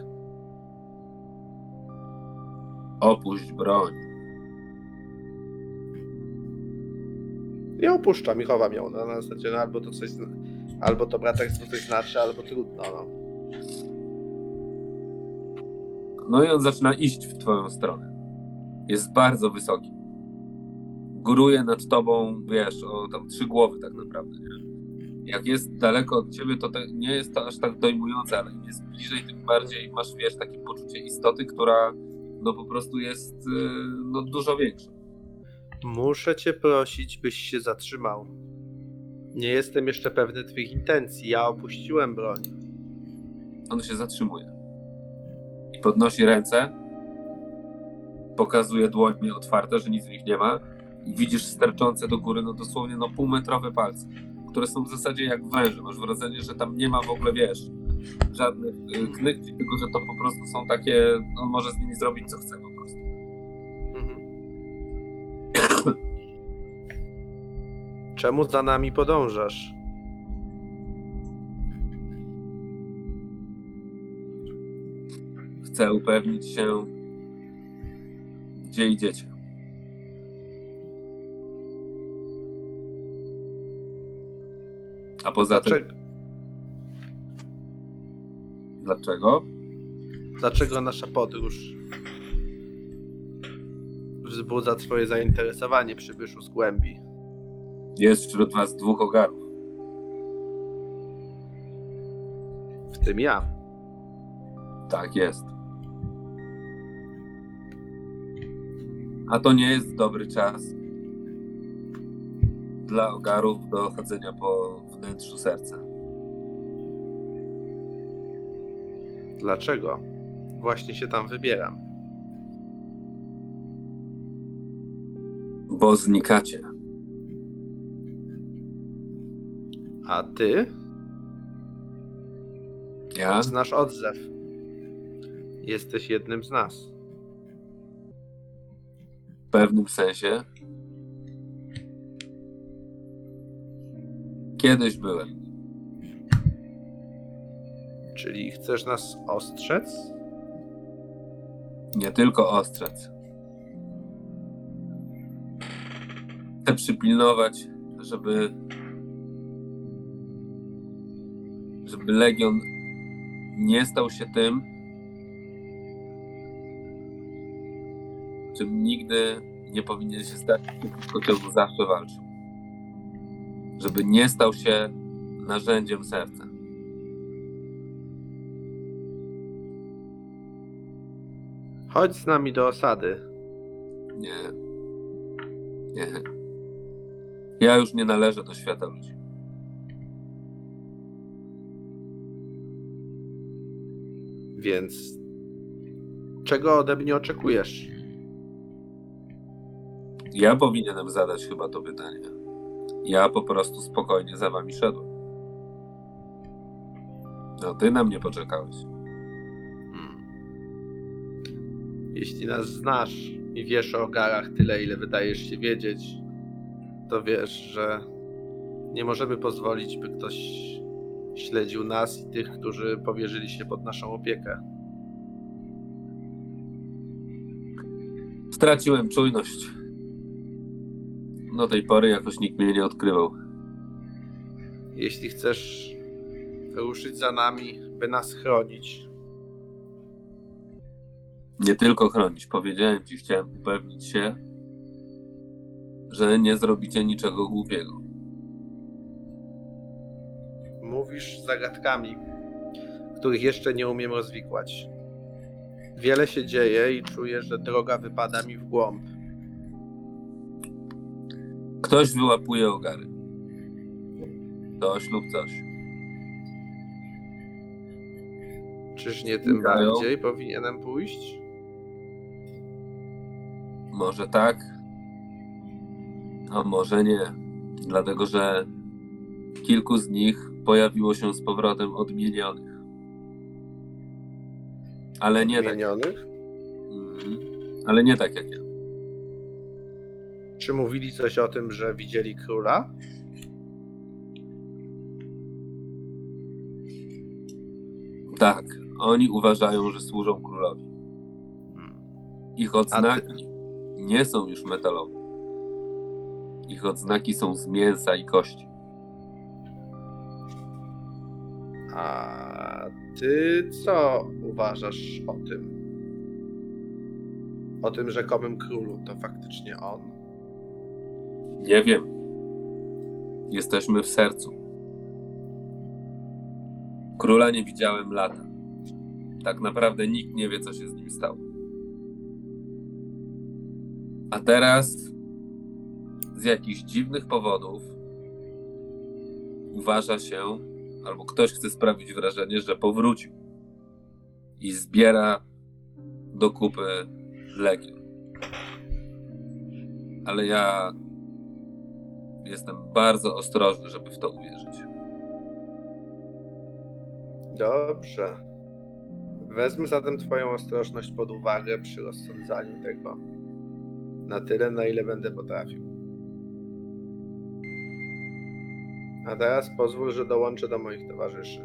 Opuść broń. Ja opuszczam i chowam ją. No, na zasadzie, no, albo to coś, albo to braterstwo coś znaczy, albo trudno. No. No i on zaczyna iść w twoją stronę. Jest bardzo wysoki. Góruje nad tobą, wiesz, o tam trzy głowy tak naprawdę, nie? Jak jest daleko od ciebie, to te, nie jest to aż tak dojmujące, ale im jest bliżej, tym bardziej masz, wiesz, takie poczucie istoty, która no po prostu jest yy, no, dużo większa. Muszę cię prosić, byś się zatrzymał. Nie jestem jeszcze pewny twych intencji. Ja opuściłem broń. On się zatrzymuje. I podnosi ręce. Pokazuje dłonie otwarte, że nic w nich nie ma. I widzisz sterczące do góry, no dosłownie no półmetrowe palce, które są w zasadzie jak węże. Masz wrażenie, że tam nie ma w ogóle, wiesz, żadnych y, knykli, tylko że to po prostu są takie, on może z nimi zrobić co chce po prostu. Mhm. Czemu za nami podążasz? Chcę upewnić się, gdzie idziecie. Poza tym, Dlaczego, dlaczego? dlaczego nasza podróż wzbudza twoje zainteresowanie przybyszu z głębi? Jest wśród was dwóch ogarów. W tym ja. Tak jest. A to nie jest dobry czas dla ogarów do chodzenia po wnętrzu serca. Dlaczego? Właśnie się tam wybieram. Bo znikacie. A ty Ja? znasz odzew. Jesteś jednym z nas. W pewnym sensie. Kiedyś byłem. Czyli chcesz nas ostrzec? Nie tylko ostrzec. Chcę przypilnować, żeby. żeby Legion nie stał się tym, czym nigdy nie powinien się stać, tylko ciągu zawsze walczył. Żeby nie stał się narzędziem serca. Chodź z nami do osady. Nie. Nie. Ja już nie należę do świata ludzi. Więc czego ode mnie oczekujesz? Ja powinienem zadać chyba to pytanie. Ja po prostu spokojnie za wami szedłem. No, ty na mnie poczekałeś. Hmm. Jeśli nas znasz i wiesz o garach tyle, ile wydajesz się wiedzieć, to wiesz, że nie możemy pozwolić, by ktoś śledził nas i tych, którzy powierzyli się pod naszą opiekę. Straciłem czujność. Do tej pory jakoś nikt mnie nie odkrywał. Jeśli chcesz ruszyć za nami, by nas chronić, Nie tylko chronić. Powiedziałem ci, chciałem upewnić się, że nie zrobicie niczego głupiego. mówisz zagadkami, których jeszcze nie umiem rozwikłać. Wiele się dzieje i czuję, że droga wypada mi w głąb. Ktoś wyłapuje ogary. Ktoś lub coś. Czyż nie tym Znikają. bardziej powinienem pójść? Może tak, a może nie. Dlatego, że kilku z nich pojawiło się z powrotem odmienionych. Ale nie tak. Zmienionych? Mhm. Ale nie tak jak ja. Czy mówili coś o tym, że widzieli króla? Tak, oni uważają, że służą królowi. Hmm. Ich odznaki nie są już metalowe. Ich odznaki są z mięsa i kości. A ty co uważasz o tym? O tym rzekomym królu, to faktycznie on? Nie wiem. Jesteśmy w sercu. Króla nie widziałem lata. Tak naprawdę nikt nie wie, co się z nim stało. A teraz z jakichś dziwnych powodów uważa się, albo ktoś chce sprawić wrażenie, że powrócił i zbiera do kupy legion. Ale ja jestem bardzo ostrożny, żeby w to uwierzyć. Dobrze. Wezmę zatem Twoją ostrożność pod uwagę przy rozsądzaniu tego. Na tyle, na ile będę potrafił. A teraz pozwól, że dołączę do moich towarzyszy.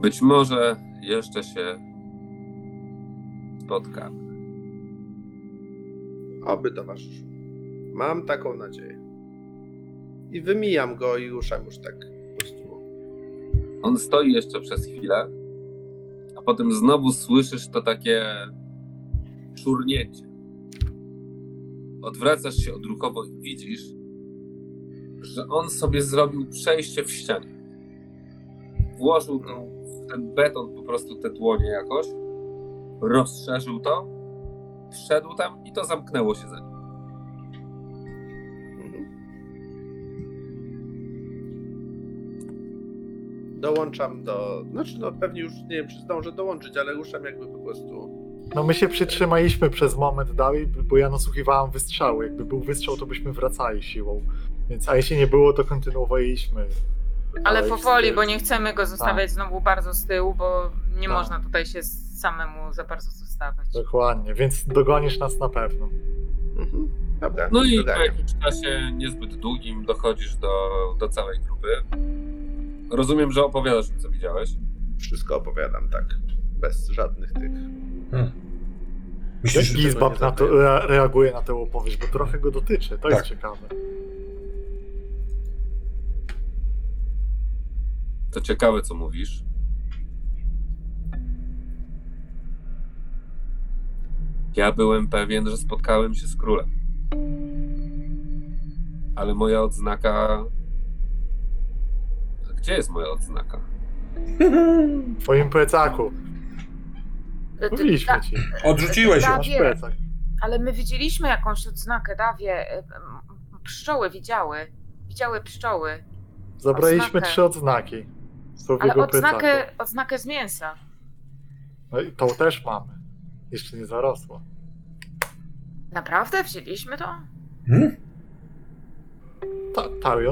Być może jeszcze się spotkamy. Oby towarzyszu. Mam taką nadzieję. I wymijam go i ruszam już tak po prostu. On stoi jeszcze przez chwilę, a potem znowu słyszysz to takie szurnięcie. Odwracasz się odruchowo i widzisz, że on sobie zrobił przejście w ścianie. Włożył w ten beton po prostu te dłonie jakoś, rozszerzył to, wszedł tam i to zamknęło się za nim. Mhm. Dołączam do. Znaczy, no pewnie już nie wiem, czy zdążę dołączyć, ale ruszam jakby po prostu. No my się przytrzymaliśmy przez moment dalej, bo ja nasłuchiwałem wystrzału. Jakby był wystrzał, to byśmy wracali siłą. Więc, a jeśli nie było, to kontynuowaliśmy. Ale powoli, bo nie chcemy go zostawiać znowu bardzo z tyłu, bo nie Tak. można tutaj się samemu za bardzo zostawiać. Dokładnie, więc dogonisz nas na pewno. Mhm. Dobra. No i po jakimś czasie niezbyt długim dochodzisz do, do całej grupy. Rozumiem, że opowiadasz mi, co widziałeś. Wszystko opowiadam, tak. Bez żadnych tych. Hmm. Jak Myślisz, że... Gizbab na to rea- reaguje na tę opowieść, bo trochę go dotyczy. To jest Tak. ciekawe. To ciekawe, co mówisz. Ja byłem pewien, że spotkałem się z królem. Ale moja odznaka. Gdzie jest moja odznaka? W twoim plecaku. Mówiliśmy ci. Odrzuciłeś ją. Masz plecak. Ale my widzieliśmy jakąś odznakę, Dawie. y, Pszczoły widziały. Widziały pszczoły. Zabraliśmy Odznakę. trzy odznaki. Z Ale twojego plecaku. odznakę, odznakę z mięsa. No i tą też mamy. Jeszcze nie zarosło. Naprawdę? Wzięliśmy to? Hmm? Ta,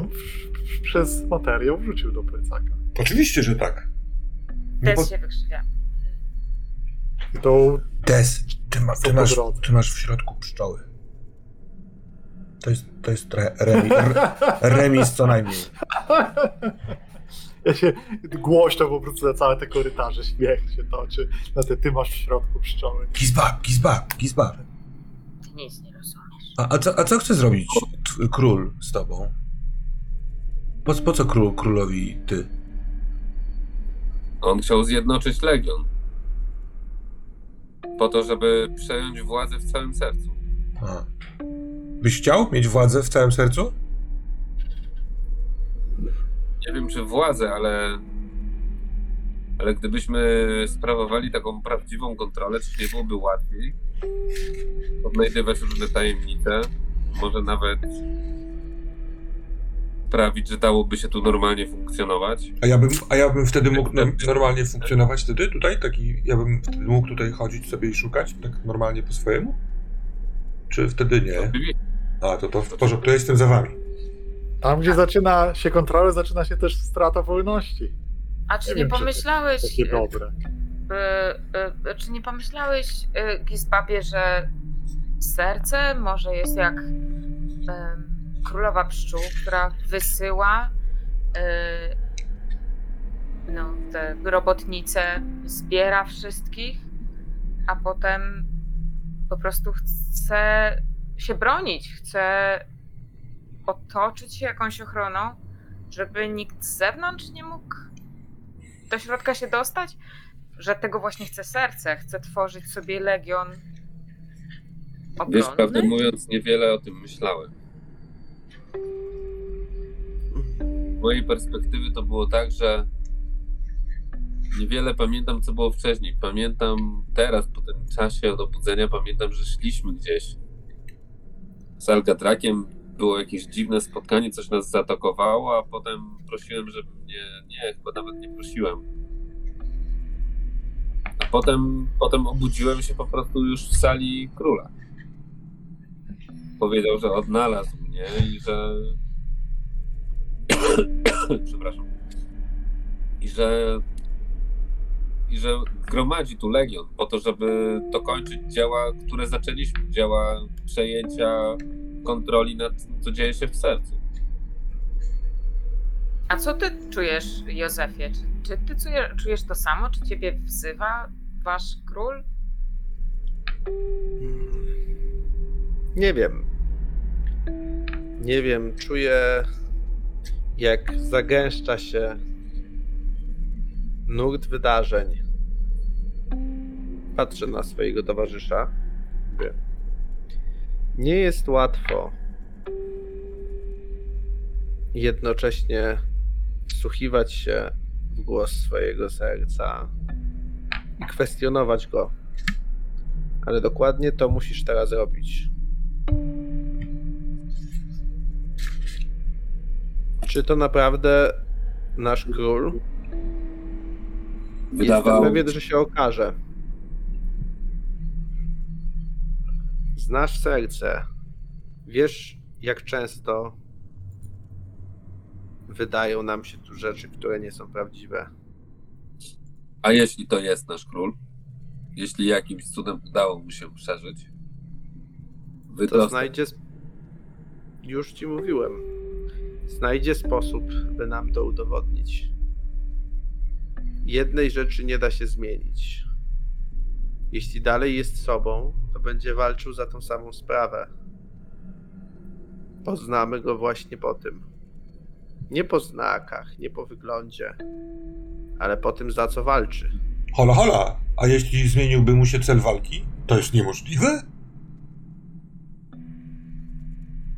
w- przez materiał wrzucił do plecaka. Oczywiście, że tak. Nie Też po... się wykrzywia. I tą Des, ty, ma, ty, masz, ty masz w środku pszczoły. To jest, to jest re, remi, re, remis co najmniej. Ja się głośno po prostu na całe te korytarze śmiech się toczy. Na te ty masz w środku pszczoły. Gizbab, gizbab, gizbab. Ty nic nie rozumiesz. A, a, co, a co chce zrobić t- król z tobą? Po, po co król, królowi ty? On chciał zjednoczyć legion. Po to, żeby przejąć władzę w całym sercu. A. Byś chciał mieć władzę w całym sercu? Nie wiem, czy władzę, ale. Ale gdybyśmy sprawowali taką prawdziwą kontrolę, czy nie byłoby łatwiej odnajdywać różne tajemnice, może nawet sprawić, że dałoby się tu normalnie funkcjonować. A ja bym, a ja bym wtedy mógł no, normalnie funkcjonować wtedy tutaj? Taki, ja bym wtedy mógł tutaj chodzić sobie i szukać tak normalnie po swojemu? Czy wtedy nie? A, to to w porządku, to jestem za wami. Tam, gdzie zaczyna się kontrola, zaczyna się też strata wolności. A czy Nie wiem, czy to pomyślałeś, Takie y, dobre. y, y, czy nie pomyślałeś, y, Gizbabie, że serce może jest jak em, królowa pszczół, która wysyła y, no, te robotnice, zbiera wszystkich, a potem po prostu chce się bronić, chce otoczyć się jakąś ochroną, żeby nikt z zewnątrz nie mógł do środka się dostać? Że tego właśnie chce serce, chce tworzyć sobie legion Wiesz, prawdę obronny? mówiąc, niewiele o tym myślałem. Z mojej perspektywy to było tak, że niewiele pamiętam, co było wcześniej. Pamiętam teraz, po tym czasie od obudzenia, pamiętam, że szliśmy gdzieś z Algatrakiem było jakieś dziwne spotkanie, coś nas zaatakowało, a potem prosiłem, żeby mnie. Nie, chyba nawet nie prosiłem. A potem, potem obudziłem się po prostu już w sali króla. Powiedział, że odnalazł mnie i że. Przepraszam. I że. I że gromadzi tu legion po to, żeby dokończyć dzieła, które zaczęliśmy. Dzieła przejęcia kontroli nad tym, co dzieje się w sercu. A co ty czujesz, Józefie? Czy, czy ty czuje, czujesz to samo? Czy ciebie wzywa wasz król? Mm. Nie wiem. Nie wiem, czuję jak zagęszcza się nurt wydarzeń. Patrzę na swojego towarzysza. Mówię. Nie jest łatwo jednocześnie wsłuchiwać się w głos swojego serca i kwestionować go. Ale dokładnie to musisz teraz robić. Czy to naprawdę nasz król? Wydawało Jestem pewien, że się okaże. Znasz serce. Wiesz, jak często wydają nam się tu rzeczy, które nie są prawdziwe. A jeśli to jest nasz król? Jeśli jakimś cudem udało mu się przeżyć? To Wydostać znajdzie. sp- Już ci mówiłem. Znajdzie sposób, by nam to udowodnić. Jednej rzeczy nie da się zmienić. Jeśli dalej jest sobą, to będzie walczył za tą samą sprawę. Poznamy go właśnie po tym. Nie po znakach, nie po wyglądzie, ale po tym, za co walczy. Hola, hola, a jeśli zmieniłby mu się cel walki, to jest niemożliwe?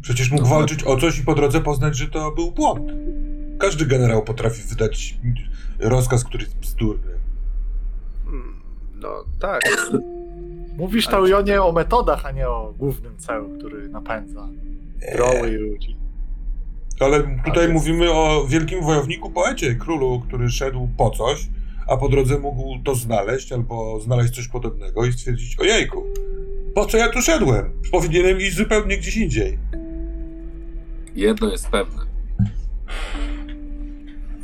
Przecież mógł No, walczyć o coś i po drodze poznać, że to był błąd. Każdy generał potrafi wydać rozkaz, który jest bzdurny. Hmm, no tak, Mówisz, Ale- Taurionie, o metodach, a nie o głównym celu, który napędza droły i ludzi. Ale tutaj Ale- mówimy o wielkim wojowniku, poecie, królu, który szedł po coś, a po drodze mógł to znaleźć albo znaleźć coś podobnego i stwierdzić, ojejku, po co ja tu szedłem? Powinienem iść zupełnie gdzieś indziej. Jedno jest pewne.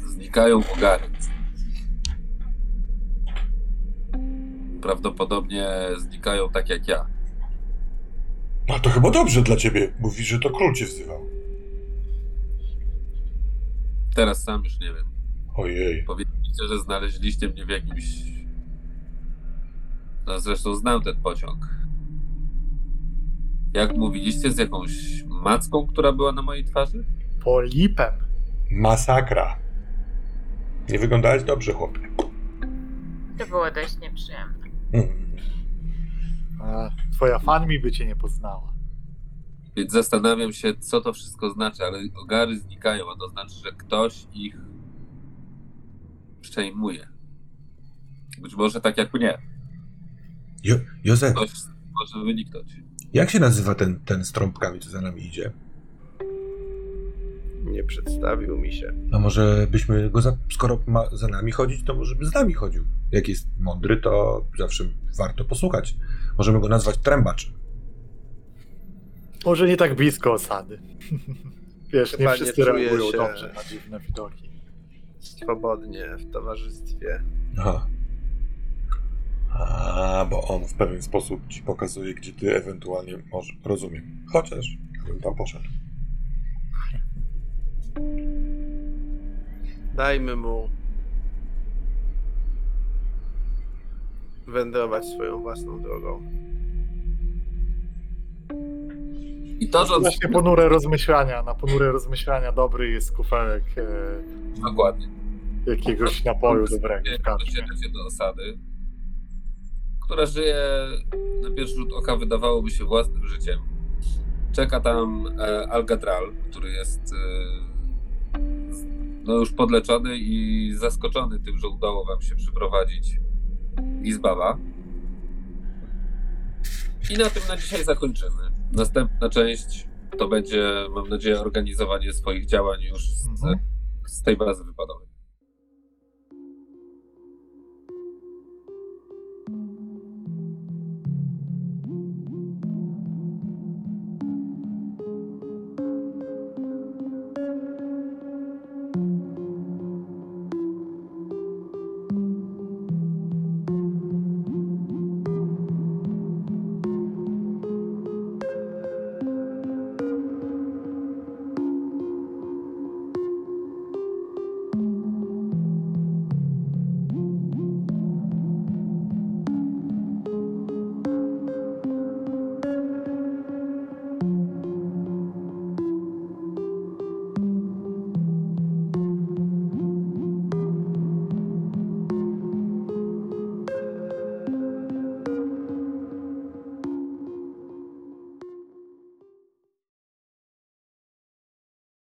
Znikają ogary. Prawdopodobnie znikają tak jak ja. No to chyba dobrze dla ciebie. Mówisz, że to król cię wzywał. Teraz sam już nie wiem. Ojej. Powiedzieliście, że znaleźliście mnie w jakimś. No zresztą znam ten pociąg. Jak mówiliście, z jakąś macką, która była na mojej twarzy? Polipem. Masakra. Nie wyglądałeś dobrze, chłopie. To było dość nieprzyjemne. A, twoja fan mi by cię nie poznała. Więc zastanawiam się, co to wszystko znaczy, ale ogary znikają, a to znaczy, że ktoś ich przejmuje. Być może tak jak mnie. Jo Józef, Ktoś może wyniknąć. jak się nazywa ten, ten z trąbkami, co za nami idzie? Nie przedstawił mi się. A może byśmy go, za, skoro ma za nami chodzić, to może by z nami chodził. Jak jest mądry, to zawsze warto posłuchać. Możemy go nazwać trębaczem. Może nie tak blisko osady. Wiesz, nie Chyba nie wszyscy czuję reagują się- dobrze na dziwne widoki. Swobodnie, w towarzystwie. Aha. A, bo on w pewien sposób ci pokazuje, gdzie ty ewentualnie może. Rozumiem. Chociaż ja bym tam poszedł. Dajmy mu wędrować swoją własną drogą. I to, że. Właśnie ponure rozmyślania. Na ponure rozmyślania dobry jest kufelek e, Dokładnie. jakiegoś napoju dobrego. Docieracie do osady, która żyje na pierwszy rzut oka wydawałoby się własnym życiem. Czeka tam e, Algadral, który jest e, no już podleczony i zaskoczony tym, że udało wam się przyprowadzić Izbaba. I na tym na dzisiaj zakończymy. Następna część to będzie, mam nadzieję, organizowanie swoich działań już z, Mhm. z tej bazy wypadowej.